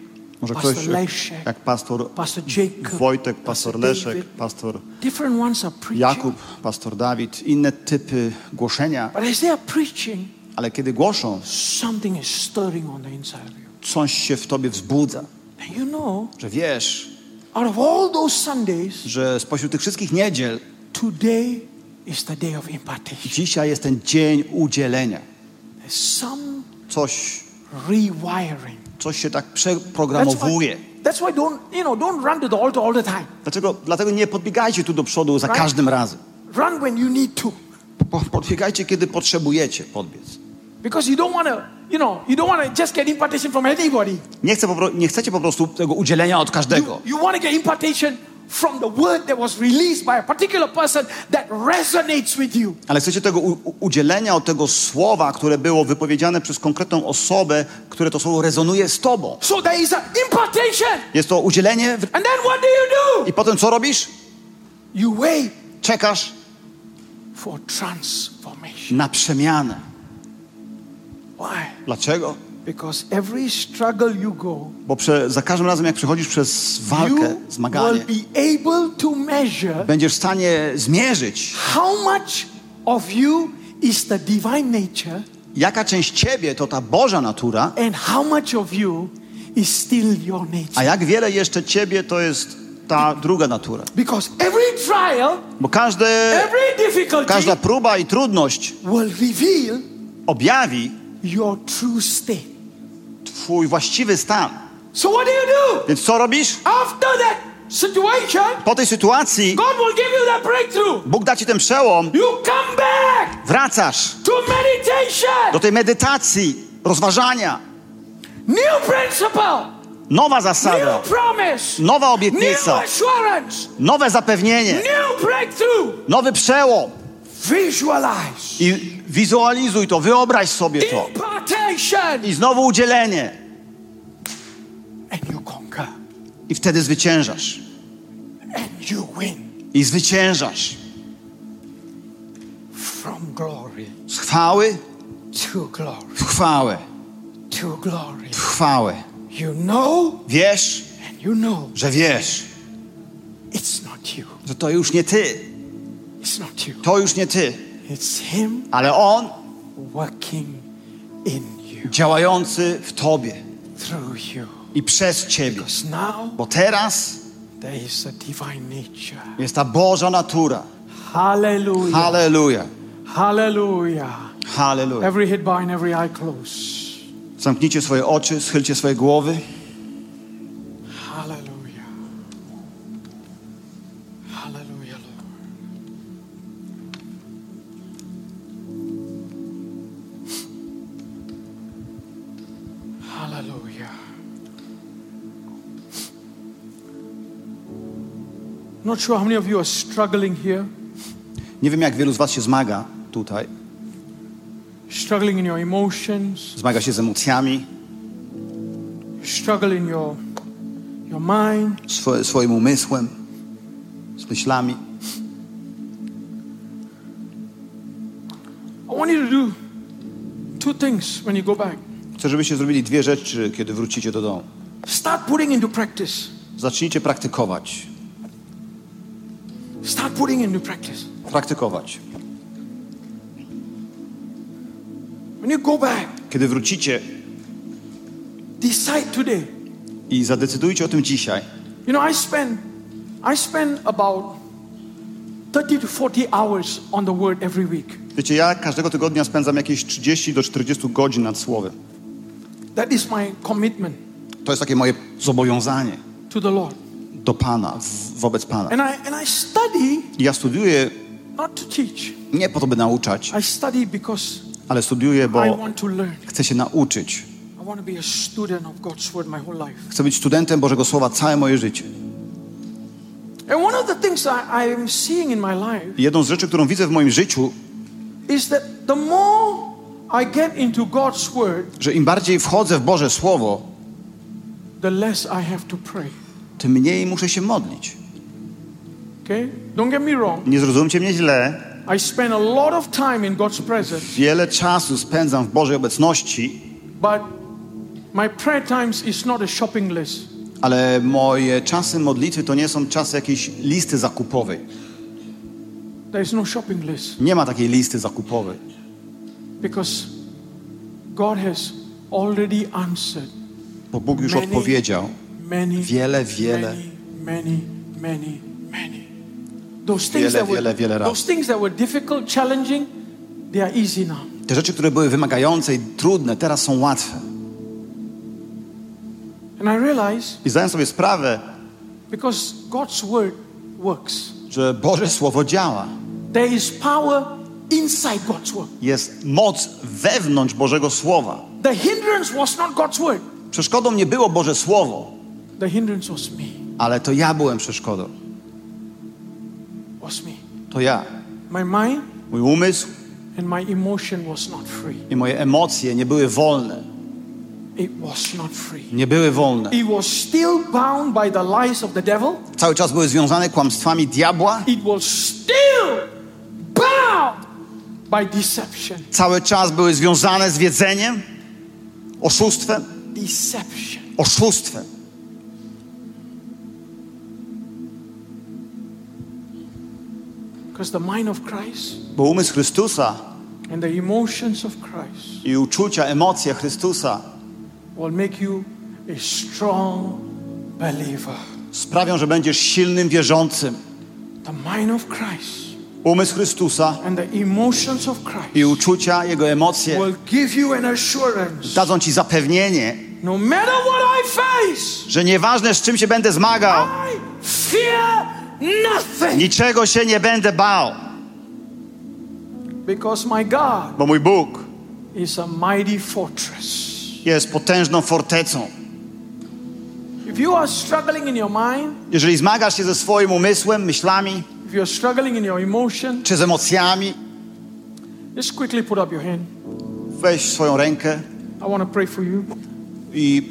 Może Pastor ktoś Leszek, jak pastor Pastor Jacob, Wojtek, pastor Leszek, David. pastor different ones are preaching. Jakub, pastor Dawid, inne typy głoszenia, But as they are preaching, ale kiedy głoszą, something is stirring on the inside of you. coś się w tobie wzbudza, you know, że wiesz, out of all those Sundays, że spośród tych wszystkich niedziel today is the day of impartation. dzisiaj jest ten dzień udzielenia. Some Coś, rewiring. coś się tak That's przeprogramowuje. why, that's why don't, you know, don't run to the altar all the time. Dlaczego? Dlatego nie podbiegajcie tu do przodu za Right. każdym razem. Run when you need to. Po- Podbiegajcie, kiedy potrzebujecie podbiec. Because you don't want to you know, you don't want to just get impartation from anybody. Nie, chcę nie chcecie po prostu tego udzielenia od każdego. You, you want to get impartation from the word that was released by a particular person that resonates with you. Ale chcecie tego udzielenia od tego słowa, które było wypowiedziane przez konkretną osobę, które to słowo rezonuje z tobą. So there is an impartation. Jest to udzielenie w... And then what do you do? i potem co robisz? You wait Czekasz for transformation. na przemianę. Why? Dlaczego? Because every struggle you go, Bo prze, za każdym razem, jak przechodzisz przez walkę, you zmaganie, will be able to measure będziesz w stanie zmierzyć, how much of you is the divine nature jaka część ciebie to ta Boża natura, and how much of you is still your a nature. jak wiele jeszcze ciebie to jest ta druga natura. Because every trial, Bo difficulty każda próba i trudność will reveal objawi your true state. Twój właściwy stan. So what do you do? Więc co robisz? After that situation, Po tej sytuacji God will give you that breakthrough. Bóg da ci ten przełom, You come back wracasz to meditation. do tej medytacji, rozważania. New principle, Nowa zasada, new promise, nowa new obietnica, assurance, nowe zapewnienie, new breakthrough. nowy przełom. Visualize. I wizualizuj to, wyobraź sobie to. Impartation. I znowu udzielenie. And you conquer. I wtedy zwyciężasz. And you win I zwyciężasz. from glory Z chwały to glory w chwałę. to glory. W chwałę. You know Wiesz, you know że wiesz, it's not you. że to już nie ty. It's not you. To już nie ty. It's Him Ale On working in you, działający w tobie through you. i przez ciebie. Bo teraz there is a divine nature. jest ta Boża natura. Hallelujah. Halleluja. Hallelujah. Halleluja. Every head bowed and every eye closed. Zamknijcie swoje oczy, schylcie swoje głowy. Not sure how many of you are struggling here, Nie wiem, jak wielu z was się zmaga tutaj. struggling in your emotions, Zmaga się z emocjami, struggle in your your mind. swo- swoim umysłem, z myślami. I want you to do two things when you go back. Chcę, żebyście zrobili dwie rzeczy, kiedy wrócicie do domu. Start putting into practice. Zacznijcie praktykować. Start putting into practice. Praktykować. When you go back, Kiedy wrócicie decide today. i zadecydujcie o tym dzisiaj. You know, I spend I spend about 30 to 40 hours on the word every week. Wiecie, ja każdego tygodnia spędzam jakieś 30 do 40 godzin nad słowem. That is my commitment To jest takie moje zobowiązanie to the Lord. Do Pana, w, wobec Pana. And I and I study I ja studiuję nie po to, by nauczać, I study because ale studiuję, I bo want to learn. chcę się nauczyć. I. Chcę być studentem Bożego Słowa całe moje życie. I, I I jedną z rzeczy, którą widzę w moim życiu, I że im bardziej wchodzę w Boże Słowo, tym mniej muszę się modlić. Okay? Don't get me wrong. Nie zrozumcie mnie źle. I spend a lot of time in God's presence, Wiele czasu spędzam w Bożej obecności, but my prayer times is not a shopping list. ale moje czasy modlitwy to nie są czasy jakiejś listy zakupowej. There is no shopping list Nie ma takiej listy zakupowej, because God has already answered bo Bóg już odpowiedział. Wiele, wiele. Wiele, wiele, wiele razy. Te rzeczy, które były wymagające i trudne, teraz są łatwe. I zdaję sobie sprawę, because God's word works, że Boże Słowo działa. there is power inside God's word. Jest moc wewnątrz Bożego Słowa. The hindrance was not God's word. Przeszkodą nie było Boże Słowo, The hindrance was me. ale to ja byłem przeszkodą. Was me. To ja. My mind Mój umysł and my emotion was not free. i moje emocje nie były wolne. It was not free. Nie były wolne. It was still bound by the lies of the devil. Cały czas były związane kłamstwami diabła. It was still bound by deception. Cały czas były związane z wiedzeniem, oszustwem, Deception. oszustwem. The mind of Christ Bo umysł Chrystusa and the emotions of Christ i uczucia, emocje Chrystusa will make you a strong believer. sprawią, że będziesz silnym wierzącym. The mind of Christ Umysł Chrystusa and the emotions of i Christ uczucia, Jego emocje will give you an assurance dadzą Ci zapewnienie, no matter what I face, że nieważne z czym się będę zmagał, I nothing. niczego się nie będę bał, Because my God bo mój Bóg is a mighty fortress. jest potężną fortecą. If you are struggling in your mind, Jeżeli zmagasz się ze swoim umysłem, myślami if you're struggling in your emotion, czy z emocjami, just quickly put up your hand. weź swoją rękę I want to pray for you. i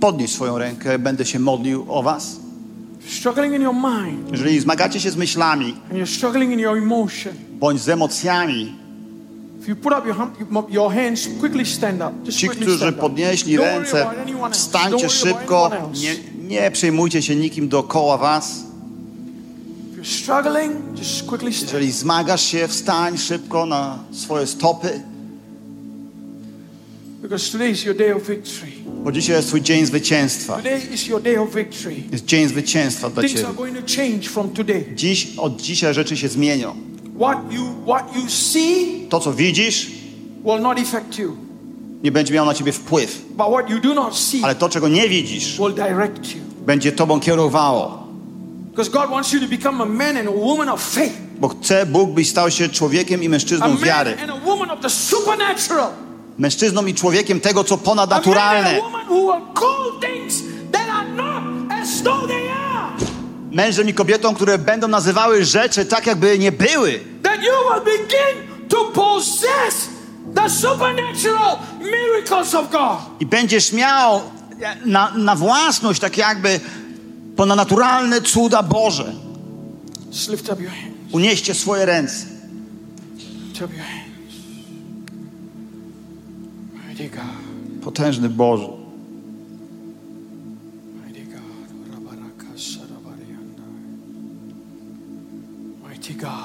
podnieś swoją rękę, będę się modlił o Was. Jeżeli zmagacie się z myślami and you're struggling in your emotion, bądź z emocjami, ci, którzy podnieśli ręce, wstańcie szybko, nie, nie przejmujcie się nikim dookoła Was. If you're struggling, just quickly stand. Jeżeli zmagasz się, wstań szybko na swoje stopy, Because today is your day of victory. Bo dzisiaj jest Twój dzień zwycięstwa. Jest dzień zwycięstwa dla Ciebie. Dziś, od dzisiaj rzeczy się zmienią. To, co widzisz, nie będzie miało na Ciebie wpływ, ale to, czego nie widzisz, będzie Tobą kierowało. Bo chce Bóg, byś stał się człowiekiem i mężczyzną wiary. Mężczyzną i człowiekiem tego, co ponadnaturalne. Mężem i kobietą, które będą nazywały rzeczy tak, jakby nie były. I będziesz miał na, na własność tak jakby ponadnaturalne cuda Boże. Unieście swoje ręce. Lift Potężny Boże.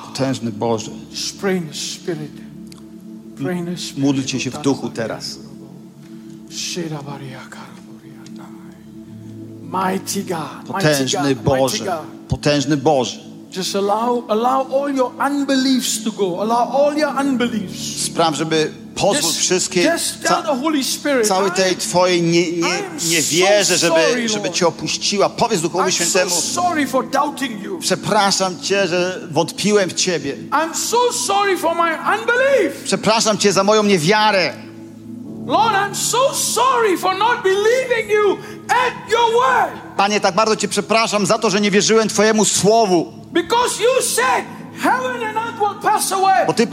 Potężny Boże. Módlcie się w duchu teraz. Potężny Boże. Potężny Boże. Just allow, allow all your unbeliefs to go. Allow all your unbeliefs. Spraw, żeby pozwól wszystkie, ca, całej tej Twojej nie, nie, nie wierze, żeby, żeby Cię opuściła. Powiedz Duchowi Świętemu, przepraszam Cię, że wątpiłem w Ciebie. Przepraszam Cię za moją niewiarę. Lord, I'm so sorry for not believing you at your word. Panie, tak bardzo Cię przepraszam za to, że nie wierzyłem Twojemu słowu. Because you said heaven and earth Bo ty-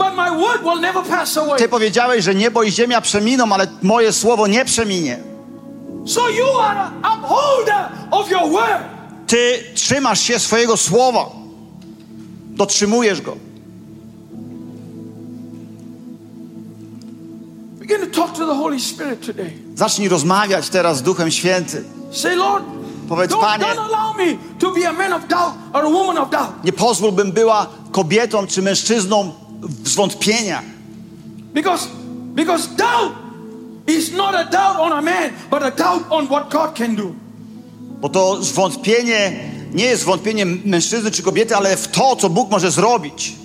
powiedziałeś, że niebo i ziemia przeminą, ale moje słowo nie przeminie. So you are upholder of your word. Ty trzymasz się swojego słowa. Dotrzymujesz go. Begin to talk to the Holy Spirit today. Zacznij rozmawiać teraz z Duchem Świętym. Say, Lord, Powiedz, don't, Panie, don't allow me to be a man of doubt or a woman of doubt. nie pozwól, bym była kobietą czy mężczyzną zwątpienia. Because, because doubt is not a doubt on a man, but a doubt on what God can do. Bo to zwątpienie nie jest zwątpieniem mężczyzny czy kobiety, ale w to, co Bóg może zrobić.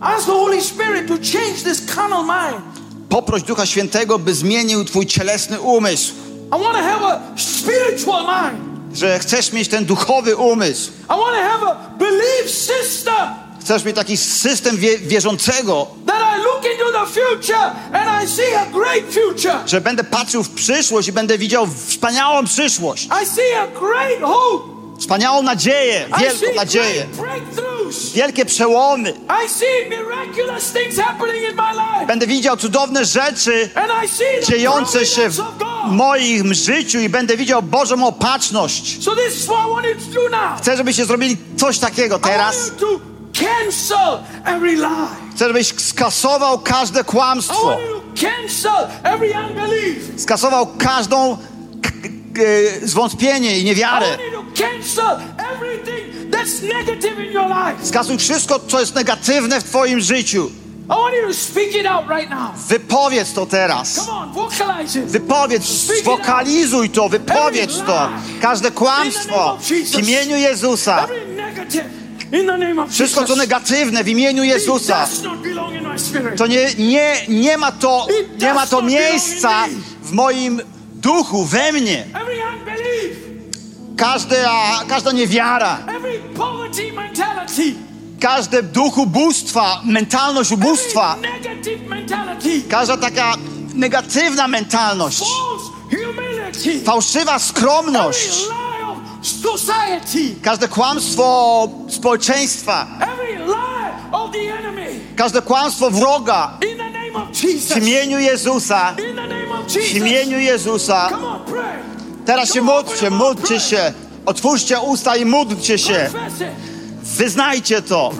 Ask the Holy Spirit to change this carnal mind. Poproś Ducha Świętego, by zmienił Twój cielesny umysł. I want to have a spiritual mind. Że chcesz mieć ten duchowy umysł. I want to have a belief system Chcesz mieć taki system wie, wierzącego, that I look look into the future and I see a great future. że będę patrzył w przyszłość i będę widział wspaniałą przyszłość, I see a great hope. wspaniałą nadzieję, wielką nadzieję, great breakthroughs. Wielkie przełomy. Będę widział cudowne rzeczy dziejące się w moim życiu i będę widział Bożą opatrzność. Chcę, żebyście zrobili coś takiego teraz. Chcę, żebyś skasował każde kłamstwo. Skasował każdą e, zwątpienie I niewiarę. To cancel everything that's negative in your life. Skasuj wszystko, co jest negatywne w twoim życiu. I want you to speak it out right now. Wypowiedz to teraz. Come on, vocalize it. Wypowiedz, zwokalizuj to, wypowiedz to. Każde kłamstwo w imieniu Jezusa. Wszystko, co Jesus. negatywne w imieniu Jezusa. To nie, nie, nie ma to, nie ma to miejsca w moim duchu, we mnie. Każda, każda niewiara, każde duch ubóstwa, mentalność ubóstwa, każda taka negatywna mentalność, fałszywa skromność, każde kłamstwo społeczeństwa, każde kłamstwo wroga. W imieniu Jezusa, w imieniu Jezusa. Teraz się módlcie, módlcie się, otwórzcie usta i módlcie się. Wyznajcie to.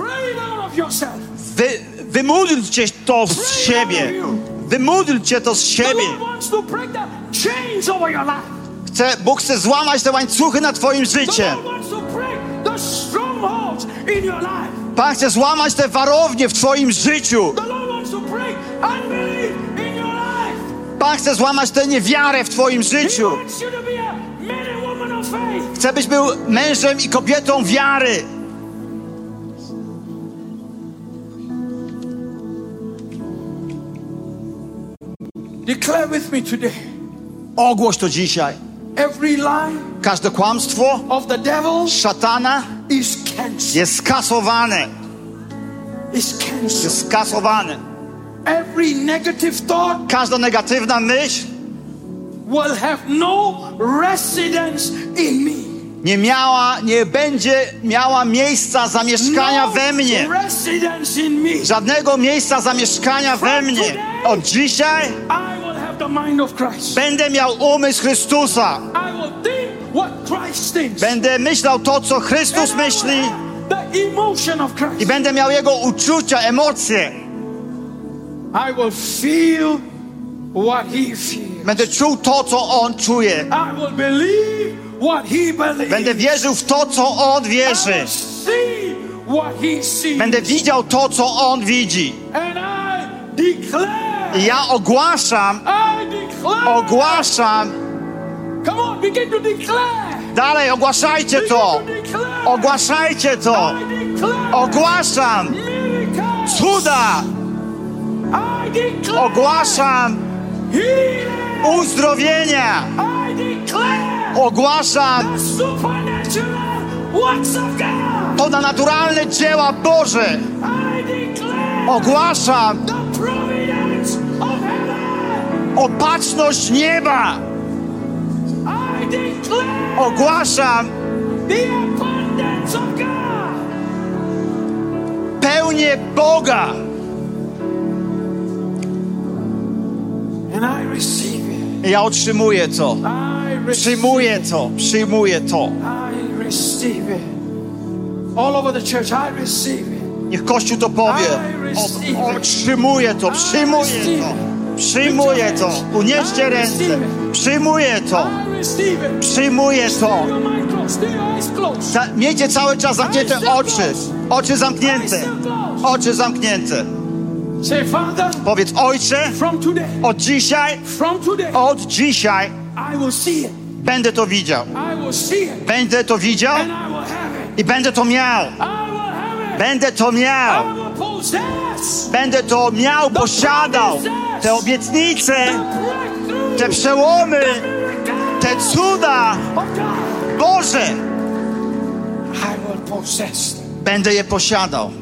Wy, wymódlcie to z siebie. Wymódlcie to z siebie. Chce, Bóg chce złamać te łańcuchy na twoim życiem. Pan chce złamać te warownie w twoim życiu. Pan chce złamać tę niewiarę w twoim życiu. Chce, byś był mężem i kobietą wiary. Declare with me today Ogłoś to dzisiaj. every lie Każde kłamstwo of the devil szatana is jest skasowane. Is. Jest skasowane. Every negative thought Każda negatywna myśl will have no residence in me. nie miała, nie będzie miała miejsca zamieszkania No we mnie. residence in me. Żadnego miejsca zamieszkania we mnie. Od dzisiaj I will have the mind of Christ. będę miał umysł Chrystusa. I will think what Christ thinks. Będę myślał to, co And Chrystus I will myśli have the emotion of i Christ. będę miał Jego uczucia, emocje. I will feel what He feels. Będę czuł to, co On czuje. I will believe what He believes. Będę wierzył w to, co On I wierzy. will see what He sees. Będę widział to, co On widzi. And I declare. I ja ogłaszam, I declare. ogłaszam, Come on, begin to declare. dalej ogłaszajcie Begin to. to declare. Ogłaszajcie to. I declare. Ogłaszam Miracles. cuda. Ogłaszam uzdrowienia. Ogłaszam ponadnaturalne dzieła Boże. Ogłaszam opatrzność nieba. Ogłaszam pełnię Boga. Ja otrzymuję to. Przyjmuję to. Przyjmuję to. Niech Kościół to powie. O, otrzymuję to. Przyjmuję to. Przyjmuję to. Unieście ręce. Przyjmuję to. Przyjmuję to. Miejcie cały czas zamknięte oczy. Oczy zamknięte. Oczy zamknięte. Powiedz, Ojcze, od dzisiaj, od dzisiaj będę to widział. Będę to widział I będę to miał. Będę to miał. Będę to miał, posiadał. Te obietnice, te przełomy, te cuda. God. Boże, będę je posiadał.